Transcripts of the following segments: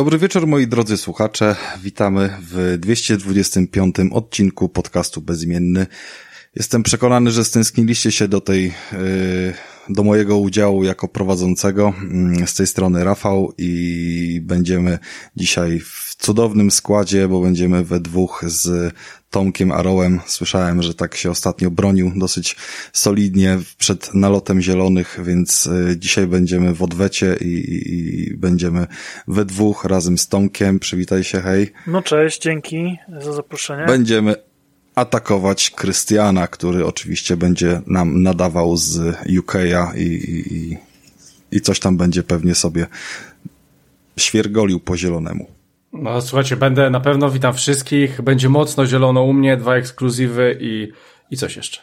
Dobry wieczór moi drodzy słuchacze. Witamy w 225 odcinku podcastu Bezimienny. Jestem przekonany, że stęskniliście się do tej, yy, do mojego udziału jako prowadzącego. Mm, z tej strony Rafał i będziemy dzisiaj w cudownym składzie, bo będziemy we dwóch z Tomkiem Arołem. Słyszałem, że tak się ostatnio bronił dosyć solidnie przed nalotem zielonych, więc y, dzisiaj będziemy w odwecie i, i, i będziemy we dwóch razem z Tomkiem. Przywitaj się, hej. No cześć, dzięki za zaproszenie. Będziemy atakować Krystiana, który oczywiście będzie nam nadawał z UK'a i, i, i coś tam będzie pewnie sobie świergolił po zielonemu. No słuchajcie, będę na pewno, witam wszystkich, będzie mocno zielono u mnie, dwa ekskluzywy i, i coś jeszcze.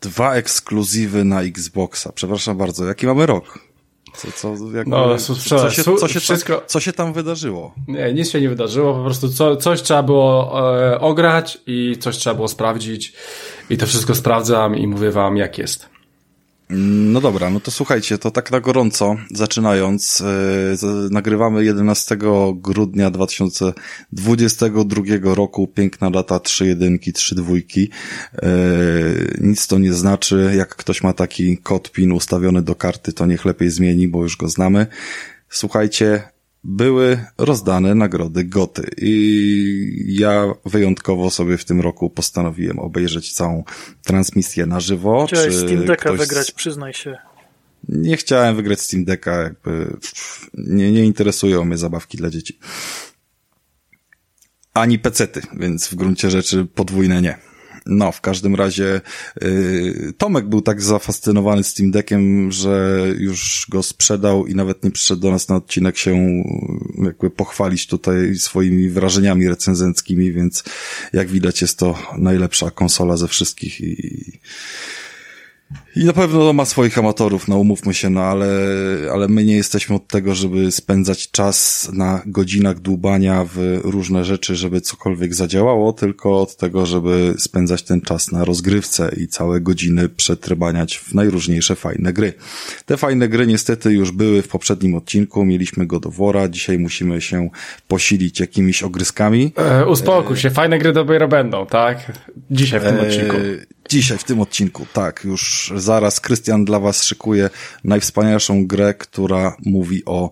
Dwa ekskluzywy na Xboxa. Przepraszam bardzo, jaki mamy rok? Co, co, jakby, no, co, co, się, co, się wszystko... tam, co się tam wydarzyło? Nie, nic się nie wydarzyło, po prostu co, coś trzeba było e, ograć i coś trzeba było sprawdzić i to wszystko sprawdzam i mówię wam jak jest. No dobra, no to słuchajcie, to tak na gorąco, zaczynając, yy, nagrywamy 11 grudnia 2022 roku, piękna data, 3 jedynki, 3 dwójki. Yy, nic to nie znaczy, jak ktoś ma taki kod PIN ustawiony do karty, to niech lepiej zmieni, bo już go znamy. Słuchajcie, były rozdane nagrody Goty i ja wyjątkowo sobie w tym roku postanowiłem obejrzeć całą transmisję na żywo. Chciałeś Steam Decka ktoś... wygrać, przyznaj się. Nie chciałem wygrać Steam Decka, jakby nie, nie interesują mnie zabawki dla dzieci. Ani pecety, więc w gruncie rzeczy podwójne nie. No, w każdym razie y, Tomek był tak zafascynowany Steam Deckiem, że już go sprzedał i nawet nie przyszedł do nas na odcinek się jakby pochwalić tutaj swoimi wrażeniami recenzenckimi, więc jak widać jest to najlepsza konsola ze wszystkich i i na pewno ma swoich amatorów, no umówmy się, no ale, ale my nie jesteśmy od tego, żeby spędzać czas na godzinach dłubania w różne rzeczy, żeby cokolwiek zadziałało, tylko od tego, żeby spędzać ten czas na rozgrywce i całe godziny przetrybaniać w najróżniejsze fajne gry. Te fajne gry niestety już były w poprzednim odcinku, mieliśmy go do wora, dzisiaj musimy się posilić jakimiś ogryskami. E, uspokój się, fajne gry dopiero będą, tak? Dzisiaj w tym e, odcinku. Dzisiaj w tym odcinku, tak, już zaraz Krystian dla was szykuje najwspanialszą grę, która mówi o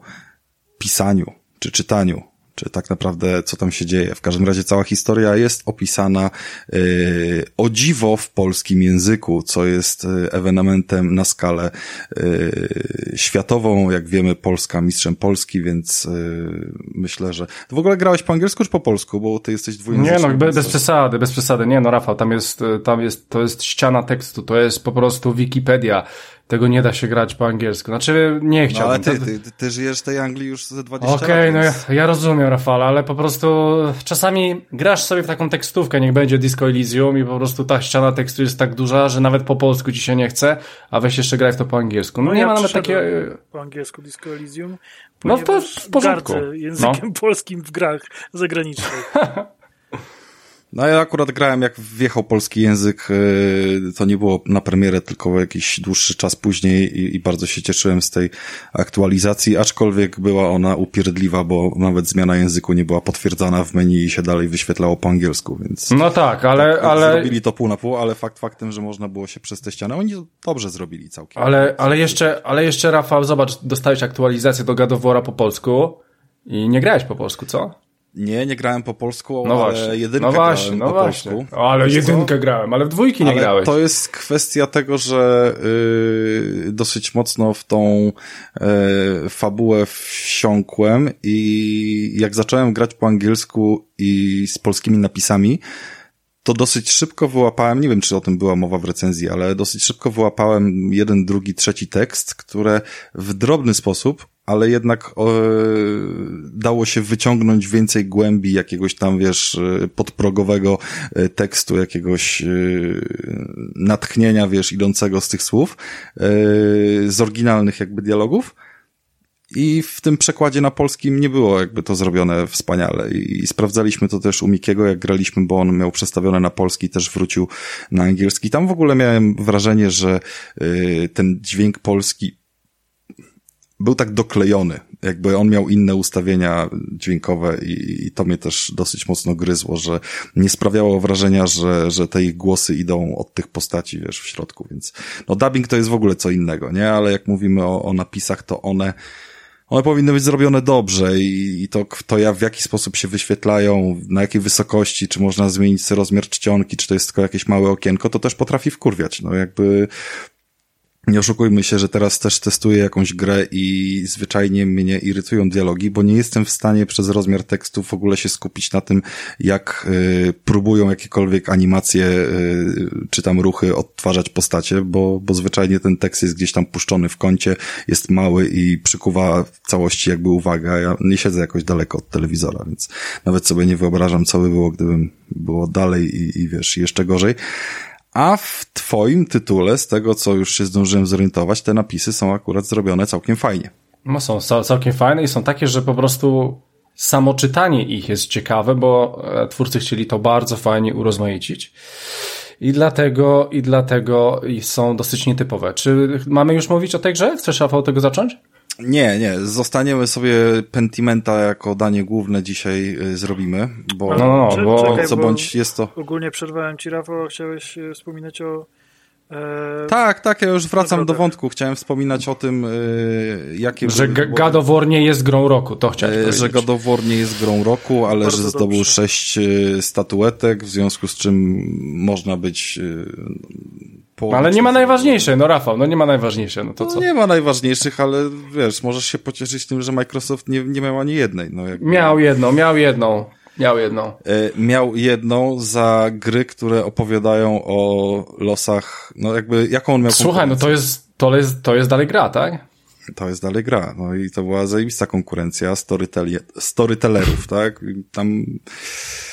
pisaniu czy czytaniu czy tak naprawdę co tam się dzieje. W każdym razie cała historia jest opisana yy, o dziwo w polskim języku, co jest yy, ewenementem na skalę yy, światową. Jak wiemy, Polska mistrzem Polski, więc yy, myślę, że... Ty w ogóle grałeś po angielsku czy po polsku, bo ty jesteś dwujęzyczny. Nie no, bez, bez przesady, bez przesady. Nie no, Rafał, tam jest, tam jest, to jest ściana tekstu, to jest po prostu Wikipedia tego nie da się grać po angielsku. Znaczy, nie chciałbym. No, ale ty, ty, ty, ty żyjesz w tej Anglii już ze 20 okay, lat. Okej, no ja, ja, rozumiem, Rafale, ale po prostu czasami grasz sobie w taką tekstówkę, niech będzie Disco Elysium i po prostu ta ściana tekstu jest tak duża, że nawet po polsku ci się nie chce, a weź jeszcze graj w to po angielsku. No, no nie ja ma nawet takie... Po angielsku Disco Elysium, no to w porządku. językiem no. polskim w grach zagranicznych. No ja akurat grałem jak wjechał polski język, y, to nie było na premierę, tylko jakiś dłuższy czas później i, i, bardzo się cieszyłem z tej aktualizacji, aczkolwiek była ona upierdliwa, bo nawet zmiana języku nie była potwierdzana w menu i się dalej wyświetlało po angielsku, więc... No tak, ale... Tak, ale... Zrobili to pół na pół, ale fakt faktem, że można było się przez te ściany, oni dobrze zrobili całkiem. Ale, ale jeszcze, ale jeszcze Rafał, zobacz, dostałeś aktualizację do Gadowora po polsku i nie grałeś po polsku, co? Nie, nie grałem po polsku, no ale właśnie. jedynkę no właśnie, no po właśnie. polsku. O, ale jedynkę grałem, ale w dwójki nie ale grałeś. To jest kwestia tego, że yy, dosyć mocno w tą yy, fabułę wsiąkłem i jak zacząłem grać po angielsku i z polskimi napisami, to dosyć szybko wyłapałem, nie wiem czy o tym była mowa w recenzji, ale dosyć szybko wyłapałem jeden, drugi, trzeci tekst, które w drobny sposób ale jednak e, dało się wyciągnąć więcej głębi jakiegoś tam, wiesz, e, podprogowego e, tekstu, jakiegoś e, natchnienia, wiesz, idącego z tych słów, e, z oryginalnych jakby dialogów. I w tym przekładzie na polskim nie było jakby to zrobione wspaniale. I, sprawdzaliśmy to też u Mikiego, jak graliśmy, bo on miał przestawione na polski, też wrócił na angielski. Tam w ogóle miałem wrażenie, że y, ten dźwięk polski był tak doklejony. jakby on miał inne ustawienia dźwiękowe i, i to mnie też dosyć mocno gryzło, że nie sprawiało wrażenia, że, że te ich głosy idą od tych postaci, wiesz, w środku, więc no dubbing to jest w ogóle co innego, nie? Ale jak mówimy o, o napisach, to one one powinny być zrobione dobrze i, i to, to ja w jaki sposób się wyświetlają, na jakiej wysokości, czy można zmienić rozmiar czcionki, czy to jest tylko jakieś małe okienko, to też potrafi wkurwiać. No jakby nie oszukujmy się, że teraz też testuję jakąś grę i zwyczajnie mnie irytują dialogi, bo nie jestem w stanie przez rozmiar tekstu w ogóle się skupić na tym, jak y, próbują jakiekolwiek animacje y, czy tam ruchy odtwarzać postacie, bo, bo zwyczajnie ten tekst jest gdzieś tam puszczony w kącie, jest mały i przykuwa w całości jakby uwagę. Ja nie siedzę jakoś daleko od telewizora, więc nawet sobie nie wyobrażam, co by było, gdybym było dalej i, i wiesz, jeszcze gorzej. A w twoim tytule, z tego co już się zdążyłem zorientować, te napisy są akurat zrobione całkiem fajnie. No są całkiem fajne i są takie, że po prostu samo czytanie ich jest ciekawe, bo e, twórcy chcieli to bardzo fajnie urozmaicić. I dlatego, i dlatego są dosyć nietypowe. Czy mamy już mówić o tej grze? Chcesz, Rafał, tego zacząć? Nie, nie. Zostaniemy sobie Pentimenta jako danie główne dzisiaj y, zrobimy, bo, no, no, no bo co bądź jest to... Ogólnie przerwałem ci, Rafał, chciałeś y, wspominać o e, tak, tak, ja już wracam do wątku. Chciałem wspominać o tym, y, jakie... Że były... God of War nie jest grą roku, to chciałem powiedzieć. Że God of War nie jest grą roku, ale Bardzo że zdobył dobrze. sześć statuetek, w związku z czym można być ale nie ma najważniejszej, no Rafał, no nie ma najważniejszej, no to no, co? nie ma najważniejszych, ale wiesz, możesz się pocieszyć tym, że Microsoft nie, nie miał ani jednej. No, jakby... Miał jedną, miał jedną. Miał jedną. E, miał jedną za gry, które opowiadają o losach, no jakby, jaką on miał Słuchaj, no to jest, to jest, to jest dalej gra, tak? To jest dalej gra, no i to była zajebista konkurencja storytellerów, tak? Tam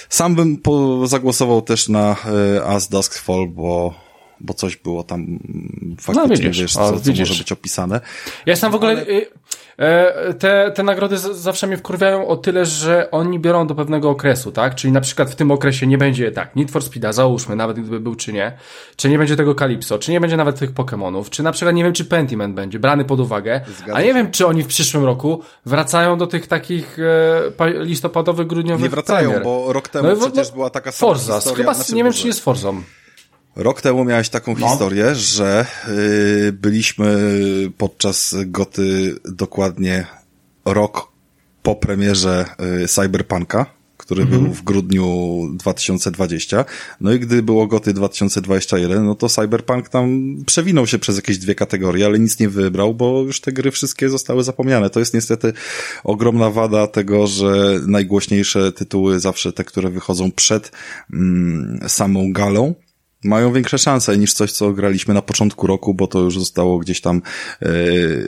sam bym po, zagłosował też na e, As Dusk Fall, bo bo coś było tam faktycznie, no, widzisz, wiesz, co, co może być opisane. Ja jestem w ogóle... Ale... Y, e, te, te nagrody zawsze mnie wkurwiają o tyle, że oni biorą do pewnego okresu, tak? Czyli na przykład w tym okresie nie będzie tak, Need for Speeda, załóżmy, nawet gdyby był czy nie, czy nie będzie tego Calypso, czy nie będzie nawet tych Pokémonów, czy na przykład nie wiem, czy Pentiment będzie brany pod uwagę, Zgadza a nie się. wiem, czy oni w przyszłym roku wracają do tych takich e, listopadowych, grudniowych Nie wracają, premier. bo rok temu no, przecież była taka sama Forza, historia. Chyba, znaczy, nie wiem, czy nie z Forzą. Rok temu miałeś taką no. historię, że y, byliśmy podczas goty dokładnie rok po premierze y, Cyberpunka, który mhm. był w grudniu 2020. No i gdy było goty 2021, no to Cyberpunk tam przewinął się przez jakieś dwie kategorie, ale nic nie wybrał, bo już te gry wszystkie zostały zapomniane. To jest niestety ogromna wada tego, że najgłośniejsze tytuły, zawsze te, które wychodzą przed mm, samą galą, mają większe szanse niż coś, co graliśmy na początku roku, bo to już zostało gdzieś tam yy,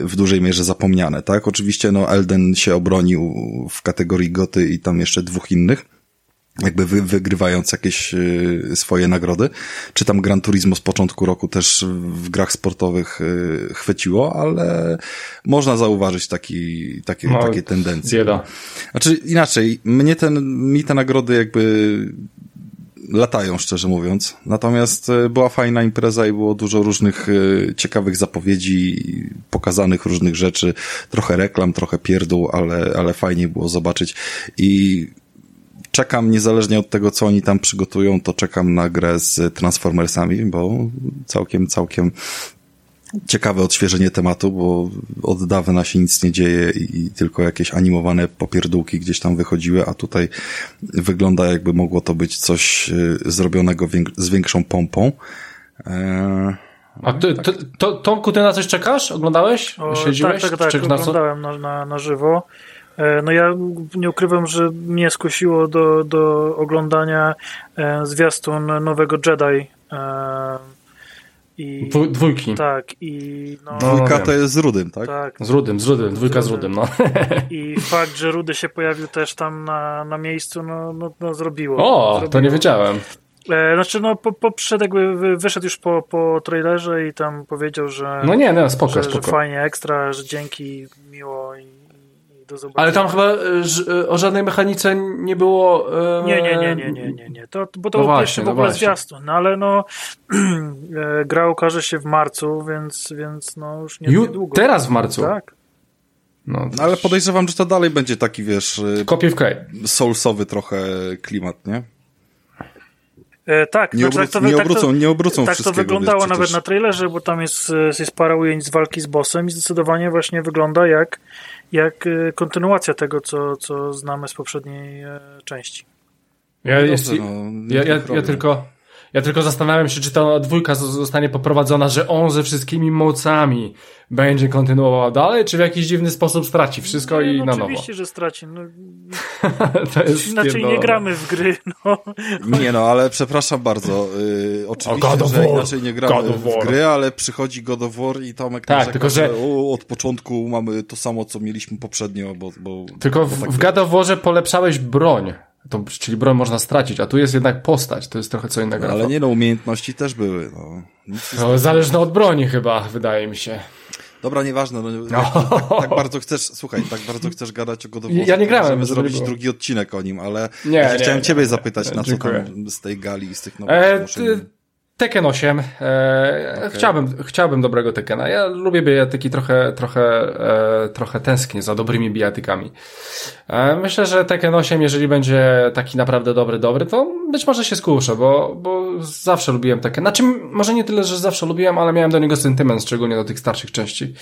w dużej mierze zapomniane, tak? Oczywiście, no, Elden się obronił w kategorii goty i tam jeszcze dwóch innych jakby wy, wygrywając jakieś y, swoje nagrody. Czy tam Gran Turismo z początku roku też w grach sportowych y, chwyciło, ale można zauważyć taki, taki, no, takie tendencje. Bieda. Znaczy inaczej, mnie ten, mi te nagrody jakby latają, szczerze mówiąc. Natomiast e, była fajna impreza i było dużo różnych e, ciekawych zapowiedzi, pokazanych różnych rzeczy, trochę reklam, trochę pierdół, ale, ale fajnie było zobaczyć i czekam, niezależnie od tego, co oni tam przygotują, to czekam na grę z Transformersami, bo całkiem, całkiem ciekawe odświeżenie tematu, bo od dawna się nic nie dzieje i tylko jakieś animowane popierdółki gdzieś tam wychodziły, a tutaj wygląda jakby mogło to być coś y, zrobionego z większą pompą. Eee, a ty, ty, to, Tomku, ty na coś czekasz? Oglądałeś? O, Śledziłeś? Tak, tak, tak. Oglądałem na, na, na żywo. E, no ja nie ukrywam, że mnie skusiło do, do oglądania e, zwiastun nowego Jedi e, i, dwójki. Tak, i no, Dwójka to jest z Rudym, tak? tak? Z Rudym, z Rudym, dwójka z Rudym, no. I fakt, że Rudy się pojawił też tam na, na miejscu, no, no, no zrobiło. O, zrobiło. to nie wiedziałem. E, znaczy, no, po, po, przyszedł jakby, wyszedł już po, po trailerze i tam powiedział, że. No nie, no, spoko, że, spoko. że fajnie, ekstra, że dzięki, miło i do zobaczenia. Ale tam chyba e, e, o żadnej mechanice nie było. E... Nie, nie, nie, nie, nie, nie, nie. To, bo to no był właśnie, pierwszy w no ogóle no zwiastun, no ale no gra ukaże się w marcu, więc, więc no już nie, Ju, Teraz w marcu? Tak. No, no ale podejrzewam, że to dalej będzie taki, wiesz... Kopię w kraj. Soulsowy trochę klimat, nie? E, tak, nie, znaczy, obrócą, tak to, nie obrócą, tak to, nie obrócą Tak to wyglądało wiesz, nawet na trailerze, bo tam jest, jest parę ujęć z walki z bossem i zdecydowanie właśnie wygląda jak, jak e, kontynuacja tego, co, co znamy z poprzedniej e, części. Ja, no jest, no, ja, ja, ja, tylko ja tylko zastanawiam się, czy ta dwójka zostanie poprowadzona, że on ze wszystkimi mocami będzie kontynuował dalej, czy w jakiś dziwny sposób straci wszystko nie, i no na nowo. Oczywiście, że straci. No. to jest inaczej nie gramy w gry. No. Nie no, ale przepraszam bardzo. Yy, oczywiście, że inaczej nie gramy w gry, ale przychodzi God of War i Tomek tak, narzeka, tylko, że... że o, od początku mamy to samo, co mieliśmy poprzednio. Bo, bo tylko w, tak w God of Warze polepszałeś broń. To, czyli broń można stracić, a tu jest jednak postać, to jest trochę co innego. No, ale nie no, umiejętności też były. No. no zależne od broni chyba, wydaje mi się. Dobra, nieważne. No, no. Tak, tak, bardzo chcesz, słuchaj, tak bardzo chcesz gadać o God of War. Ja nie grałem. Możemy zrobić drugi odcinek o nim, ale nie, ja nie, chciałem nie, ciebie zapytać, na co tam z tej gali, z tych nowych e, Tekken 8. E, okay. chciałbym, chciałbym dobrego Tekena. Ja lubię bijatyki, trochę, trochę, e, trochę tęsknię za dobrymi bijatykami. E, myślę, że Tekken 8, jeżeli będzie taki naprawdę dobry, dobry, to być może się skuszę, bo, bo zawsze lubiłem Tekken. Znaczy, może nie tyle, że zawsze lubiłem, ale miałem do niego sentyment, szczególnie do tych starszych części.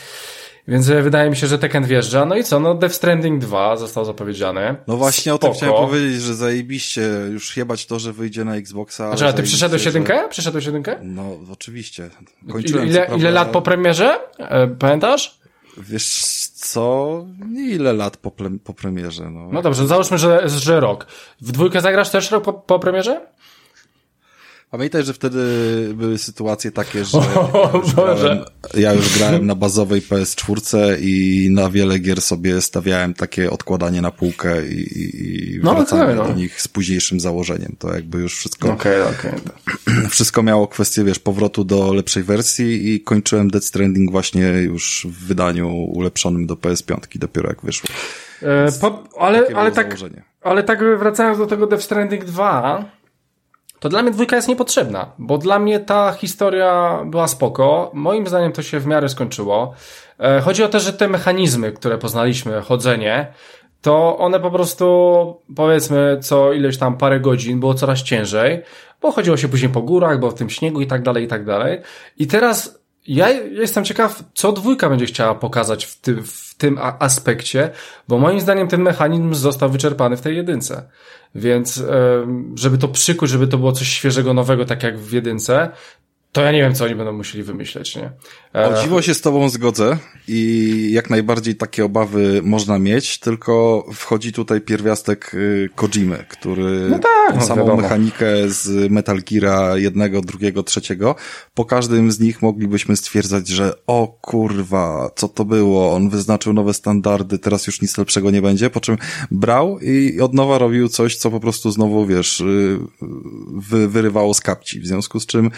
Więc e, wydaje mi się, że Tekken wjeżdża. No i co? No Death Stranding 2 został zapowiedziany. No właśnie Spoko. o tym chciałem powiedzieć, że zajebiście już jebać to, że wyjdzie na Xboxa. Znaczy, a ty przyszedłeś jedynkę? Że... Przyszedłeś jedynkę? No oczywiście. Kończyłem, ile, ile lat po premierze? E, pamiętasz? Wiesz co? Ile lat po, po premierze? No. no dobrze, załóżmy, że, że rok. W dwójkę zagrasz też rok po, po premierze? Pamiętaj, że wtedy były sytuacje takie, że ja już, grałem, ja już grałem na bazowej PS4 i na wiele gier sobie stawiałem takie odkładanie na półkę i, i no, wracanie okay, no. do nich z późniejszym założeniem. To jakby już wszystko okay, okay. wszystko miało kwestię, wiesz, powrotu do lepszej wersji i kończyłem Dead Stranding właśnie już w wydaniu ulepszonym do PS5 dopiero jak wyszło. E, po, ale, ale tak, ale tak wracając do tego Death Stranding 2, to dla mnie dwójka jest niepotrzebna, bo dla mnie ta historia była spoko. Moim zdaniem to się w miarę skończyło. E, chodzi o to, że te mechanizmy, które poznaliśmy, chodzenie, to one po prostu, powiedzmy, co ileś tam parę godzin było coraz ciężej, bo chodziło się później po górach, bo w tym śniegu i tak dalej, i tak dalej. I teraz ja jestem ciekaw, co dwójka będzie chciała pokazać w tym, w tym aspekcie, bo moim zdaniem ten mechanizm został wyczerpany w tej jedynce. Więc żeby to przykuć, żeby to było coś świeżego, nowego, tak jak w jedynce, to ja nie wiem, co oni będą musieli wymyśleć, nie? E... O dziwo się z tobą zgodzę i jak najbardziej takie obawy można mieć, tylko wchodzi tutaj pierwiastek y, Kojimy, który no tak, no samą wiadomo. mechanikę z Metal Geara jednego, drugiego, trzeciego, po każdym z nich moglibyśmy stwierdzać, że o kurwa, co to było, on wyznaczył nowe standardy, teraz już nic lepszego nie będzie, po czym brał i od nowa robił coś, co po prostu znowu, wiesz, y, wy, wyrywało z kapci, w związku z czym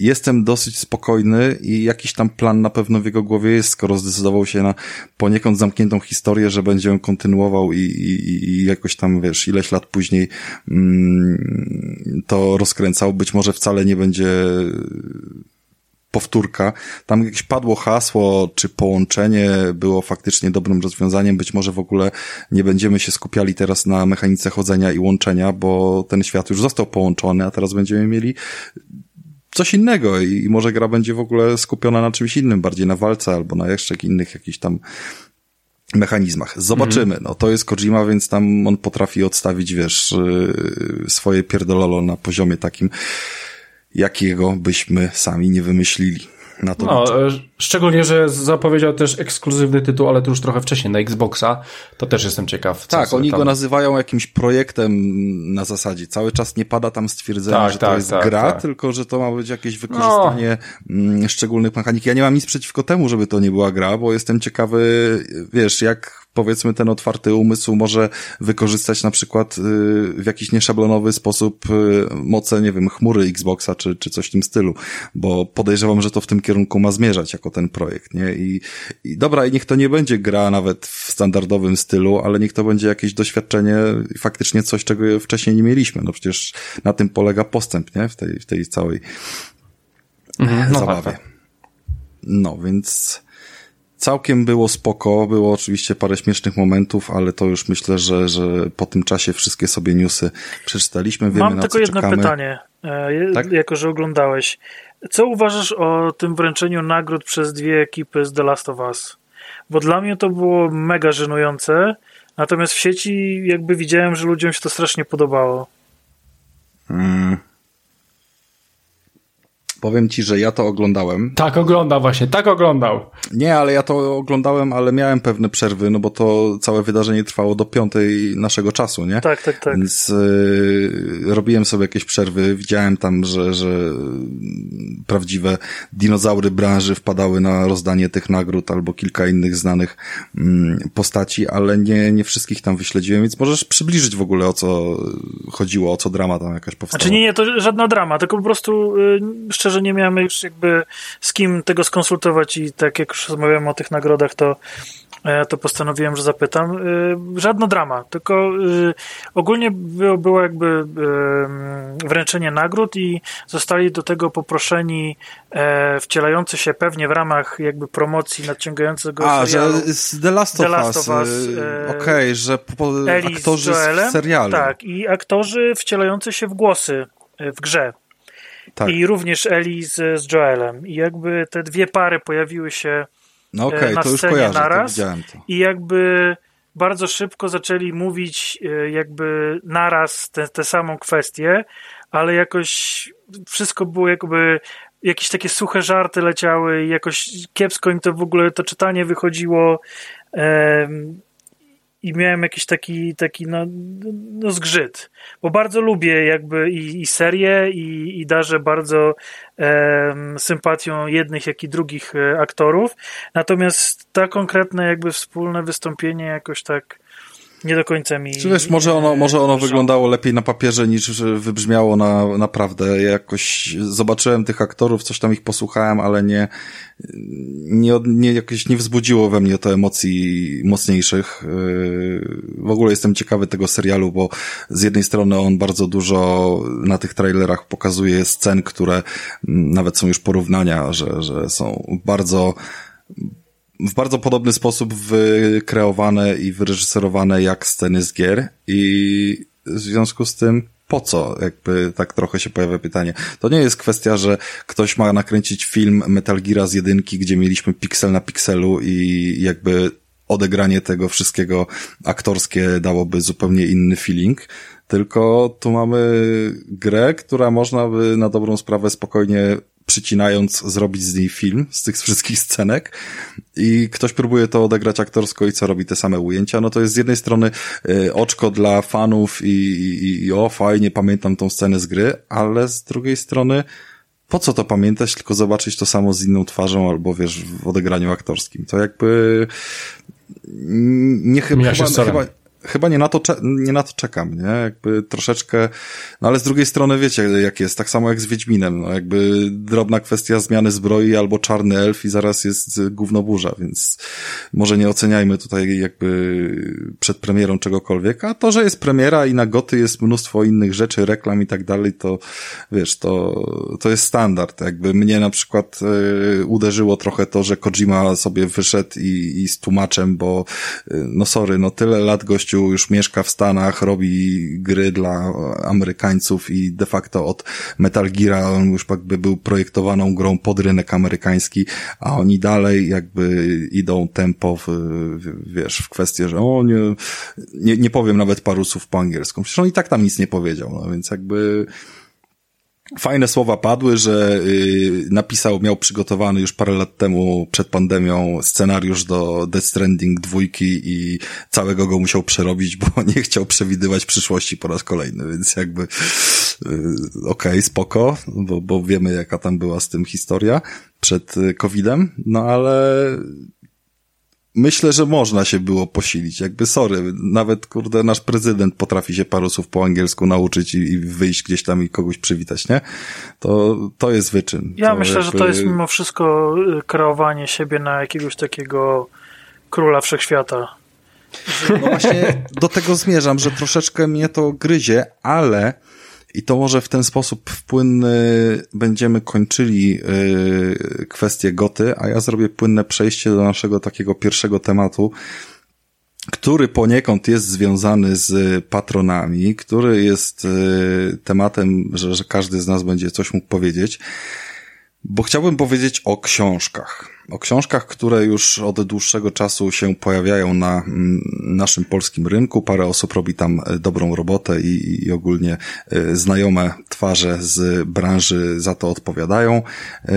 jest jestem dosyć spokojny i jakiś tam plan na pewno w jego głowie jest, skoro zdecydował się na poniekąd zamkniętą historię, że będzie ją kontynuował i, i, i jakoś tam, wiesz, ileś lat później mm, to rozkręcał. Być może wcale nie będzie powtórka. Tam jakieś padło hasło, czy połączenie było faktycznie dobrym rozwiązaniem. Być może w ogóle nie będziemy się skupiali teraz na mechanice chodzenia i łączenia, bo ten świat już został połączony, a teraz będziemy mieli coś innego i, i może gra będzie w ogóle skupiona na czymś innym, bardziej na walce albo na jeszcze innych jakichś tam mechanizmach. Zobaczymy. Mm. No to jest Kojima, więc tam on potrafi odstawić, wiesz, yy, swoje pierdololo na poziomie takim, jakiego byśmy sami nie wymyślili na to. No, e, szczególnie, że zapowiedział też ekskluzywny tytuł, ale to już trochę wcześniej na Xboxa. To też jestem ciekaw. Tak, oni tam... go nazywają jakimś projektem na zasadzie. Cały czas nie pada tam stwierdzenie, tak, że to tak, jest tak, gra, tak. tylko że to ma być jakieś wykorzystanie no. szczególnych mechanik. Ja nie mam nic przeciwko temu, żeby to nie była gra, bo jestem ciekawy, wiesz, jak powiedzmy ten otwarty umysł może wykorzystać na przykład y, w jakiś nieszablonowy sposób y, moce, nie wiem, chmury Xboxa czy, czy coś w tym stylu, bo podejrzewam, że to w tym kierunku ma zmierzać jako ten projekt, nie? I, i dobra, i niech to nie będzie gra nawet w standardowym stylu, ale niech to będzie jakieś doświadczenie faktycznie coś, czego wcześniej nie mieliśmy. No przecież na tym polega postęp, nie? W tej, w tej całej mhm, no zabawie. Tak, tak. No, więc Całkiem było spoko, było oczywiście parę śmiesznych momentów, ale to już myślę, że, że po tym czasie wszystkie sobie newsy przeczytaliśmy, wiemy Mam na tylko co jedno czekamy. pytanie, e, tak? jako że oglądałeś. Co uważasz o tym wręczeniu nagród przez dwie ekipy z The Last of Us? Bo dla mnie to było mega żenujące, natomiast w sieci jakby widziałem, że ludziom się to strasznie podobało. Hmm. Powiem ci, że ja to oglądałem. Tak oglądał właśnie, tak oglądał. Nie, ale ja to oglądałem, ale miałem pewne przerwy, no bo to całe wydarzenie trwało do piątej naszego czasu, nie? Tak, tak, tak. Więc y, robiłem sobie jakieś przerwy, widziałem tam, że, że prawdziwe dinozaury branży wpadały na rozdanie tych nagród albo kilka innych znanych mm, postaci, ale nie, nie wszystkich tam wyśledziłem, więc możesz przybliżyć w ogóle o co chodziło, o co drama tam jakaś powstała. Znaczy nie, nie, to żadna drama, tylko po prostu y, szczerze nie miałem już jakby z kim tego skonsultować i tak jak już rozmawiałem o tych nagrodach, to e, to postanowiłem, że zapytam. Y, żadna drama, tylko y, ogólnie było, było jakby wręczenie nagród i zostali do tego poproszeni e, wcielający się pewnie w ramach jakby promocji nadciągającego A, serialu. że z The Last of, The Last of Us, e, okej, okay, że po, aktorzy z serialu. Tak, i aktorzy wcielający się w głosy w grze. Tak. I również Eli z, z Joelem. I jakby te dwie pary pojawiły się no okay, na to już scenie kojarzę, naraz. To to. I jakby bardzo szybko zaczęli mówić jakby naraz tę te, te samą kwestię, ale jakoś wszystko było jakby jakieś takie suche żarty leciały i jakoś kiepsko im to w ogóle to czytanie wychodziło i miałem jakiś taki, taki no, no zgrzyt, bo bardzo lubię jakby i, i serię i, i darzę bardzo sympatią jednych, jak i drugich e, aktorów, natomiast ta konkretne jakby wspólne wystąpienie jakoś tak nie do końca mi... Czy wiesz, może ono, może ono wyglądało lepiej na papierze niż wybrzmiało na, naprawdę. Ja jakoś zobaczyłem tych aktorów, coś tam ich posłuchałem, ale nie, nie, nie jakoś nie wzbudziło we mnie to emocji mocniejszych. Yy, w ogóle jestem ciekawy tego serialu, bo z jednej strony on bardzo dużo na tych trailerach pokazuje scen, które mm, nawet są już porównania, że, że są bardzo w bardzo podobny sposób wykreowane i wyreżyserowane jak sceny z gier i w związku z tym po co? Jakby tak trochę się pojawia pytanie. To nie jest kwestia, że ktoś ma nakręcić film Metal Gear z jedynki, gdzie mieliśmy piksel na pikselu i jakby odegranie tego wszystkiego aktorskie dałoby zupełnie inny feeling, tylko tu mamy grę, która można by na dobrą sprawę spokojnie przycinając zrobić z niej film, z tych wszystkich scenek. I ktoś próbuje to odegrać aktorsko i co robi te same ujęcia, no to jest z jednej strony y, oczko dla fanów i, i, i o fajnie, pamiętam tą scenę z gry, ale z drugiej strony po co to pamiętać, tylko zobaczyć to samo z inną twarzą albo wiesz, w odegraniu aktorskim. To jakby nie chyba, chyba, chyba, chyba nie na to, nie na to czekam, nie? Jakby troszeczkę, no ale z drugiej strony wiecie, jak jest, tak samo jak z Wiedźminem, no jakby drobna kwestia zmiany zbroi albo czarny elf i zaraz jest gównoburza, więc może nie oceniajmy tutaj jakby przed premierą czegokolwiek, a to, że jest premiera i na goty jest mnóstwo innych rzeczy, reklam i tak dalej, to wiesz, to, to jest standard, jakby mnie na przykład y, uderzyło trochę to, że Kojima sobie wyszedł i, i z tłumaczem, bo y, no sorry, no tyle lat gościu gościu już mieszka w Stanach, robi gry dla Amerykańców i de facto od Metal Gear on już jakby był projektowaną grą pod rynek amerykański, a oni dalej jakby idą tempo w, wiesz, w kwestię, że o nie, nie, nie powiem nawet paru słów po angielsku. Przecież on i tak tam nic nie powiedział, no więc jakby Fajne słowa padły, że y, napisał, miał przygotowany już parę lat temu przed pandemią scenariusz do Death Stranding dwójki i całego go musiał przerobić, bo nie chciał przewidywać przyszłości po raz kolejny, więc jakby y, okej, okay, spoko, bo, bo wiemy jaka tam była z tym historia przed y, COVID-em, no ale myślę, że można się było posilić. Jakby sorry, nawet kurde nasz prezydent potrafi się paru słów po angielsku nauczyć i, i wyjść gdzieś tam i kogoś przywitać, nie? To, to jest wyczyn. Ja to myślę, jakby... że to jest mimo wszystko y, kreowanie siebie na jakiegoś takiego króla wszechświata. No właśnie do tego zmierzam, że troszeczkę mnie to gryzie, ale I to może w ten sposób płynny będziemy kończyli yy, kwestię goty, a ja zrobię płynne przejście do naszego takiego pierwszego tematu, który poniekąd jest związany z patronami, który jest yy, tematem, że, że każdy z nas będzie coś mógł powiedzieć, bo chciałbym powiedzieć o książkach o książkach, które już od dłuższego czasu się pojawiają na mm, naszym polskim rynku. Parę osób robi tam e, dobrą robotę i, i ogólnie e, znajome twarze z branży za to odpowiadają, e,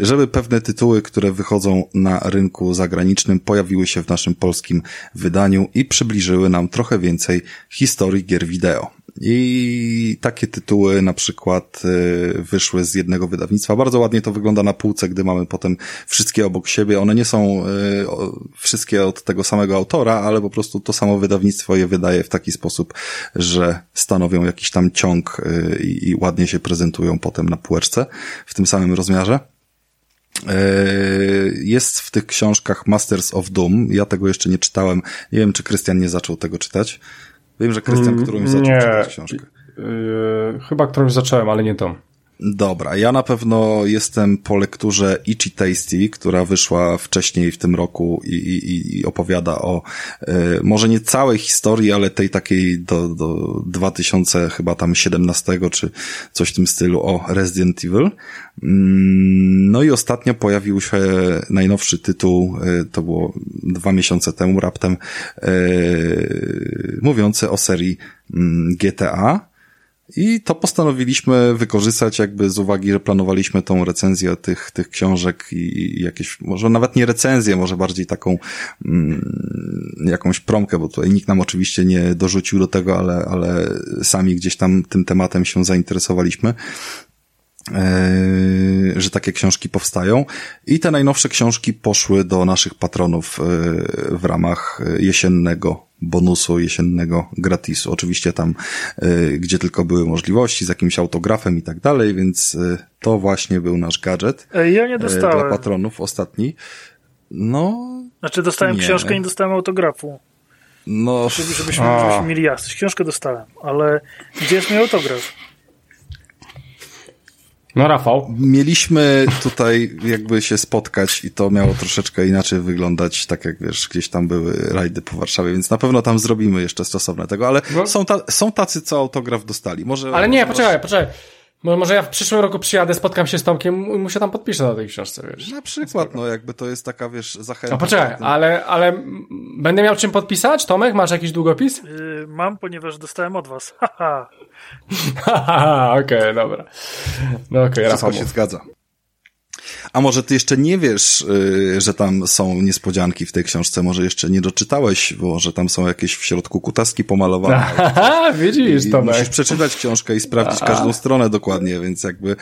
żeby pewne tytuły, które wychodzą na rynku zagranicznym, pojawiły się w naszym polskim wydaniu i przybliżyły nam trochę więcej historii gier wideo. I takie tytuły na przykład wyszły z jednego wydawnictwa. Bardzo ładnie to wygląda na półce, gdy mamy potem wszystkie obok siebie. One nie są y, wszystkie od tego samego autora, ale po prostu to samo wydawnictwo je wydaje w taki sposób, że stanowią jakiś tam ciąg y, i ładnie się prezentują potem na półeczce w tym samym rozmiarze. Y, jest w tych książkach Masters of Doom. Ja tego jeszcze nie czytałem. Nie wiem, czy Krystian nie zaczął tego czytać. Wiem, że Krystian mm, którąś zaczął nie. czytać książkę. Yy, chyba którąś zacząłem, ale nie tą. Dobra, ja na pewno jestem po lekturze Ichi Tasty, która wyszła wcześniej w tym roku i, i, i opowiada o y, może nie całej historii, ale tej takiej do, do 2000 chyba tam 17 czy coś w tym stylu o Resident Evil. Mm, no i ostatnio pojawił się najnowszy tytuł, y, to było dwa miesiące temu raptem, y, mówiący o serii mm, GTA i to postanowiliśmy wykorzystać jakby z uwagi, że planowaliśmy tą recenzję tych, tych książek i, jakieś, może nawet nie recenzję, może bardziej taką mm, jakąś promkę, bo tutaj nikt nam oczywiście nie dorzucił do tego, ale, ale sami gdzieś tam tym tematem się zainteresowaliśmy. E, że takie książki powstają i te najnowsze książki poszły do naszych patronów e, w ramach jesiennego bonusu jesiennego gratisu. Oczywiście tam, e, gdzie tylko były możliwości, z jakimś autografem i tak dalej, więc to właśnie był nasz gadżet. Ja nie dostałem. Dla patronów ostatni. No. Znaczy dostałem nie. książkę i nie dostałem autografu. No. Żeby, żebyśmy, żebyśmy mieli jasność. Książkę dostałem, ale gdzie jest mój autograf? No Rafał. Mieliśmy tutaj jakby się spotkać i to miało troszeczkę inaczej wyglądać, tak jak wiesz, gdzieś tam były rajdy po Warszawie, więc na pewno tam zrobimy jeszcze stosowne tego, ale no. są, ta, są tacy, co autograf dostali. Może, ale nie, poczekaj, poczekaj. Może ja w przyszłym roku przyjadę, spotkam się z Tomkiem i mu się tam podpiszę na tej książce, wiesz. Na przykład, no jakby to jest taka, wiesz, zachęta. No poczekaj, ale, ale będę miał czym podpisać? Tomek, masz jakiś długopis? Yy, mam, ponieważ dostałem od was. Haha. Haha, okej, okay, dobra. No okej, okay, Rafał. się zgadza. A może ty jeszcze nie wiesz, yy, że tam są niespodzianki w tej książce, może jeszcze nie doczytałeś, bo że tam są jakieś w środku kutaski pomalowane. Aha, widzisz, to Musisz przeczytać książkę i sprawdzić Aha. każdą stronę dokładnie, więc jakby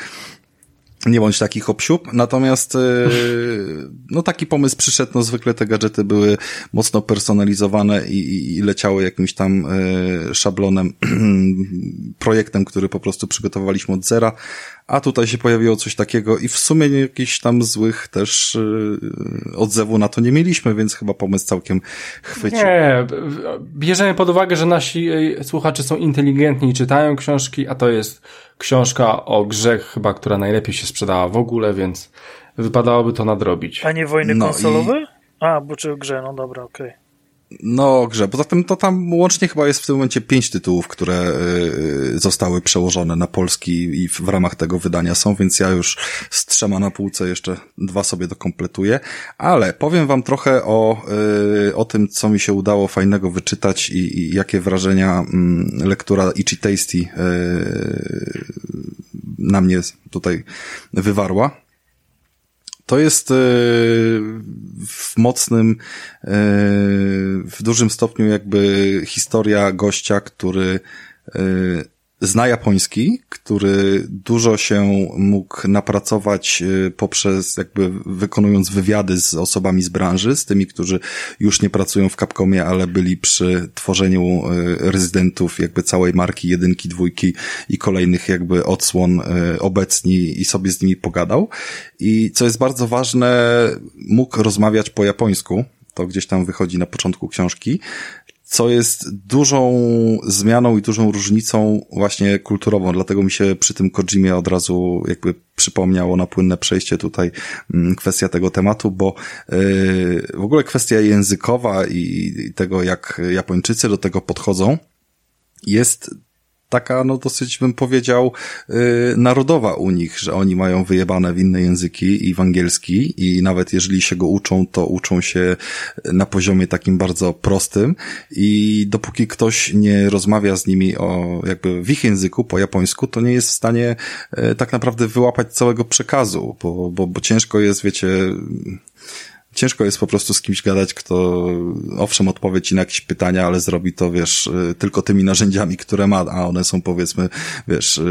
nie bądź taki hopsiup. Natomiast e, no taki pomysł przyszedł, no zwykle te gadżety były mocno personalizowane i, i leciały jakimś tam e, szablonem, projektem, który po prostu przygotowaliśmy od zera, a tutaj się pojawiło coś takiego i w sumie jakichś tam złych też yy, odzewu na to nie mieliśmy, więc chyba pomysł całkiem chwycił. Nie, bierzemy pod uwagę, że nasi słuchacze są inteligentni i czytają książki, a to jest książka o grze chyba, która najlepiej się sprzedała w ogóle, więc wypadałoby to nadrobić. A nie wojny no konsolowe? I... A, bo czy grze, no dobra, okej. Okay. No, grze. Poza tym to tam łącznie chyba jest w tym momencie pięć tytułów, które y, zostały przełożone na polski i w ramach tego wydania są, więc ja już z trzema na półce jeszcze dwa sobie dokompletuję. Ale powiem wam trochę o, y, o tym, co mi się udało fajnego wyczytać i, i jakie wrażenia mm, lektura Ichi Tasty y, na mnie tutaj wywarła. To jest e, w mocnym, e, w dużym stopniu jakby historia gościa, który e, zna japoński, który dużo się mógł napracować y, poprzez jakby wykonując wywiady z osobami z branży, z tymi, którzy już nie pracują w Capcomie, ale byli przy tworzeniu y, rezydentów jakby całej marki jedynki, dwójki i kolejnych jakby odsłon y, obecni i sobie z nimi pogadał. I co jest bardzo ważne, mógł rozmawiać po japońsku, to gdzieś tam wychodzi na początku książki, co jest dużą zmianą i dużą różnicą właśnie kulturową, dlatego mi się przy tym Kojimie od razu jakby przypomniało na płynne przejście tutaj mm, kwestia tego tematu, bo yy, w ogóle kwestia językowa i tego, jak Japończycy do tego podchodzą, jest taka, no dosyć bym powiedział, yy, narodowa u nich, że oni mają wyjebane w inne języki i w angielski i nawet jeżeli się go uczą, to uczą się na poziomie takim bardzo prostym. I dopóki ktoś nie rozmawia z nimi o jakby w ich języku, po japońsku, to nie jest w stanie yy, tak naprawdę wyłapać całego przekazu, bo, bo, bo ciężko jest, wiecie, ciężko jest po prostu z kimś gadać, kto owszem odpowie ci na jakieś pytania, ale zrobi to, wiesz, y, tylko tymi narzędziami, które ma, a one są powiedzmy, wiesz, y,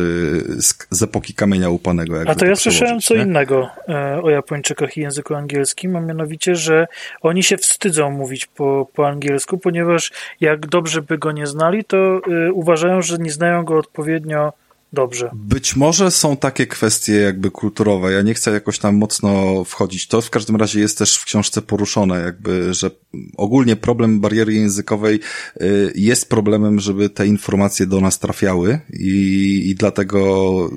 z, epoki kamienia upanego. A to ja słyszałem co nie? innego e, o Japończykach i języku angielskim, a mianowicie, że oni się wstydzą mówić po, po angielsku, ponieważ jak dobrze by go nie znali, to y, uważają, że nie znają go odpowiednio dobrze. Być może są takie kwestie jakby kulturowe. Ja nie chcę jakoś tam mocno wchodzić. To w każdym razie jest też w książce poruszone, jakby, że ogólnie problem bariery językowej y, jest problemem, żeby te informacje do nas trafiały i, i dlatego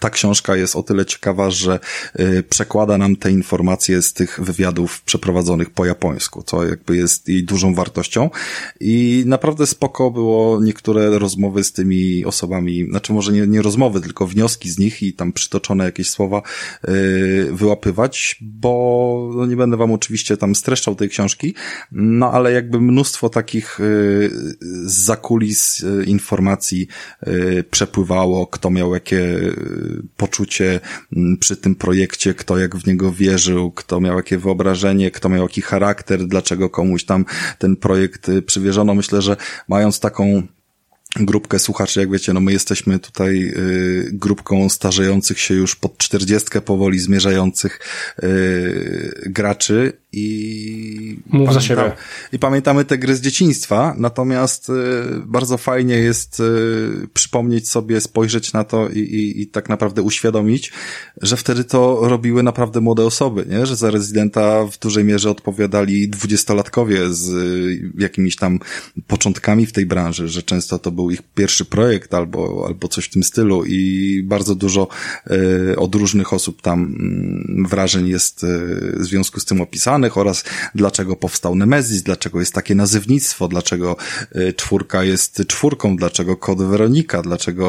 ta książka jest o tyle ciekawa, że y, przekłada nam te informacje z tych wywiadów przeprowadzonych po japońsku, co jakby jest jej dużą wartością. I naprawdę spoko było niektóre rozmowy z tymi osobami, znaczy może nie, nie rozmowy, tylko wnioski z nich i tam przytoczone jakieś słowa yy, wyłapywać, bo no nie będę wam oczywiście tam streszczał tej książki, no ale jakby mnóstwo takich z zakulis yy, informacji yy, przepływało, kto miał jakie poczucie mm, przy tym projekcie, kto jak w niego wierzył, kto miał jakie wyobrażenie, kto miał jaki charakter, dlaczego komuś tam ten projekt y, przywierzono. Myślę, że mając taką grupkę słuchaczy, jak wiecie, no my jesteśmy tutaj y, grupką starzejących się już pod czterdziestkę powoli zmierzających y, graczy i Mów za siebie. I pamiętamy te gry z dzieciństwa, natomiast y, bardzo fajnie jest y, przypomnieć sobie, spojrzeć na to i, i, i tak naprawdę uświadomić, że wtedy to robiły naprawdę młode osoby, nie? Że za rezydenta w dużej mierze odpowiadali dwudziestolatkowie z y, jakimiś tam początkami w tej branży, że często to był ich pierwszy projekt albo, albo coś w tym stylu i bardzo dużo y, od różnych osób tam mm, wrażeń jest y, w związku z tym opisanych oraz dlaczego powstał Nemezis, dlaczego jest takie nazywnictwo, dlaczego y, czwórka jest czwórką, dlaczego kod Weronika, dlaczego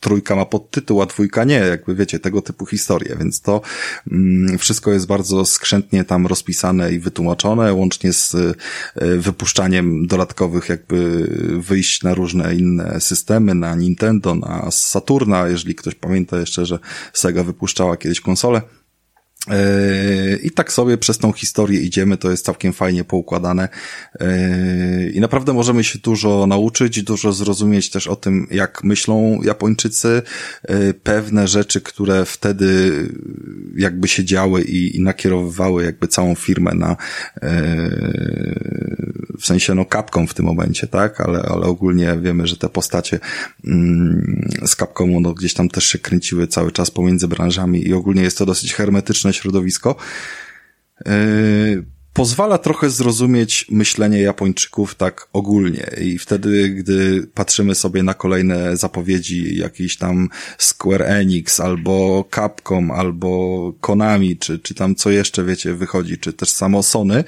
trójka ma podtytuł, a dwójka nie, jakby wiecie, tego typu historie, więc to mm, wszystko jest bardzo skrzętnie tam rozpisane i wytłumaczone, łącznie z wypuszczaniem dodatkowych jakby wyjść na różne inne systemy, na Nintendo, na Saturna, jeżeli ktoś pamięta jeszcze, że Sega wypuszczała kiedyś konsolę. Yy, I tak sobie przez tą historię idziemy, to jest całkiem fajnie poukładane. Yy, i naprawdę możemy się dużo nauczyć, dużo zrozumieć też o tym, jak myślą Japończycy, yy, pewne rzeczy, które wtedy jakby się działy i, i nakierowywały jakby całą firmę na w sensie no kapką w tym momencie, tak, ale, ale ogólnie wiemy, że te postacie mm, z kapką no gdzieś tam też się kręciły cały czas pomiędzy branżami i ogólnie jest to dosyć hermetyczne środowisko. Yy, pozwala trochę zrozumieć myślenie Japończyków tak ogólnie i wtedy, gdy patrzymy sobie na kolejne zapowiedzi jakiś tam Square Enix albo Capcom albo Konami, czy, czy tam co jeszcze, wiecie, wychodzi, czy też samo Sony,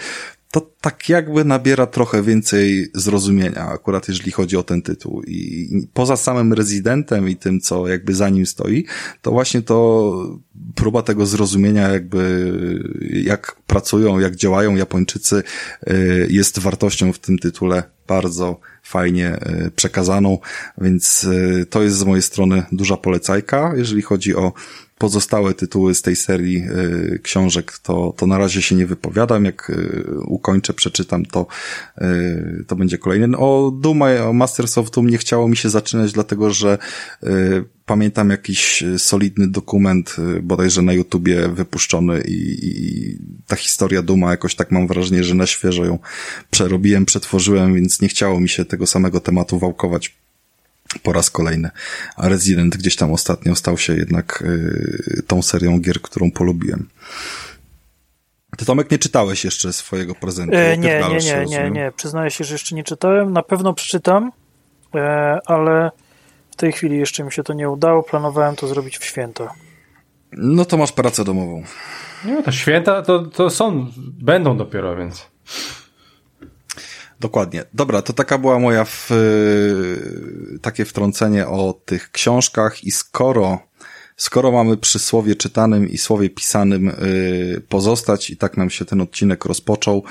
to tak jakby nabiera trochę więcej zrozumienia, akurat jeżeli chodzi o ten tytuł. I poza samym rezydentem i tym, co jakby za nim stoi, to właśnie to próba tego zrozumienia jakby jak pracują, jak działają Japończycy y, jest wartością w tym tytule bardzo fajnie y, przekazaną, więc y, to jest z mojej strony duża polecajka, jeżeli chodzi o pozostałe tytuły z tej serii y, książek, to, to na razie się nie wypowiadam. Jak y, ukończę, przeczytam, to, y, to będzie kolejny. No, o Duma, o Masters of Doom nie chciało mi się zaczynać, dlatego że pamiętam jakiś solidny dokument, bodajże na YouTubie wypuszczony i, i ta historia Duma jakoś tak mam wrażenie, że na świeżo ją przerobiłem, przetworzyłem, więc nie chciało mi się tego samego tematu wałkować po raz kolejny. A Resident gdzieś tam ostatnio stał się jednak y, tą serią gier, którą polubiłem. Ty Tomek nie czytałeś jeszcze swojego prezentu. E, nie, nie, nie, nie, nie. Przyznaję się, że jeszcze nie czytałem. Na pewno przeczytam, e, ale w tej chwili jeszcze mi się to nie udało. Planowałem to zrobić w święta. No to masz pracę domową. Nie, to święta to, to są, będą dopiero, więc. Dokładnie. Dobra, to taka była moja w, takie wtrącenie o tych książkach i skoro skoro mamy przy słowie czytanym i słowie pisanym yy, pozostać i tak nam się ten odcinek rozpoczął,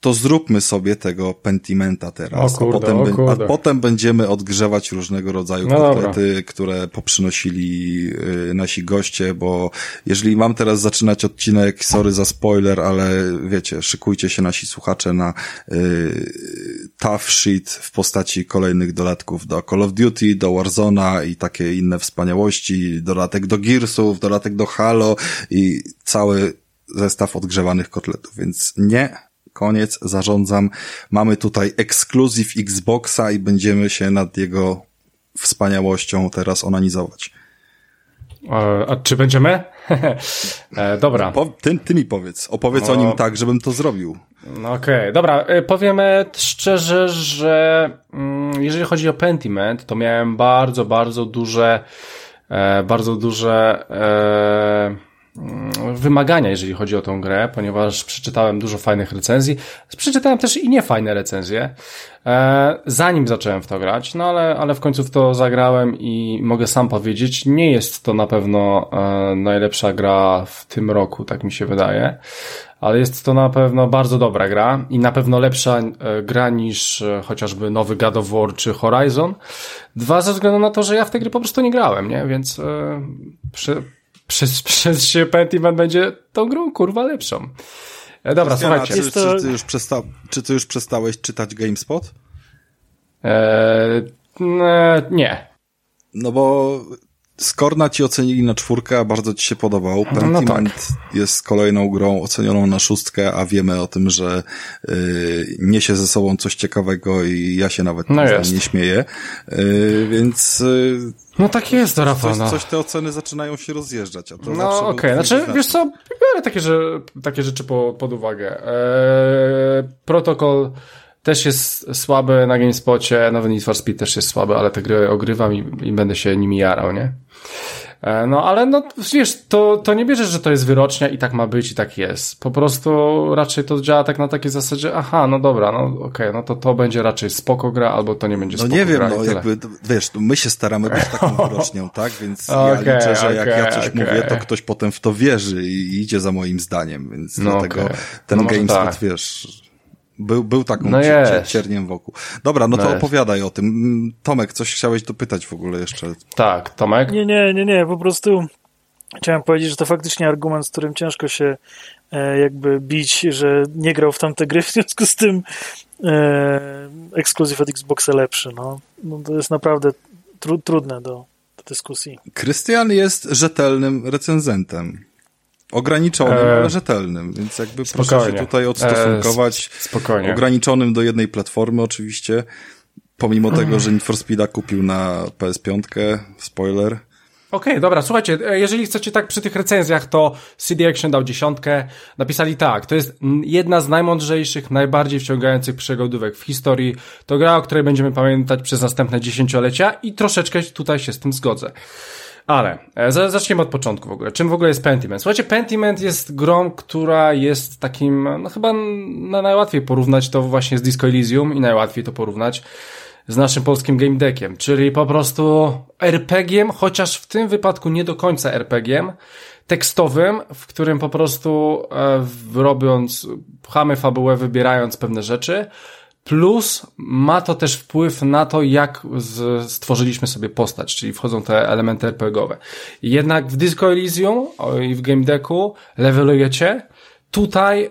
to zróbmy sobie tego pentimenta teraz, kurde, a, potem, kurde. a potem będziemy odgrzewać różnego rodzaju No kotlety, dobra. które poprzynosili y, nasi goście, bo jeżeli mam teraz zaczynać odcinek, sorry za spoiler, ale wiecie, szykujcie się nasi słuchacze na y, tough shit w postaci kolejnych dodatków do Call of Duty, do Warzona i takie inne wspaniałości, dodatek do Gearsów, dodatek do Halo i cały zestaw odgrzewanych kotletów, więc nie, koniec, zarządzam. Mamy tutaj ekskluzyw Xboxa i będziemy się nad jego wspaniałością teraz onanizować. E, a czy będziemy? e, dobra. Po, ty, ty mi powiedz. Opowiedz no. o nim tak, żebym to zrobił. No okej, okay. dobra. E, powiemy szczerze, że mm, jeżeli chodzi o Pentiment, to miałem bardzo, bardzo duże, e, bardzo duże e, wymagania, jeżeli chodzi o tą grę, ponieważ przeczytałem dużo fajnych recenzji. Przeczytałem też i niefajne recenzje, e, zanim zacząłem w to grać, no ale, ale w końcu w to zagrałem i mogę sam powiedzieć, nie jest to na pewno e, najlepsza gra w tym roku, tak mi się wydaje, ale jest to na pewno bardzo dobra gra i na pewno lepsza e, gra niż chociażby nowy God of War czy Horizon. Dwa, ze względu na to, że ja w tej gry po prostu nie grałem, nie? Więc przy, przez, przez się Pentiment będzie tą grą kurwa lepszą. E, dobra, Krystiana, słuchajcie. Czy, to... czy, ty już przesta... czy ty już przestałeś czytać GameSpot? Eee, nie. No bo Skorna ci ocenili na czwórkę, a bardzo ci się podobał. Pentiment no tak. jest kolejną grą ocenioną na szóstkę, a wiemy o tym, że y, niesie ze sobą coś ciekawego i ja się nawet no nie śmieję. Y, więc y, no tak jest, to Rafał. Coś, no. coś te oceny zaczynają się rozjeżdżać. A to no okej, okay. znaczy wiesz co, biorę takie, że, takie rzeczy po, pod uwagę. Eee, protokol też jest słaby na GameSpocie, nowy Need for Speed też jest słaby, ale te gry ogrywam i, i będę się nimi jarał, nie? E, no, ale no, wiesz, to, to nie bierzesz, że to jest wyrocznia i tak ma być i tak jest. Po prostu raczej to działa tak na takiej zasadzie, aha, no dobra, no okej, okay, no to to będzie raczej spoko gra, albo to nie będzie no spoko nie wiem, no jakby, wiesz, my się staramy być taką wyrocznią, tak? Więc okay, ja liczę, że jak ja coś okay. mówię, to ktoś potem w to wierzy i idzie za moim zdaniem, więc no dlatego ten no GameSpot, tak. wiesz był, był taką no cierniem wokół. Dobra, no, no to jest. opowiadaj o tym. Tomek, coś chciałeś dopytać w ogóle jeszcze? Tak, Tomek? Nie, nie, nie, nie, po prostu chciałem powiedzieć, że to faktycznie argument, z którym ciężko się e, jakby bić, że nie grał w tamte gry, w związku z tym e, ekskluzyw od Xboxa lepszy, no. no to jest naprawdę tru, trudne do, do dyskusji. Krystian jest rzetelnym recenzentem. Ograniczonym, e... ale rzetelnym, więc jakby Spokojnie. proszę się tutaj odstosunkować. E... Spokojnie. Ograniczonym do jednej platformy oczywiście, pomimo tego, że Need for Speeda kupił na PS5, spoiler. Okej, okay, dobra, słuchajcie, e, jeżeli chcecie tak przy tych recenzjach, to CD Action dał dziesiątkę, napisali tak, to jest jedna z najmądrzejszych, najbardziej wciągających przygodówek w historii, to gra, o której będziemy pamiętać przez następne dziesięciolecia i troszeczkę tutaj się z tym zgodzę. Ale e, zacznijmy od początku w ogóle. Czym w ogóle jest Pentiment? Słuchajcie, Pentiment jest grą, która jest takim, no chyba na najłatwiej porównać to właśnie z Disco Elysium i najłatwiej to porównać z naszym polskim game deckiem, czyli po prostu RPGiem, chociaż w tym wypadku nie do końca RPGiem, tekstowym, w którym po prostu e, robiąc, pchamy fabułę, wybierając pewne rzeczy, Plus ma to też wpływ na to, jak stworzyliśmy sobie postać, czyli wchodzą te elementy RPGowe. Jednak w Disco Elysium i w Game Decku levelujecie. Tutaj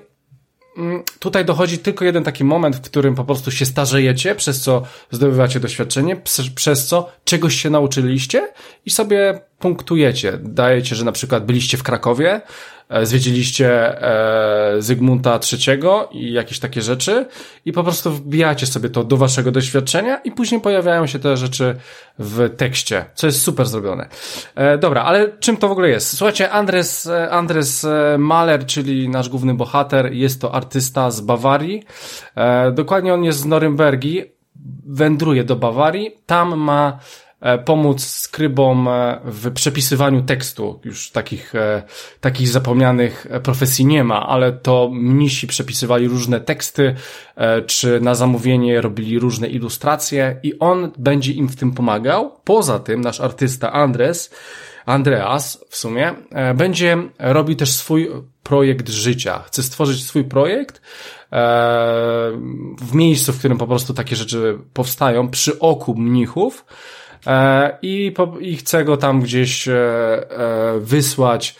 mm, tutaj dochodzi tylko jeden taki moment, w którym po prostu się starzejecie, przez co zdobywacie doświadczenie, przez co czegoś się nauczyliście i sobie punktujecie. Dajecie, że na przykład byliście w Krakowie, zwiedziliście e, Zygmunta III i jakieś takie rzeczy i po prostu wbijacie sobie to do waszego doświadczenia i później pojawiają się te rzeczy w tekście, co jest super zrobione. E, dobra, ale czym to w ogóle jest? Słuchajcie, Andres, e, Andres e, Mahler, czyli nasz główny bohater, jest to artysta z Bawarii. E, dokładnie on jest z Norymbergi, wędruje do Bawarii, tam ma E, pomóc skrybom e, w przepisywaniu tekstu. Już takich, e, takich zapomnianych profesji nie ma, ale to mnisi przepisywali różne teksty, czy na zamówienie robili różne ilustracje i on będzie im w tym pomagał. Poza tym nasz artysta Andres, Andreas w sumie, będzie robił też swój projekt życia. Chce stworzyć swój projekt, w miejscu, w którym po prostu takie rzeczy powstają, przy oku mnichów, E, i, po, i chcę go tam gdzieś e, e, wysłać,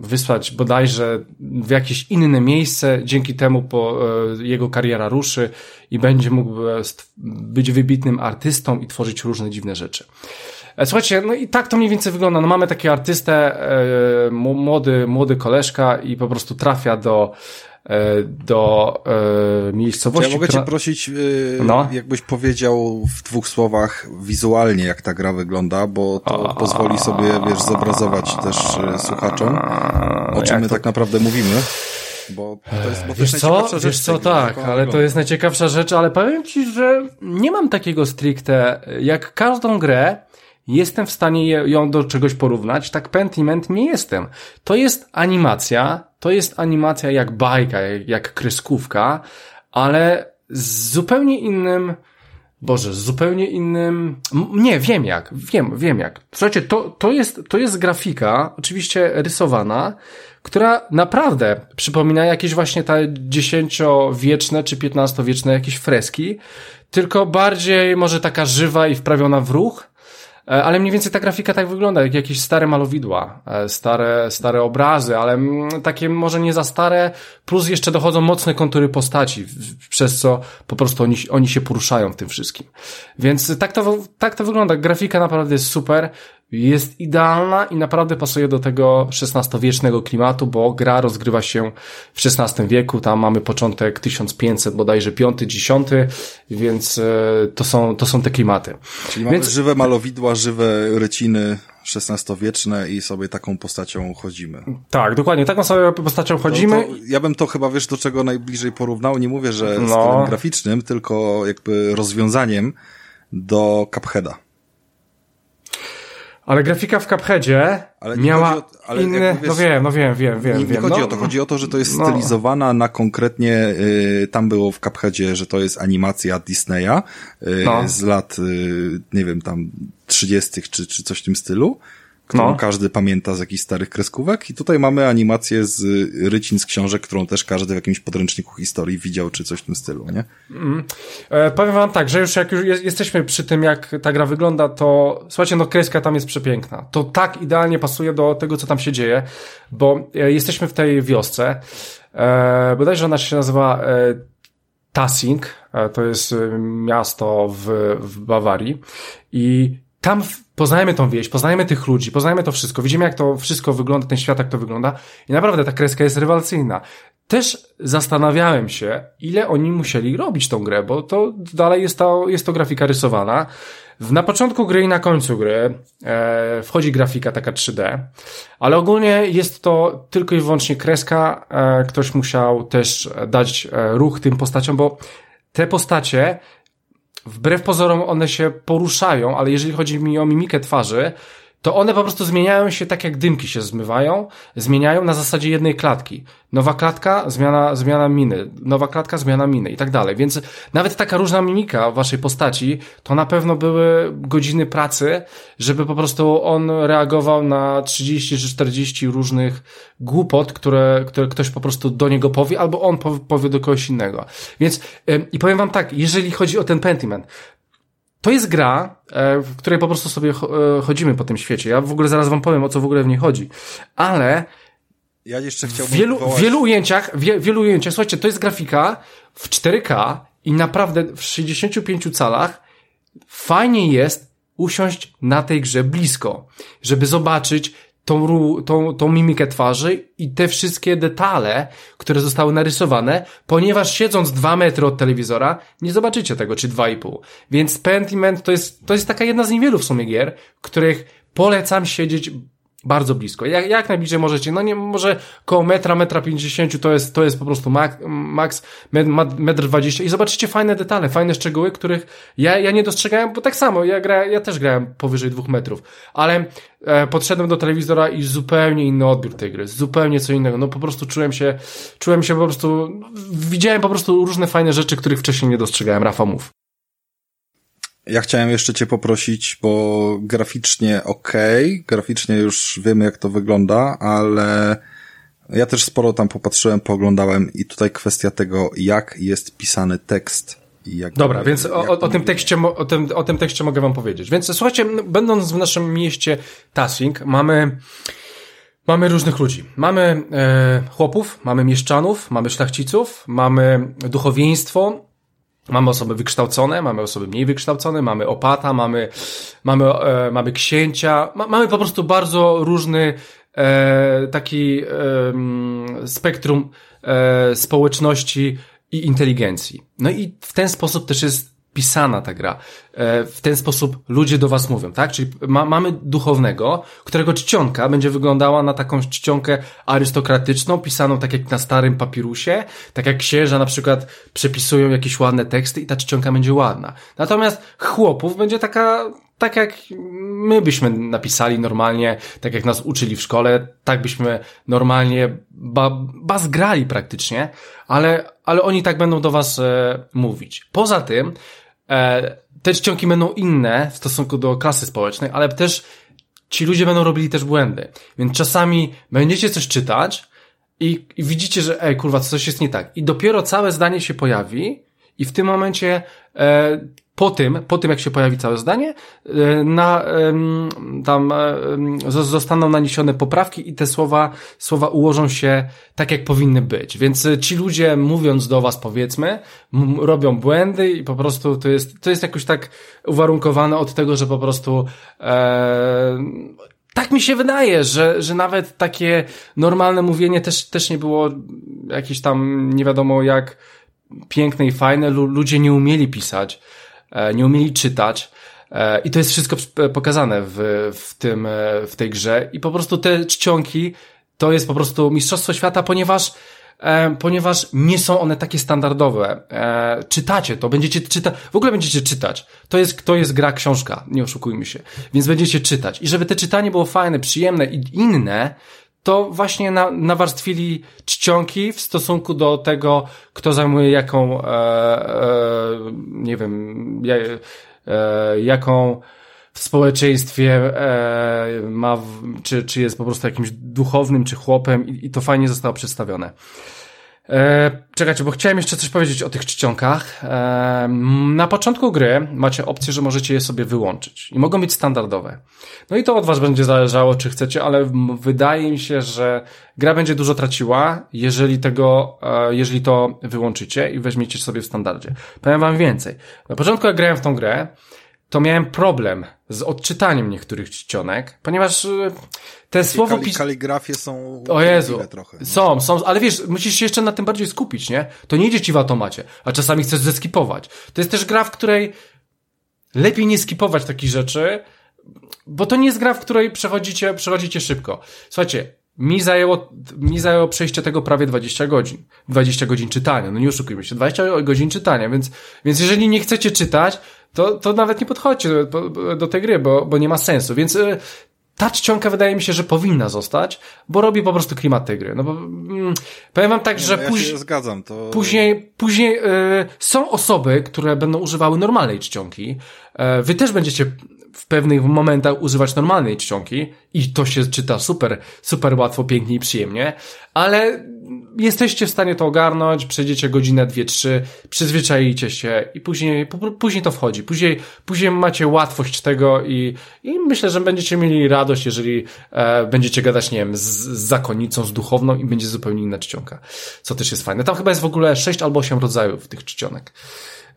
wysłać bodajże w jakieś inne miejsce, dzięki temu po, jego kariera ruszy i będzie mógł być wybitnym artystą i tworzyć różne dziwne rzeczy. Słuchajcie, no i tak to mniej więcej wygląda. No mamy taki artystę, młody, młody koleżka i po prostu trafia do E, do e, miejscowości. Ja mogę która... cię prosić, e, no? jakbyś powiedział w dwóch słowach wizualnie, jak ta gra wygląda, bo to pozwoli sobie, wiesz, zobrazować też e, słuchaczom, o czym my to... tak naprawdę mówimy. Bo to jest, bo wiesz to co, rzecz, wiesz co, tak, ale to jest najciekawsza rzecz, ale powiem ci, że nie mam takiego stricte, jak każdą grę, jestem w stanie ją do czegoś porównać, tak Pentiment nie jestem. To jest animacja, to jest animacja jak bajka, jak, kreskówka, ale z zupełnie innym, Boże, z zupełnie innym, nie, wiem jak, wiem, wiem jak. Słuchajcie, to, to jest, to jest grafika, oczywiście rysowana, która naprawdę przypomina jakieś właśnie te dziesięciowieczne czy piętnastowieczne jakieś freski, tylko bardziej może taka żywa i wprawiona w ruch, ale mniej więcej ta grafika tak wygląda, jak jakieś stare malowidła, e, stare, stare obrazy, ale takie może nie za stare, plus jeszcze dochodzą mocne kontury postaci, przez co po prostu oni, oni się poruszają w tym wszystkim. Więc tak to, tak to wygląda. Grafika naprawdę jest super jest idealna i naprawdę pasuje do tego XVI-wiecznego klimatu, bo gra rozgrywa się w XVI wieku, tam mamy początek 1500, bodajże 5, 10, więc e, to są, to są te klimaty. Czyli więc... mamy żywe malowidła, żywe ryciny XVI-wieczne i sobie taką postacią chodzimy. Tak, dokładnie, taką sobie postacią chodzimy. To, to ja bym to chyba, wiesz, do czego najbliżej porównał, nie mówię, że no. stylem graficznym, tylko jakby rozwiązaniem do Cupheada. Ale grafika w Cupheadzie miała o, ale inne, no wiem, no wiem, wiem, wiem. Nie, nie wiem. chodzi no, o to, chodzi o to, że to jest no. stylizowana na konkretnie, y, tam było w Cupheadzie, że to jest animacja Disneya y, no. z lat, y, nie wiem, tam 30. czy, czy coś w tym stylu którą no. każdy pamięta z jakichś starych kreskówek i tutaj mamy animację z rycin z książek, którą też każdy w jakimś podręczniku historii widział, czy coś w tym stylu, nie? Mm. E, powiem wam tak, że już jak już jesteśmy przy tym, jak ta gra wygląda, to słuchajcie, no kreska tam jest przepiękna. To tak idealnie pasuje do tego, co tam się dzieje, bo e, jesteśmy w tej wiosce, e, bodajże ona się nazywa e, Tassing, e, to jest e, miasto w, w Bawarii i tam poznajemy tą wieś, poznajemy tych ludzi, poznajemy to wszystko, widzimy jak to wszystko wygląda, ten świat jak to wygląda i naprawdę ta kreska jest rewelacyjna. Też zastanawiałem się, ile oni musieli robić tą grę, bo to dalej jest to, jest to grafika rysowana. Na początku gry i na końcu gry e, wchodzi grafika taka 3D, ale ogólnie jest to tylko i wyłącznie kreska. E, ktoś musiał też dać e, ruch tym postaciom, bo te postacie wbrew pozorom one się poruszają, ale jeżeli chodzi mi o mimikę twarzy, to one po prostu zmieniają się tak jak dymki się zmywają, zmieniają na zasadzie jednej klatki. Nowa klatka, zmiana, zmiana miny, nowa klatka, zmiana miny i tak dalej. Więc nawet taka różna mimika waszej postaci, to na pewno były godziny pracy, żeby po prostu on reagował na 30 czy 40 różnych głupot, które, które ktoś po prostu do niego powie, albo on powie do kogoś innego. Więc, i powiem wam tak, jeżeli chodzi o ten Pentiment, to jest gra, e, w której po prostu sobie e, chodzimy po tym świecie. Ja w ogóle zaraz wam powiem, o co w ogóle w niej chodzi. Ale ja jeszcze chciałbym w wielu, w wielu ujęciach, w wielu ujęciach, słuchajcie, to jest grafika w 4K i naprawdę w 65 calach fajnie jest usiąść na tej grze blisko, żeby zobaczyć tą, tą, tą mimikę twarzy i te wszystkie detale, które zostały narysowane, ponieważ siedząc dwa metry od telewizora, nie zobaczycie tego, czy dwa i pół. Więc Pentiment to jest, to jest taka jedna z niewielu w sumie gier, których polecam siedzieć bardzo blisko. Jak, jak najbliżej możecie, no nie, może koło metra, metra pięćdziesięciu to jest, to jest po prostu max, max metr dwadzieścia. I zobaczycie fajne detale, fajne szczegóły, których ja, ja nie dostrzegałem, bo tak samo, ja, gra, ja też grałem powyżej dwóch metrów, ale e, podszedłem do telewizora i zupełnie inny odbiór tej gry, zupełnie co innego, no po prostu czułem się, czułem się po prostu, widziałem po prostu różne fajne rzeczy, których wcześniej nie dostrzegałem, Rafa mów. Ja chciałem jeszcze cię poprosić, bo graficznie ok, graficznie już wiemy jak to wygląda, ale ja też sporo tam popatrzyłem, pooglądałem i tutaj kwestia tego, jak jest pisany tekst. Dobra, więc jak o, o, tym tekście, o, tym, o tym tekście mogę wam powiedzieć. Więc słuchajcie, będąc w naszym mieście Tassing, mamy, mamy różnych ludzi. Mamy e, chłopów, mamy mieszczanów, mamy szlachciców, mamy duchowieństwo, Mamy osoby wykształcone, mamy osoby mniej wykształcone, mamy opata, mamy, mamy, e, mamy księcia, ma, mamy po prostu bardzo różny e, taki e, spektrum e, społeczności i inteligencji. No i w ten sposób też jest pisana ta gra. E, w ten sposób ludzie do was mówią, tak? Czyli ma, mamy duchownego, którego czcionka będzie wyglądała na taką czcionkę arystokratyczną, pisaną tak jak na starym papirusie, tak jak księża na przykład przepisują jakieś ładne teksty i ta czcionka będzie ładna. Natomiast chłopów będzie taka tak jak my byśmy napisali normalnie, tak jak nas uczyli w szkole, tak byśmy normalnie ba, bazgrali praktycznie, ale, ale oni tak będą do was e, mówić. Poza tym, te czcionki będą inne w stosunku do klasy społecznej, ale też ci ludzie będą robili też błędy. Więc czasami będziecie coś czytać i, i widzicie, że ej, kurwa, coś jest nie tak. I dopiero całe zdanie się pojawi i w tym momencie e, po tym, po tym jak się pojawi całe zdanie, e, na, tam e, zostaną naniesione poprawki i te słowa, słowa ułożą się tak, jak powinny być. Więc e, ci ludzie, mówiąc do was, powiedzmy, robią błędy i po prostu to jest, to jest jakoś tak uwarunkowane od tego, że po prostu e, tak mi się wydaje, że, że nawet takie normalne mówienie też, też nie było jakieś tam nie wiadomo jak piękne i fajne. Ludzie nie umieli pisać. E, nie umieli czytać. E, I to jest wszystko pokazane w, w tym, e, w tej grze. I po prostu te czcionki to jest po prostu mistrzostwo świata, ponieważ ponieważ nie są one takie standardowe. czytacie to, będziecie czytać, w ogóle będziecie czytać. To jest, to jest gra książka, nie oszukujmy się. Więc będziecie czytać. I żeby te czytanie było fajne, przyjemne i inne, to właśnie na, nawarstwili czcionki w stosunku do tego, kto zajmuje jaką, e, e, nie wiem, e, jaką w społeczeństwie e, ma, w, czy, czy jest po prostu jakimś duchownym, czy chłopem i, i to fajnie zostało przedstawione. E, czekajcie, bo chciałem jeszcze coś powiedzieć o tych czcionkach. E, na początku gry macie opcję, że możecie je sobie wyłączyć i mogą być standardowe. No i to od was będzie zależało, czy chcecie, ale wydaje mi się, że gra będzie dużo traciła, jeżeli tego, e, jeżeli to wyłączycie i weźmiecie sobie w standardzie. Powiem wam więcej. Na początku jak grałem w tą grę, to miałem problem z odczytaniem niektórych czcionek, ponieważ y, te słowo... Kali, kaligrafie są o Jezu, trochę. No. Są, są, ale wiesz, musisz się jeszcze na tym bardziej skupić, nie? To nie idzie ci w automacie, a czasami chcesz zeskipować. To jest też gra, w której lepiej nie skipować takich rzeczy, bo to nie jest gra, w której przechodzicie, przechodzicie szybko. Słuchajcie, mi zajęło, mi zajęło przejście tego prawie 20 godzin. 20 godzin czytania, no nie oszukujmy się, 20 godzin czytania, więc, więc jeżeli nie chcecie czytać, to, to nawet nie podchodźcie do, do tej gry, bo, bo nie ma sensu. Więc y, ta czcionka wydaje mi się, że powinna zostać, bo robi po prostu klimat tej gry. No bo mm, powiem wam tak, nie, że no ja później, zgadzam, to... później, później y, są osoby, które będą używały normalnej czcionki. Y, wy też będziecie w pewnych momentach używać normalnej czcionki i to się czyta super, super łatwo, pięknie i przyjemnie, ale jesteście w stanie to ogarnąć, przejdziecie godzinę, dwie, trzy, przyzwyczajicie się i później, później to wchodzi. Później, później macie łatwość tego i, i myślę, że będziecie mieli radość, jeżeli e, będziecie gadać, nie wiem, z, z zakonnicą, z duchowną i będzie zupełnie inna czcionka, co też jest fajne. Tam chyba jest w ogóle sześć albo osiem rodzajów tych czcionek.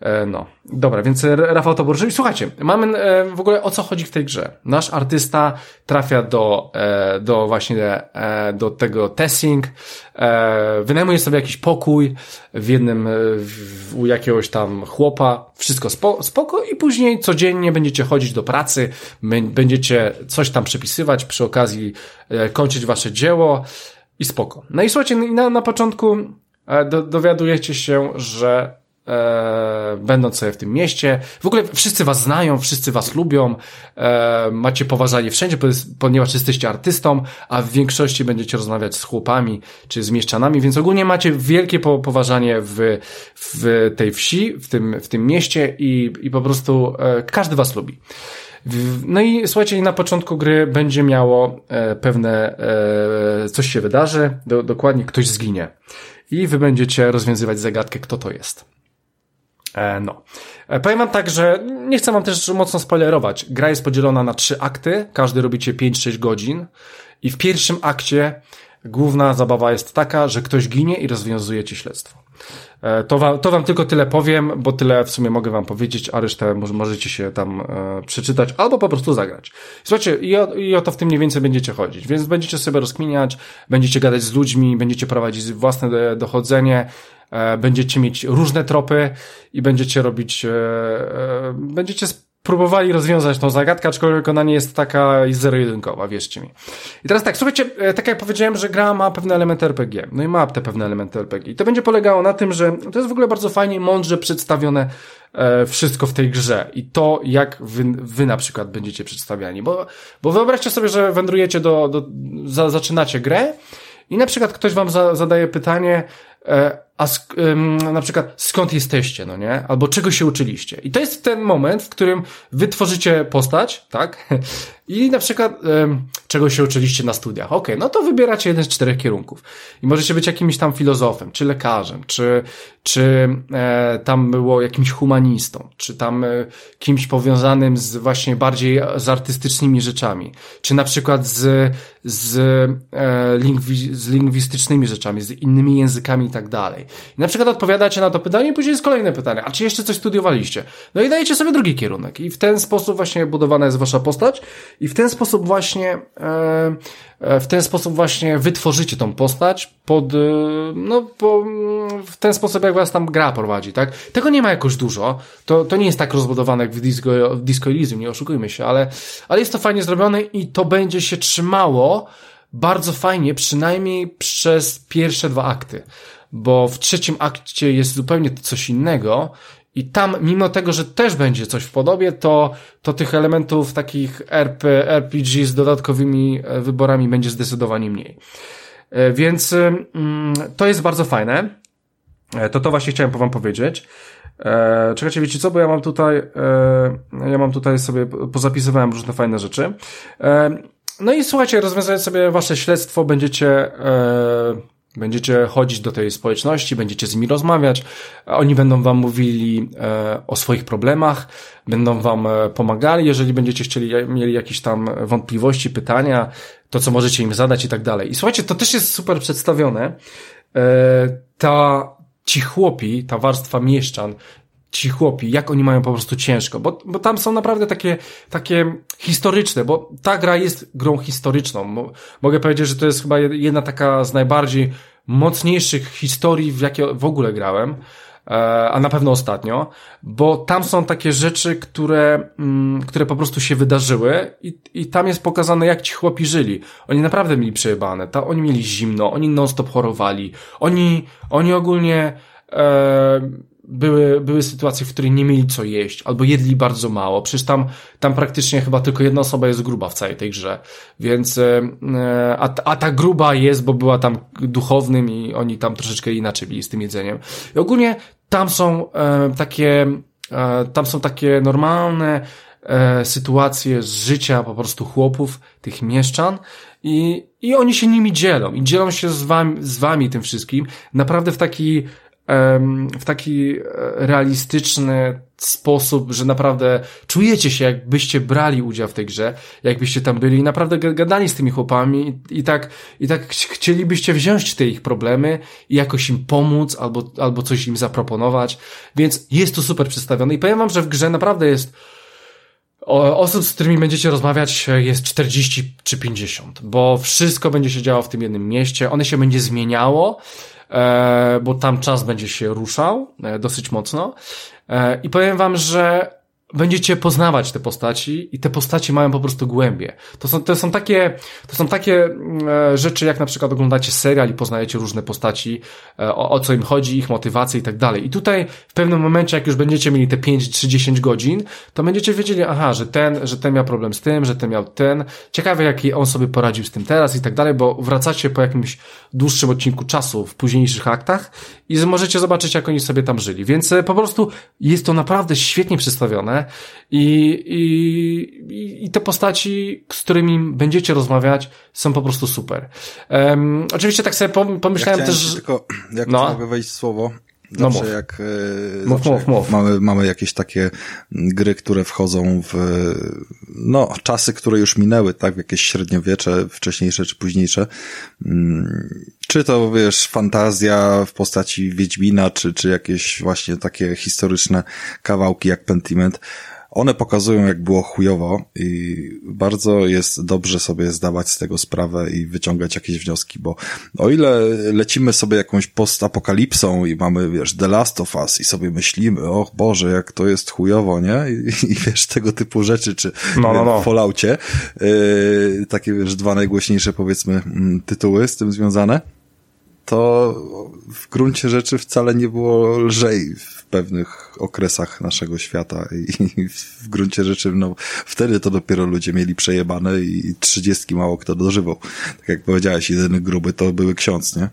E, no, dobra, więc Rafał to poruszył. Słuchajcie, mamy e, w ogóle o co chodzi w tej grze. Nasz artysta trafia do, e, do właśnie do tego testing, wynajmuje sobie jakiś pokój w jednym, w, u jakiegoś tam chłopa, wszystko spo, spoko i później codziennie będziecie chodzić do pracy, będziecie coś tam przepisywać, przy okazji kończyć wasze dzieło i spoko. No i słuchajcie, na, na początku do, dowiadujecie się, że e, będąc sobie w tym mieście. W ogóle wszyscy was znają, wszyscy was lubią, e, macie poważanie wszędzie, ponieważ jesteście artystą, a w większości będziecie rozmawiać z chłopami czy z mieszczanami, więc ogólnie macie wielkie po, poważanie w, w tej wsi, w tym, w tym mieście i, i po prostu e, każdy was lubi. No i słuchajcie, na początku gry będzie miało e, pewne, e, coś się wydarzy, do, dokładnie ktoś zginie. I wy będziecie rozwiązywać zagadkę, kto to jest. E, no. E, powiem wam tak, że nie chcę wam też mocno spoilerować. Gra jest podzielona na trzy akty, każdy robicie 5-6 godzin i w pierwszym akcie główna zabawa jest taka, że ktoś ginie i rozwiązujecie śledztwo. E, to wam, to wam tylko tyle powiem, bo tyle w sumie mogę wam powiedzieć, a resztę może, możecie się tam e, przeczytać albo po prostu zagrać. Słuchajcie, i o, i o to w tym mniej więcej będziecie chodzić, więc będziecie sobie rozkminiać, będziecie gadać z ludźmi, będziecie prowadzić własne dochodzenie, będziecie mieć różne tropy i będziecie robić, e, e, będziecie próbowali rozwiązać tą zagadkę, aczkolwiek ona nie jest taka zero-jedynkowa, wierzcie mi. I teraz tak, słuchajcie, tak jak powiedziałem, że gra ma pewne elementy RPG, no i ma te pewne elementy RPG. I to będzie polegało na tym, że to jest w ogóle bardzo fajnie i mądrze przedstawione wszystko w tej grze i to, jak wy, wy na przykład będziecie przedstawiani, bo, bo wyobraźcie sobie, że wędrujecie do, do za, zaczynacie grę i na przykład ktoś wam za, zadaje pytanie, a sk na przykład skąd jesteście, no nie? Albo czego się uczyliście. I to jest ten moment, w którym wy tworzycie postać, tak? I na przykład czego się uczyliście na studiach. Okay, no to wybieracie jeden z czterech kierunków. I możecie być jakimś tam filozofem, czy lekarzem, czy, czy e, tam było jakimś humanistą, czy tam e, kimś powiązanym z właśnie bardziej z artystycznymi rzeczami, czy na przykład z, z, e, lingwi, z lingwistycznymi rzeczami, z innymi językami i tak dalej. I na przykład odpowiadacie na to pytanie i później jest kolejne pytanie, a czy jeszcze coś studiowaliście? No i dajecie sobie drugi kierunek i w ten sposób właśnie budowana jest wasza postać i w ten sposób właśnie e, e, w ten sposób właśnie wytworzycie tą postać pod, e, no, po, w ten sposób, jak was tam gra prowadzi, tak? Tego nie ma jakoś dużo. To, to nie jest tak rozbudowane jak w Disco, w Disco Elysium, nie oszukujmy się, ale, ale jest to fajnie zrobione i to będzie się trzymało bardzo fajnie, przynajmniej przez pierwsze dwa akty bo w trzecim akcie jest zupełnie coś innego i tam, mimo tego, że też będzie coś w podobie, to, to tych elementów takich RP, RPG z dodatkowymi e, wyborami będzie zdecydowanie mniej. E, więc mm, to jest bardzo fajne. E, to to właśnie chciałem wam powiedzieć. czekajcie, wiecie co, bo ja mam tutaj, ja mam tutaj sobie, pozapisywałem różne fajne rzeczy. no i słuchajcie, rozwiązując sobie wasze śledztwo, będziecie, Będziecie chodzić do tej społeczności, będziecie z nimi rozmawiać, oni będą wam mówili e, o swoich problemach, będą wam e, pomagali, jeżeli będziecie chcieli, mieli jakieś tam wątpliwości, pytania, to co możecie im zadać i tak dalej. I słuchajcie, to też jest super przedstawione. E, ta, ci chłopi, ta warstwa mieszczan, ci chłopi, jak oni mają po prostu ciężko, bo, bo tam są naprawdę takie, takie historyczne, bo ta gra jest grą historyczną. Mogę powiedzieć, że to jest chyba jedna taka z najbardziej mocniejszych historii, w jakie w ogóle grałem, e, a na pewno ostatnio, bo tam są takie rzeczy, które, mm, które po prostu się wydarzyły i, i tam jest pokazane, jak ci chłopi żyli. Oni naprawdę mieli przejebane, ta, oni mieli zimno, oni non-stop chorowali, oni, oni ogólnie e, były, były sytuacje, w których nie mieli co jeść, albo jedli bardzo mało. Przecież tam, tam praktycznie chyba tylko jedna osoba jest gruba w całej tej grze. Więc, e, a, a ta gruba jest, bo była tam duchownym i oni tam troszeczkę inaczej byli z tym jedzeniem. I ogólnie tam są e, takie, e, tam są takie normalne sytuacje z życia po prostu chłopów, tych mieszczan i, i oni się nimi dzielą i dzielą się z wami, z wami tym wszystkim naprawdę w taki w taki e, realistyczny, sposób, że naprawdę czujecie się, jakbyście brali udział w tej grze, jakbyście tam byli i naprawdę gadali z tymi chłopami i, i tak, i tak chcielibyście wziąć te ich problemy i jakoś im pomóc albo, albo coś im zaproponować, więc jest to super przedstawione i powiem wam, że w grze naprawdę jest osób, z którymi będziecie rozmawiać jest 40 czy 50, bo wszystko będzie się działo w tym jednym mieście, one się będzie zmieniało, bo tam czas będzie się ruszał e, dosyć mocno. E, i powiem wam, że będziecie poznawać te postaci i te postaci mają po prostu głębie. To są, to są takie, to są takie mm, e, rzeczy, jak na przykład oglądacie serial i poznajecie różne postaci, e, o, o co im chodzi, ich motywacje i tak dalej. I tutaj w pewnym momencie, jak już będziecie mieli te 5 czy 10 godzin, to będziecie wiedzieli, aha, że ten, że ten miał problem z tym, że ten miał ten. Ciekawe, jaki on sobie poradził z tym teraz i tak dalej, bo wracacie po jakimś dłuższym odcinku czasu w późniejszych aktach i możecie zobaczyć, jak oni sobie tam żyli. Więc e, po prostu jest to naprawdę świetnie przedstawione i, i, i te postaci, z którymi będziecie rozmawiać, są po prostu super. Um, oczywiście tak sobie pomyślałem ja też... Tylko, jak no. mogę wejść słowo, zawsze no jak, mów, zawsze mów, mów. Mamy, mamy jakieś takie gry, które wchodzą w no, czasy, które już minęły, tak, w jakieś średniowiecze, wcześniejsze czy późniejsze. Mm, czy to, wiesz, fantazja w postaci Wiedźmina, czy, czy jakieś właśnie takie historyczne kawałki jak Pentiment one pokazują, jak było chujowo i bardzo jest dobrze sobie zdawać z tego sprawę i wyciągać jakieś wnioski, bo o ile lecimy sobie jakąś postapokalipsą i mamy, wiesz, The Last of Us i sobie myślimy, o Boże, jak to jest chujowo, nie? I, i wiesz, tego typu rzeczy, czy no, no, no. w Falloutie, yy, takie, wiesz, dwa najgłośniejsze, powiedzmy, mm, tytuły z tym związane, to w gruncie rzeczy wcale nie było lżej pewnych okresach naszego świata i w gruncie rzeczy, no, wtedy to dopiero ludzie mieli przejebane i trzydziestki mało kto dożywał. Tak jak powiedziałeś, jedyny gruby to były ksiądz, nie?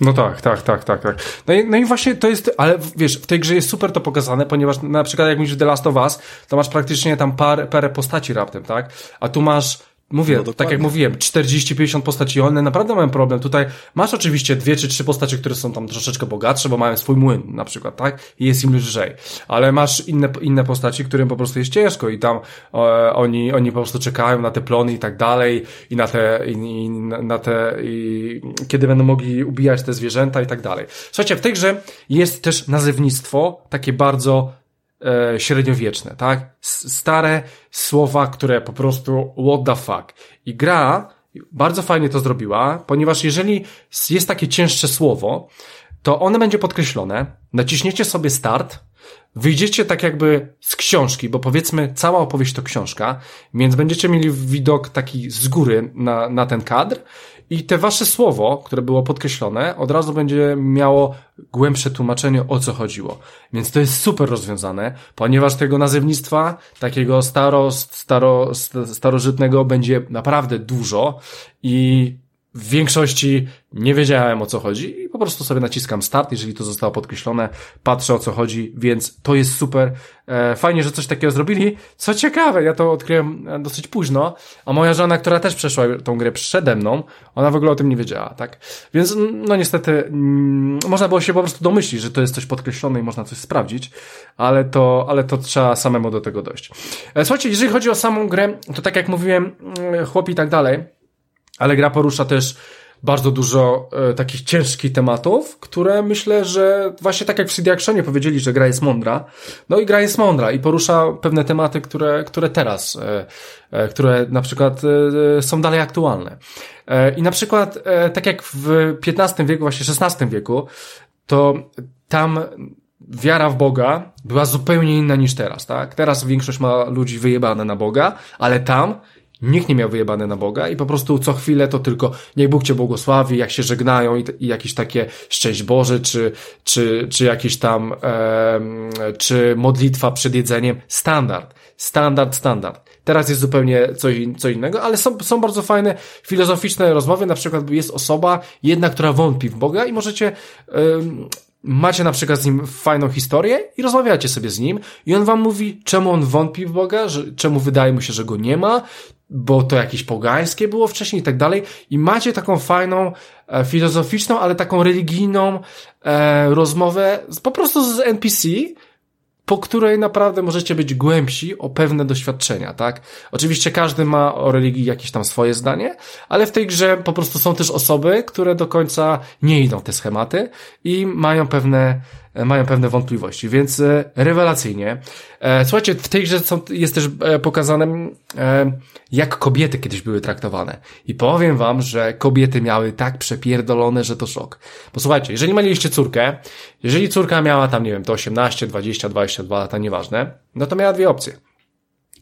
No tak, tak, tak, tak, tak. No i, no i właśnie to jest, ale wiesz, w tej grze jest super to pokazane, ponieważ na przykład jak mówisz The Last of Us, to masz praktycznie tam par, parę postaci raptem, tak? A tu masz Mówię, no tak jak mówiłem, 40-50 postaci, one naprawdę mają problem. Tutaj masz oczywiście dwie czy trzy postacie, które są tam troszeczkę bogatsze, bo mają swój młyn na przykład, tak? I jest im lżej. Ale masz inne, inne postaci, którym po prostu jest ciężko i tam e, oni, oni po prostu czekają na te plony i tak dalej i na te, i, i na te, i kiedy będą mogli ubijać te zwierzęta i tak dalej. Słuchajcie, w tej grze jest też nazewnictwo takie bardzo e, średniowieczne, tak? Stare słowa, które po prostu what the fuck. I gra bardzo fajnie to zrobiła, ponieważ jeżeli jest takie cięższe słowo, to one będzie podkreślone, naciśniecie sobie start, wyjdziecie tak jakby z książki, bo powiedzmy cała opowieść to książka, więc będziecie mieli widok taki z góry na, na ten kadr i te wasze słowo, które było podkreślone, od razu będzie miało głębsze tłumaczenie, o co chodziło. Więc to jest super rozwiązane, ponieważ tego nazewnictwa, takiego staro, staro, starożytnego będzie naprawdę dużo i w większości nie wiedziałem o co chodzi i prostu sobie naciskam start, jeżeli to zostało podkreślone, patrzę o co chodzi, więc to jest super. E, fajnie, że coś takiego zrobili. Co ciekawe, ja to odkryłem e, dosyć późno, a moja żona, która też przeszła tą grę przede mną, ona w ogóle o tym nie wiedziała, tak? Więc no niestety mm, można było się po prostu domyślić, że to jest coś podkreślone i można coś sprawdzić, ale to, ale to trzeba samemu do tego dojść. E, słuchajcie, jeżeli chodzi o samą grę, to tak jak mówiłem, mm, chłopi i tak dalej, ale gra porusza też bardzo dużo e, takich ciężkich tematów, które myślę, że właśnie tak jak w CD Actionie powiedzieli, że gra jest mądra, no i gra jest mądra i porusza pewne tematy, które, które teraz, e, e, które na przykład e, są dalej aktualne. E, I na przykład, e, tak jak w XV wieku, właśnie XVI wieku, to tam wiara w Boga była zupełnie inna niż teraz, tak? Teraz większość ma ludzi wyjebane na Boga, ale tam Nikt nie miał wyjebane na Boga i po prostu co chwilę to tylko niech Bóg cię błogosławi, jak się żegnają i, i jakieś takie szczęść Boże, czy, czy, czy jakiś tam, e, czy modlitwa przed jedzeniem. Standard. Standard, standard. Teraz jest zupełnie co, co innego, ale są, są bardzo fajne filozoficzne rozmowy. Na przykład jest osoba, jedna, która wątpi w Boga i możecie, macie na przykład z nim fajną historię i rozmawiacie sobie z nim i on wam mówi, czemu on wątpi w Boga, że, czemu wydaje mu się, że go nie ma, bo to jakieś pogańskie było wcześniej i tak dalej. I macie taką fajną, e, filozoficzną, ale taką religijną e, rozmowę z, po prostu z NPC, po której naprawdę możecie być głębsi o pewne doświadczenia, tak? Oczywiście każdy ma o religii jakieś tam swoje zdanie, ale w tej grze po prostu są też osoby, które do końca nie idą te schematy i mają pewne mają pewne wątpliwości, więc e, rewelacyjnie. E, słuchajcie, w tej grze są, jest też pokazane, jak kobiety kiedyś były traktowane. I powiem wam, że kobiety miały tak przepierdolone, że to szok. Posłuchajcie, jeżeli mieliście córkę, jeżeli córka miała tam, nie wiem, to 18, 20, 22 lata, nieważne, no to miała dwie opcje.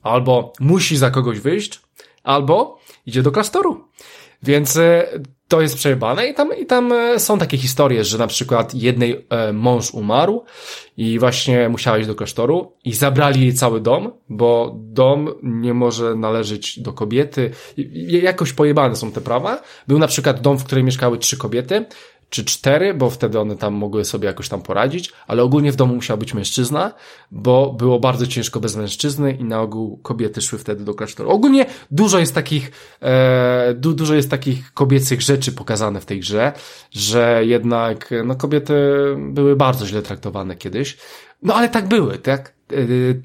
Albo musi za kogoś wyjść, albo idzie do klasztoru. Więc to jest przejebane i tam, i tam e, są takie historie, że na przykład jednej e, mąż umarł i właśnie musiała iść do klasztoru i zabrali jej cały dom, bo dom nie może należeć do kobiety. Jakoś pojebane są te prawa. Był na przykład dom, w którym mieszkały trzy kobiety czy cztery, bo wtedy one tam mogły sobie jakoś tam poradzić, ale ogólnie w domu musiał być mężczyzna, bo było bardzo ciężko bez mężczyzny i na ogół kobiety szły wtedy do klasztoru. Ogólnie dużo jest takich, e, du, dużo jest takich kobiecych rzeczy pokazane w tej grze, że jednak, no kobiety były bardzo źle traktowane kiedyś. No ale tak były, tak? E,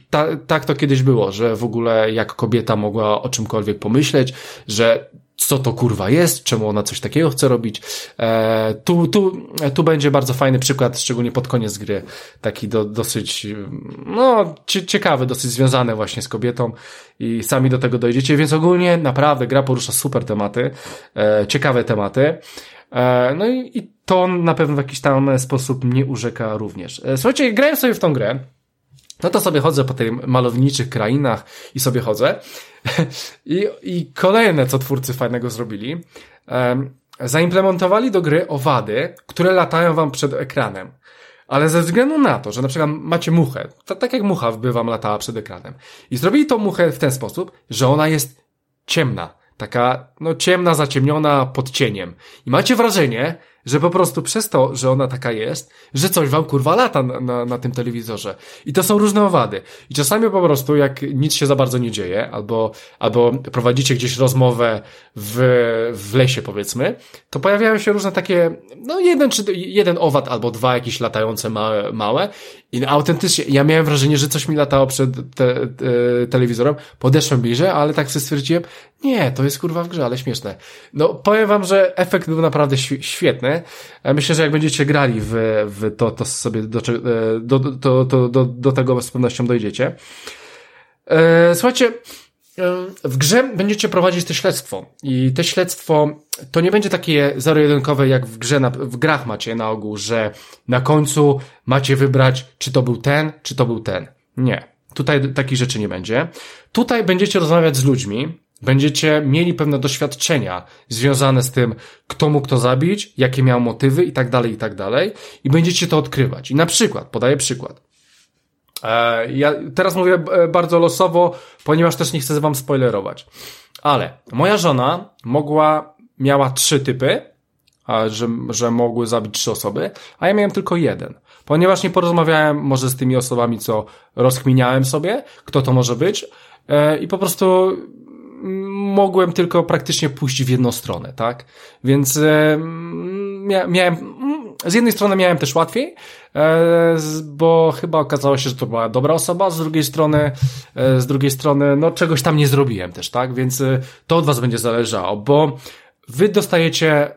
ta, tak to kiedyś było, że w ogóle jak kobieta mogła o czymkolwiek pomyśleć, że co to kurwa jest, czemu ona coś takiego chce robić. E, tu, tu, tu będzie bardzo fajny przykład, szczególnie pod koniec gry, taki do, dosyć, no, ciekawy, dosyć związany właśnie z kobietą i sami do tego dojdziecie, więc ogólnie naprawdę gra porusza super tematy, e, ciekawe tematy. E, no i, i to na pewno w jakiś tam sposób mnie urzeka również. E, słuchajcie, grałem sobie w tą grę, no to sobie chodzę po tych malowniczych krainach i sobie chodzę. I, I kolejne, co twórcy fajnego zrobili, um, zaimplementowali do gry owady, które latają wam przed ekranem. Ale ze względu na to, że na przykład macie muchę, to tak jak mucha by wam latała przed ekranem. I zrobili tą muchę w ten sposób, że ona jest ciemna. Taka, no ciemna, zaciemniona pod cieniem. I macie wrażenie, że po prostu przez to, że ona taka jest, że coś wam kurwa lata na, na, na, tym telewizorze. I to są różne owady. I czasami po prostu, jak nic się za bardzo nie dzieje, albo, albo prowadzicie gdzieś rozmowę w, w lesie, powiedzmy, to pojawiają się różne takie, no jeden czy jeden owad albo dwa jakieś latające małe, małe. I autentycznie, ja miałem wrażenie, że coś mi latało przed te, te, telewizorem. Podeszłem bliżej, ale tak sobie stwierdziłem, nie, to jest kurwa w grze, ale śmieszne. No, powiem wam, że efekt był naprawdę świetny. E, myślę, że jak będziecie grali w, w to, to sobie do, e, do, do, do, do, do tego z pewnością dojdziecie. E, słuchajcie, w grze będziecie prowadzić te śledztwo i te śledztwo to nie będzie takie zero-jedynkowe jak w grze, na, w grach macie na ogół, że na końcu macie wybrać, czy to był ten, czy to był ten. Nie. Tutaj takich rzeczy nie będzie. Tutaj będziecie rozmawiać z ludźmi, Będziecie mieli pewne doświadczenia związane z tym, kto mógł to zabić, jakie miał motywy i tak dalej, i tak dalej. I będziecie to odkrywać. I na przykład, podaję przykład. E, ja teraz mówię e, bardzo losowo, ponieważ też nie chcę wam spoilerować. Ale moja żona mogła, miała trzy typy, że, że mogły zabić trzy osoby, a ja miałem tylko jeden. Ponieważ nie porozmawiałem może z tymi osobami, co rozkminiałem sobie, kto to może być, e, i po prostu mogłem tylko praktycznie pójść w jedną stronę, tak? Więc e, miałem, z jednej strony miałem też łatwiej, e, bo chyba okazało się, że to była dobra osoba, z drugiej strony, e, z drugiej strony, no czegoś tam nie zrobiłem też, tak? Więc to od was będzie zależało, bo wy dostajecie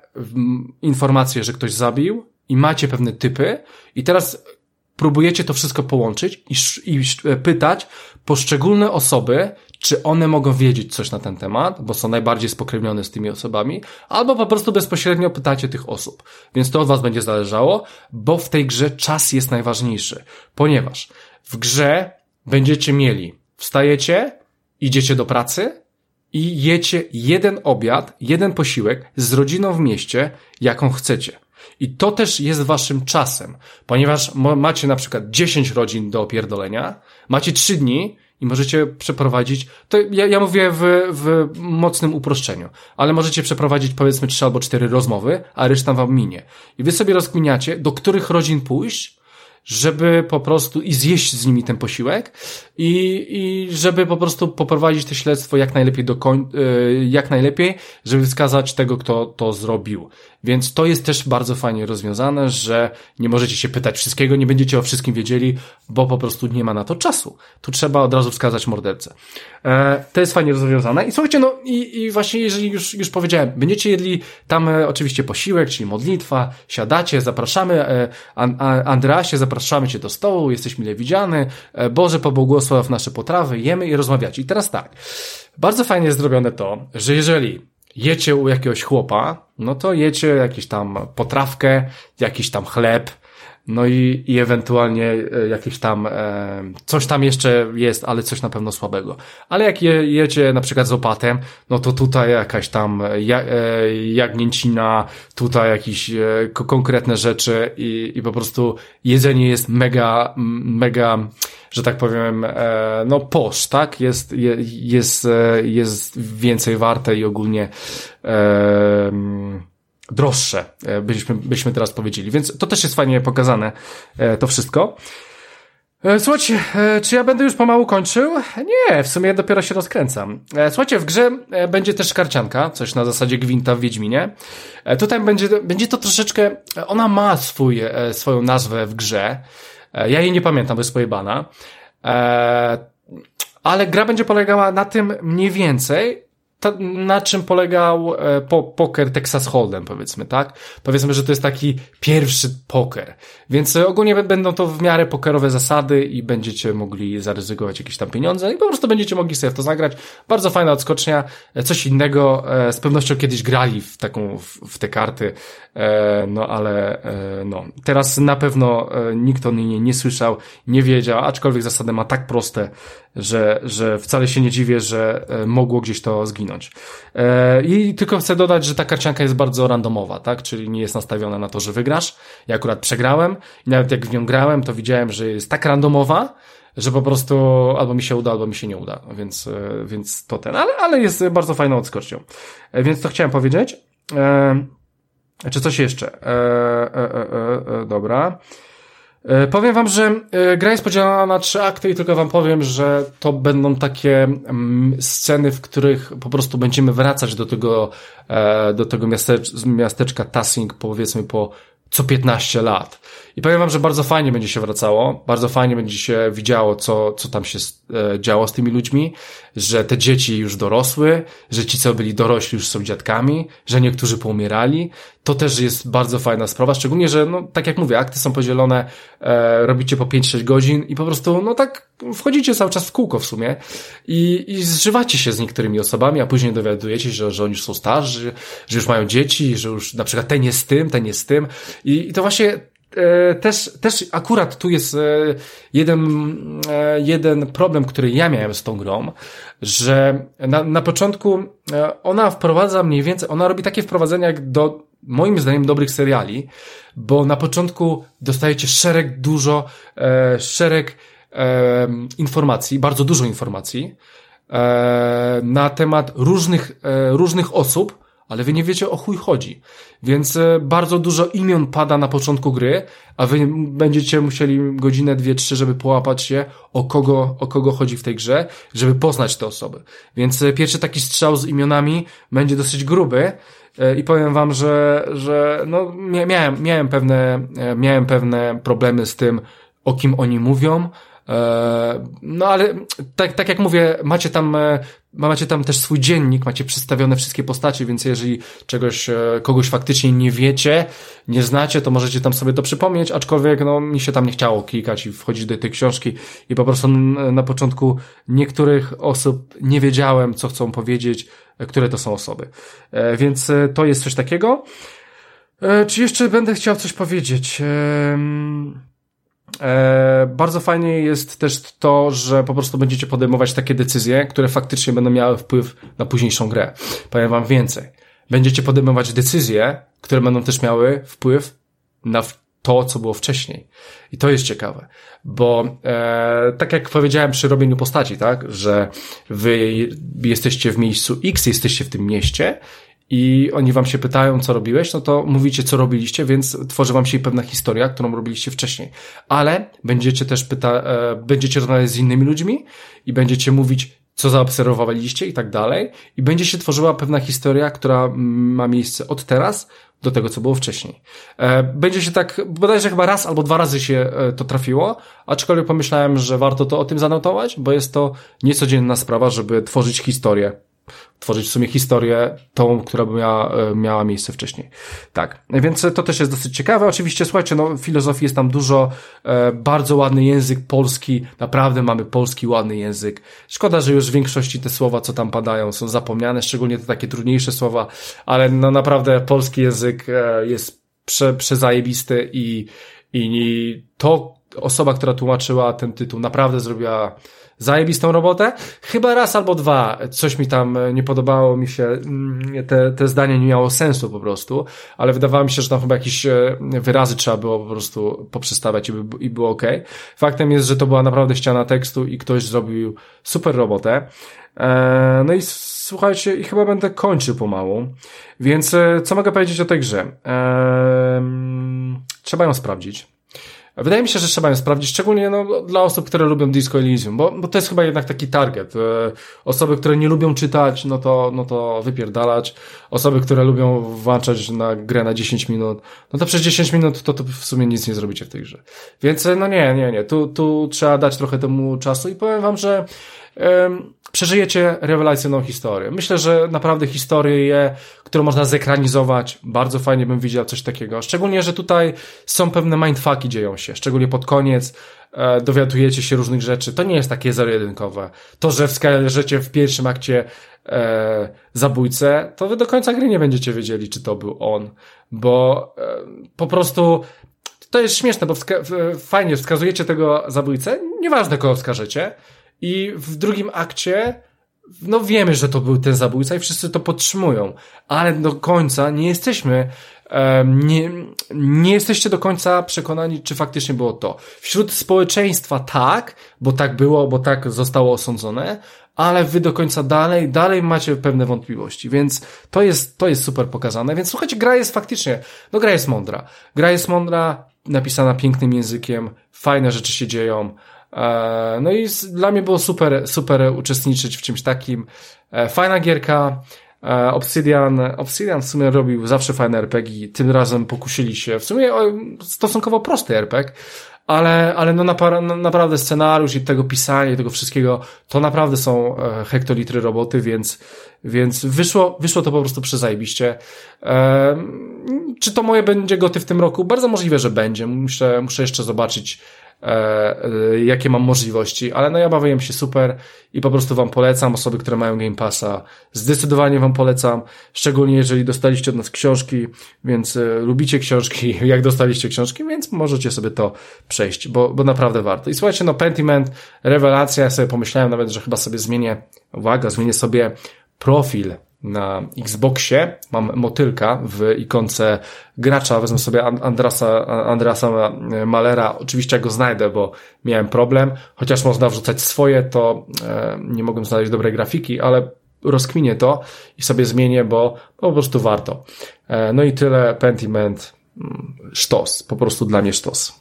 informację, że ktoś zabił i macie pewne typy i teraz próbujecie to wszystko połączyć i, i pytać poszczególne osoby, czy one mogą wiedzieć coś na ten temat, bo są najbardziej spokrewnione z tymi osobami, albo po prostu bezpośrednio pytacie tych osób. Więc to od was będzie zależało, bo w tej grze czas jest najważniejszy, ponieważ w grze będziecie mieli, wstajecie, idziecie do pracy i jecie jeden obiad, jeden posiłek z rodziną w mieście, jaką chcecie. I to też jest waszym czasem, ponieważ macie na przykład 10 rodzin do opierdolenia, macie 3 dni i możecie przeprowadzić, to ja, ja mówię w, w mocnym uproszczeniu, ale możecie przeprowadzić powiedzmy 3 albo 4 rozmowy, a reszta wam minie. I wy sobie rozkminiacie, do których rodzin pójść, żeby po prostu i zjeść z nimi ten posiłek i, i żeby po prostu poprowadzić to śledztwo jak najlepiej do koń, e, jak najlepiej, żeby wskazać tego, kto to zrobił. Więc to jest też bardzo fajnie rozwiązane, że nie możecie się pytać wszystkiego, nie będziecie o wszystkim wiedzieli, bo po prostu nie ma na to czasu. Tu trzeba od razu wskazać mordercę. E, to jest fajnie rozwiązane. I słuchajcie, no i, i właśnie jeżeli już, już powiedziałem, będziecie jedli tam e, oczywiście posiłek, czyli modlitwa, siadacie, zapraszamy, e, Andreasie, zapraszamy cię do stołu, jesteś mile widziany, e, Boże pobłogosław nasze potrawy, jemy i rozmawiacie. I teraz tak, bardzo fajnie jest zrobione to, że jeżeli jecie u jakiegoś chłopa, no to jecie jakieś tam potrawkę, jakiś tam chleb, no i, i ewentualnie e, jakieś tam, e, coś tam jeszcze jest, ale coś na pewno słabego. Ale jak je, jecie na przykład z opatem, no to tutaj jakaś tam ja, e, jagnięcina, tutaj jakieś e, konkretne rzeczy i, i po prostu jedzenie jest mega, mega, że tak powiem, e, no posz, tak? Jest, je, jest, e, jest więcej warte i ogólnie e, droższe, e, byśmy, byśmy teraz powiedzieli. Więc to też jest fajnie pokazane, to wszystko. Słuchajcie, czy ja będę już pomału kończył? Nie, w sumie dopiero się rozkręcam. Słuchajcie, w grze będzie też karcianka, coś na zasadzie gwinta w Wiedźminie. Tutaj będzie, będzie to troszeczkę, ona ma swój, swoją nazwę w grze. Ja jej nie pamiętam, bo jest pojebana. Ale gra będzie polegała na tym mniej więcej, to, na czym polegał e, po, poker Texas Hold'em, powiedzmy, tak? Powiedzmy, że to jest taki pierwszy poker. Więc e, ogólnie będą to w miarę pokerowe zasady i będziecie mogli zaryzykować jakieś tam pieniądze i po prostu będziecie mogli sobie w to zagrać. Bardzo fajna odskocznia, e, coś innego. Z pewnością kiedyś grali w taką, w, w te karty, no ale no, teraz na pewno nikt o niej nie słyszał, nie wiedział, aczkolwiek zasady ma tak proste, że, że wcale się nie dziwię, że mogło gdzieś to zginąć zginąć. E, I tylko chcę dodać, że ta karcianka jest bardzo randomowa, tak? Czyli nie jest nastawiona na to, że wygrasz. Ja akurat przegrałem i nawet jak w nią grałem, to widziałem, że jest tak randomowa, że po prostu albo mi się uda, albo mi się nie uda, więc, e, więc to ten, ale, ale jest bardzo fajną odskocznią. E, więc to chciałem powiedzieć. Czy coś jeszcze? dobra. E, powiem wam, że e, gra jest podzielona na trzy akty i tylko wam powiem, że to będą takie mm, sceny, w których po prostu będziemy wracać do tego, e, do tego miasteczka Tassing powiedzmy po co 15 lat. I powiem wam, że bardzo fajnie będzie się wracało, bardzo fajnie będzie się widziało, co, co tam się e, działo z tymi ludźmi, że te dzieci już dorosły, że ci, co byli dorośli, już są dziadkami, że niektórzy poumierali. To też jest bardzo fajna sprawa, szczególnie, że, no, tak jak mówię, akty są podzielone, e, robicie po 5-6 godzin i po prostu, no tak, wchodzicie cały czas w kółko w sumie i, i zżywacie się z niektórymi osobami, a później dowiadujecie się, że, że oni już są starzy, że już mają dzieci, że już na przykład ten jest tym, ten jest tym i, i to właśnie też, też akurat tu jest e, jeden, e, jeden problem, który ja miałem z tą grą, że na, na początku ona wprowadza mniej więcej, ona robi takie wprowadzenia jak do moim zdaniem dobrych seriali, bo na początku dostajecie szereg dużo, szereg informacji, bardzo dużo informacji na temat różnych, różnych osób, ale wy nie wiecie o chuj chodzi. Więc e, bardzo dużo imion pada na początku gry, a wy będziecie musieli godzinę, dwie, trzy, żeby połapać się o kogo, o kogo chodzi w tej grze, żeby poznać te osoby. Więc e, pierwszy taki strzał z imionami będzie dosyć gruby, e, i powiem wam, że, że no, miałem, miałem pewne, miałem pewne problemy z tym, o kim oni mówią, no ale tak, tak jak mówię, macie tam, macie tam też swój dziennik, macie przedstawione wszystkie postacie, więc jeżeli czegoś, e, kogoś faktycznie nie wiecie, nie znacie, to możecie tam sobie to przypomnieć, aczkolwiek no mi się tam nie chciało klikać i wchodzić do tej książki i po prostu na początku niektórych osób nie wiedziałem, co chcą powiedzieć, które to są osoby. Więc to jest coś takiego. Czy jeszcze będę chciał coś powiedzieć? E, bardzo fajnie jest też to, że po prostu będziecie podejmować takie decyzje, które faktycznie będą miały wpływ na późniejszą grę. Powiem wam więcej. Będziecie podejmować decyzje, które będą też miały wpływ na to, co było wcześniej. I to jest ciekawe, bo e, tak jak powiedziałem przy robieniu postaci, tak, że wy jesteście w miejscu X, jesteście w tym mieście i oni wam się pytają, co robiłeś, no to mówicie, co robiliście, więc tworzy wam się pewna historia, którą robiliście wcześniej. Ale będziecie też pyta, e, będziecie rozmawiać z innymi ludźmi i będziecie mówić, co zaobserwowaliście i tak dalej. I będzie się tworzyła pewna historia, która ma miejsce od teraz do tego, co było wcześniej. E, będzie się tak, bodajże chyba raz albo dwa razy się e, to trafiło, aczkolwiek pomyślałem, że warto to o tym zanotować, bo jest to niecodzienna sprawa, żeby tworzyć historię tworzyć w sumie historię tą, która by miała, e, miała miejsce wcześniej. Tak, więc to też jest dosyć ciekawe. Oczywiście, słuchajcie, no filozofii jest tam dużo, e, bardzo ładny język polski, naprawdę mamy polski ładny język. Szkoda, że już w większości te słowa, co tam padają, są zapomniane, szczególnie te takie trudniejsze słowa, ale no naprawdę polski język e, jest prze, przezajebisty i, i to osoba, która tłumaczyła ten tytuł, naprawdę zrobiła zajebistą robotę. Chyba raz albo dwa coś mi tam e, nie podobało mi się, mm, te, te zdanie nie miało sensu po prostu, ale wydawało mi się, że tam chyba jakieś e, wyrazy trzeba było po prostu poprzestawiać i, by, i było ok. Faktem jest, że to była naprawdę ściana tekstu i ktoś zrobił super robotę. E, no i słuchajcie, i chyba będę kończył pomału. Więc co mogę powiedzieć o tej grze? Trzeba ją sprawdzić. Wydaje mi się, że trzeba ją sprawdzić, szczególnie no, dla osób, które lubią Disco Elysium, bo, bo to jest chyba jednak taki target. E, osoby, które nie lubią czytać, no to, no to wypierdalać. Osoby, które lubią włączać na grę na 10 minut, no to przez 10 minut to, to w sumie nic nie zrobicie w tej grze. Więc e, no nie, nie, nie. Tu, tu trzeba dać trochę temu czasu i powiem wam, że przeżyjecie rewelacyjną historię. Myślę, że naprawdę historię, którą można zekranizować, bardzo fajnie bym widział coś takiego. Szczególnie, że tutaj są pewne mindfucki dzieją się, szczególnie pod koniec e, dowiadujecie się różnych rzeczy. To nie jest takie zero-jedynkowe. To, że wskażecie w pierwszym akcie e, zabójcę, to wy do końca gry nie będziecie wiedzieli, czy to był on, bo e, po prostu to jest śmieszne, bo wska fajnie wskazujecie tego zabójcę, nieważne kogo wskażecie, i w drugim akcie, no wiemy, że to był ten zabójca i wszyscy to podtrzymują, ale do końca nie jesteśmy, nie, nie jesteście do końca przekonani, czy faktycznie było to. Wśród społeczeństwa tak, bo tak było, bo tak zostało osądzone, ale wy do końca dalej, dalej macie pewne wątpliwości, więc to jest, to jest super pokazane, więc słuchajcie, gra jest faktycznie, no gra jest mądra. Gra jest mądra, napisana pięknym językiem, fajne rzeczy się dzieją, no i dla mnie było super, super uczestniczyć w czymś takim. E, fajna gierka. E, Obsidian, Obsidian w sumie robił zawsze fajne RPG, tym razem pokusili się, w sumie stosunkowo prosty RPG, ale, ale no, no naprawdę scenariusz i tego pisania i tego wszystkiego, to naprawdę są hektolitry roboty, więc, więc wyszło, wyszło to po prostu przezajebiście. czy to moje będzie goty w tym roku? Bardzo możliwe, że będzie. Muszę, muszę jeszcze zobaczyć, E, e, jakie mam możliwości, ale no ja bawiłem się super i po prostu wam polecam, osoby, które mają Game Passa, zdecydowanie wam polecam, szczególnie jeżeli dostaliście od nas książki, więc e, lubicie książki, jak dostaliście książki, więc możecie sobie to przejść, bo, bo naprawdę warto. I słuchajcie, no Pentiment, rewelacja, ja sobie pomyślałem nawet, że chyba sobie zmienię, uwaga, zmienię sobie profil na Xboxie. Mam motylka w ikonce gracza, wezmę sobie Andrasa, Andrasa Malera, oczywiście go znajdę, bo miałem problem, chociaż można wrzucać swoje, to e, nie mogłem znaleźć dobrej grafiki, ale rozkminię to i sobie zmienię, bo po prostu warto. E, no i tyle, Pentiment, mm, sztos, po prostu dla mnie sztos.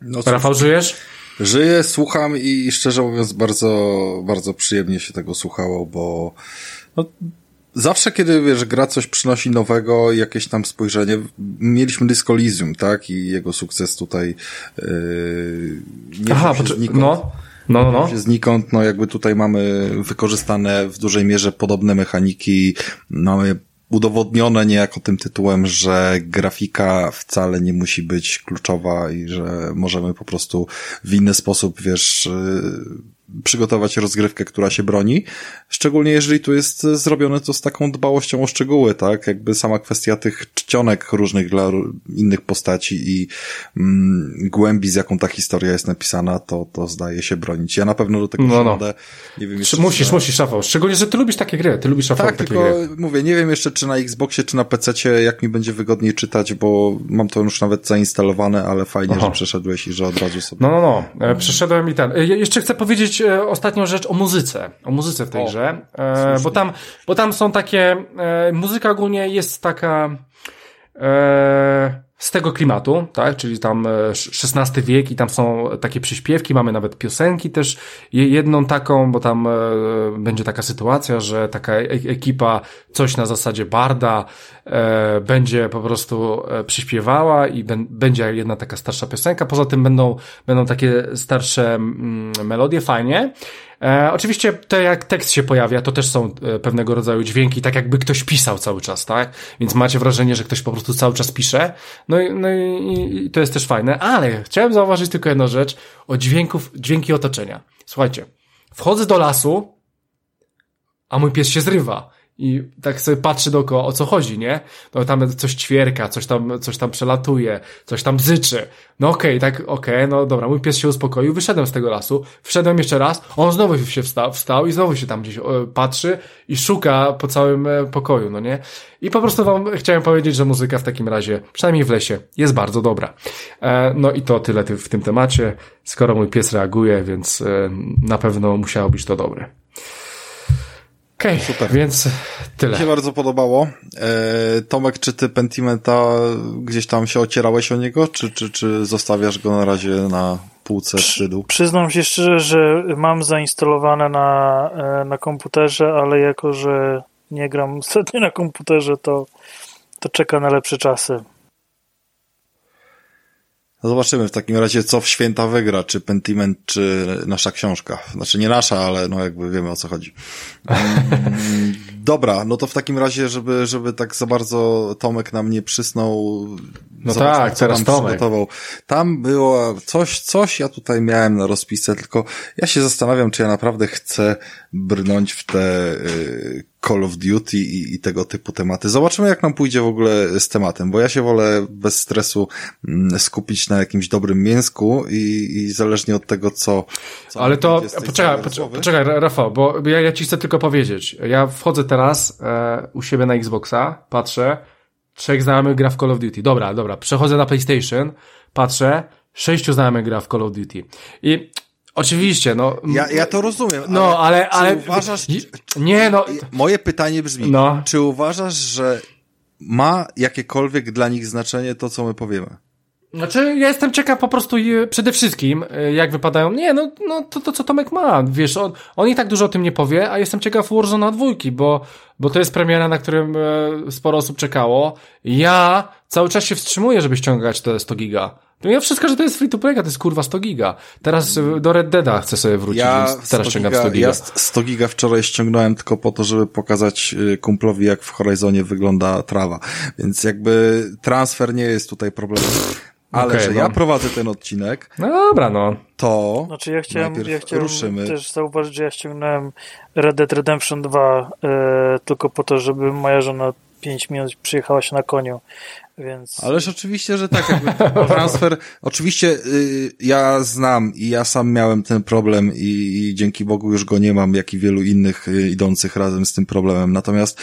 No Rafał, żyjesz? Żyję, słucham i szczerze mówiąc bardzo, bardzo przyjemnie się tego słuchało, bo no, zawsze kiedy, wiesz, gra coś przynosi nowego, jakieś tam spojrzenie, mieliśmy Disco Elysium, tak? I jego sukces tutaj yy, nie Aha, się znikąd. No. No, no, no. Znikąd, no jakby tutaj mamy wykorzystane w dużej mierze podobne mechaniki, mamy udowodnione niejako tym tytułem, że grafika wcale nie musi być kluczowa i że możemy po prostu w inny sposób, wiesz, przygotować rozgrywkę, która się broni. Szczególnie jeżeli tu jest zrobione to z taką dbałością o szczegóły, tak? Jakby sama kwestia tych czcionek różnych dla innych postaci i mm, głębi, z jaką ta historia jest napisana, to, to zdaje się bronić. Ja na pewno do tego no, no. Nie wiem jeszcze, musisz, musisz, Rafał. Szczególnie, że ty lubisz takie gry. Ty lubisz, Rafał, tak, takie tylko gry. mówię, nie wiem jeszcze, czy na Xboxie, czy na PC, jak mi będzie wygodniej czytać, bo mam to już nawet zainstalowane, ale fajnie, Aha. że przeszedłeś i że od razu sobie... No, no, no. E, przeszedłem i ten. E, jeszcze chcę powiedzieć e, ostatnią rzecz o muzyce. O muzyce w tej o, grze. E, bo, tam, bo tam są takie. E, muzyka ogólnie jest taka. E, tego klimatu, tak, czyli tam XVI wiek i tam są takie przyśpiewki, mamy nawet piosenki też, jedną taką, bo tam będzie taka sytuacja, że taka ekipa coś na zasadzie barda będzie po prostu przyśpiewała i będzie jedna taka starsza piosenka, poza tym będą, będą takie starsze mm, melodie, fajnie. E, oczywiście to jak tekst się pojawia, to też są e, pewnego rodzaju dźwięki, tak jakby ktoś pisał cały czas, tak? Więc macie wrażenie, że ktoś po prostu cały czas pisze. No i, no i, i to jest też fajne, ale chciałem zauważyć tylko jedną rzecz o dźwięków, dźwięki otoczenia. Słuchajcie, wchodzę do lasu, a mój pies się zrywa i tak sobie patrzy dookoła, o co chodzi, nie? No tam coś ćwierka, coś tam, coś tam przelatuje, coś tam bzyczy. No okej, okay, tak, okej, okay, no dobra, mój pies się uspokoił, wyszedłem z tego lasu, wszedłem jeszcze raz, on znowu się wstał, wstał i znowu się tam gdzieś patrzy i szuka po całym e, pokoju, no nie? I po prostu wam chciałem powiedzieć, że muzyka w takim razie, przynajmniej w lesie, jest bardzo dobra. E, no i to tyle w tym temacie. Skoro mój pies reaguje, więc e, na pewno musiało być to dobre. Okej, okay, super. Więc tyle. Mi się bardzo podobało. E, Tomek, czy ty Pentimenta gdzieś tam się ocierałeś o niego, czy, czy, czy zostawiasz go na razie na półce szczytu? Przyznam się szczerze, że mam zainstalowane na, e, na komputerze, ale jako, że nie gram ostatnio na komputerze, to, to czeka na lepsze czasy. No zobaczymy w takim razie, co w święta wygra, czy Pentiment, czy nasza książka. Znaczy nie nasza, ale no jakby wiemy o co chodzi. Mm, dobra, no to w takim razie, żeby, żeby tak za bardzo Tomek nam nie przysnął. No tak, teraz Tomek. Przygotował. Tam było coś, coś ja tutaj miałem na rozpisce, tylko ja się zastanawiam, czy ja naprawdę chcę brnąć w te y, Call of Duty i, i, tego typu tematy. Zobaczymy, jak nam pójdzie w ogóle z tematem, bo ja się wolę bez stresu mm, skupić na jakimś dobrym mięsku i, i zależnie od tego, co. co Ale to, poczekaj, poczekaj, Rafał, bo ja, ja ci chcę tylko powiedzieć. Ja wchodzę teraz e, u siebie na Xboxa, patrzę, trzech znajomych gra w Call of Duty. Dobra, dobra, przechodzę na PlayStation, patrzę, sześciu znajomych gra w Call of Duty. I Oczywiście, no. Ja, ja to rozumiem. No, ale, ale. ale uważasz. Nie, no. Moje pytanie brzmi: no. czy uważasz, że ma jakiekolwiek dla nich znaczenie to, co my powiemy? Znaczy, ja jestem ciekaw po prostu przede wszystkim, e, jak wypadają. Nie, no, no to, to co Tomek ma. Wiesz, on, on i tak dużo o tym nie powie, a jestem ciekaw Warzone dwójki, bo, bo to jest premiera, na którym e, sporo osób czekało. Ja cały czas się wstrzymuję, żeby ściągać te 100 giga. Ja wszystko, że to jest free to play, to jest kurwa 100 giga. Teraz e, do Red Deada chcę sobie wrócić, ja więc teraz ściągam 100 giga. Ja 100 giga wczoraj ściągnąłem tylko po to, żeby pokazać e, kumplowi, jak w Horizonie wygląda trawa. Więc jakby transfer nie jest tutaj problemem. Ale okay, że no. ja prowadzę ten odcinek. No dobra, no. To. Znaczy ja chciałem, ja chciałem ruszymy. też zauważyć, że ja ściągnąłem Red Dead Redemption 2 e, tylko po to, żeby moja żona 5 minut przyjechała się na koniu. Więc... Ależ oczywiście, że tak. Jakby transfer, oczywiście y, ja znam i ja sam miałem ten problem i, i, dzięki Bogu już go nie mam, jak i wielu innych y, idących razem z tym problemem. Natomiast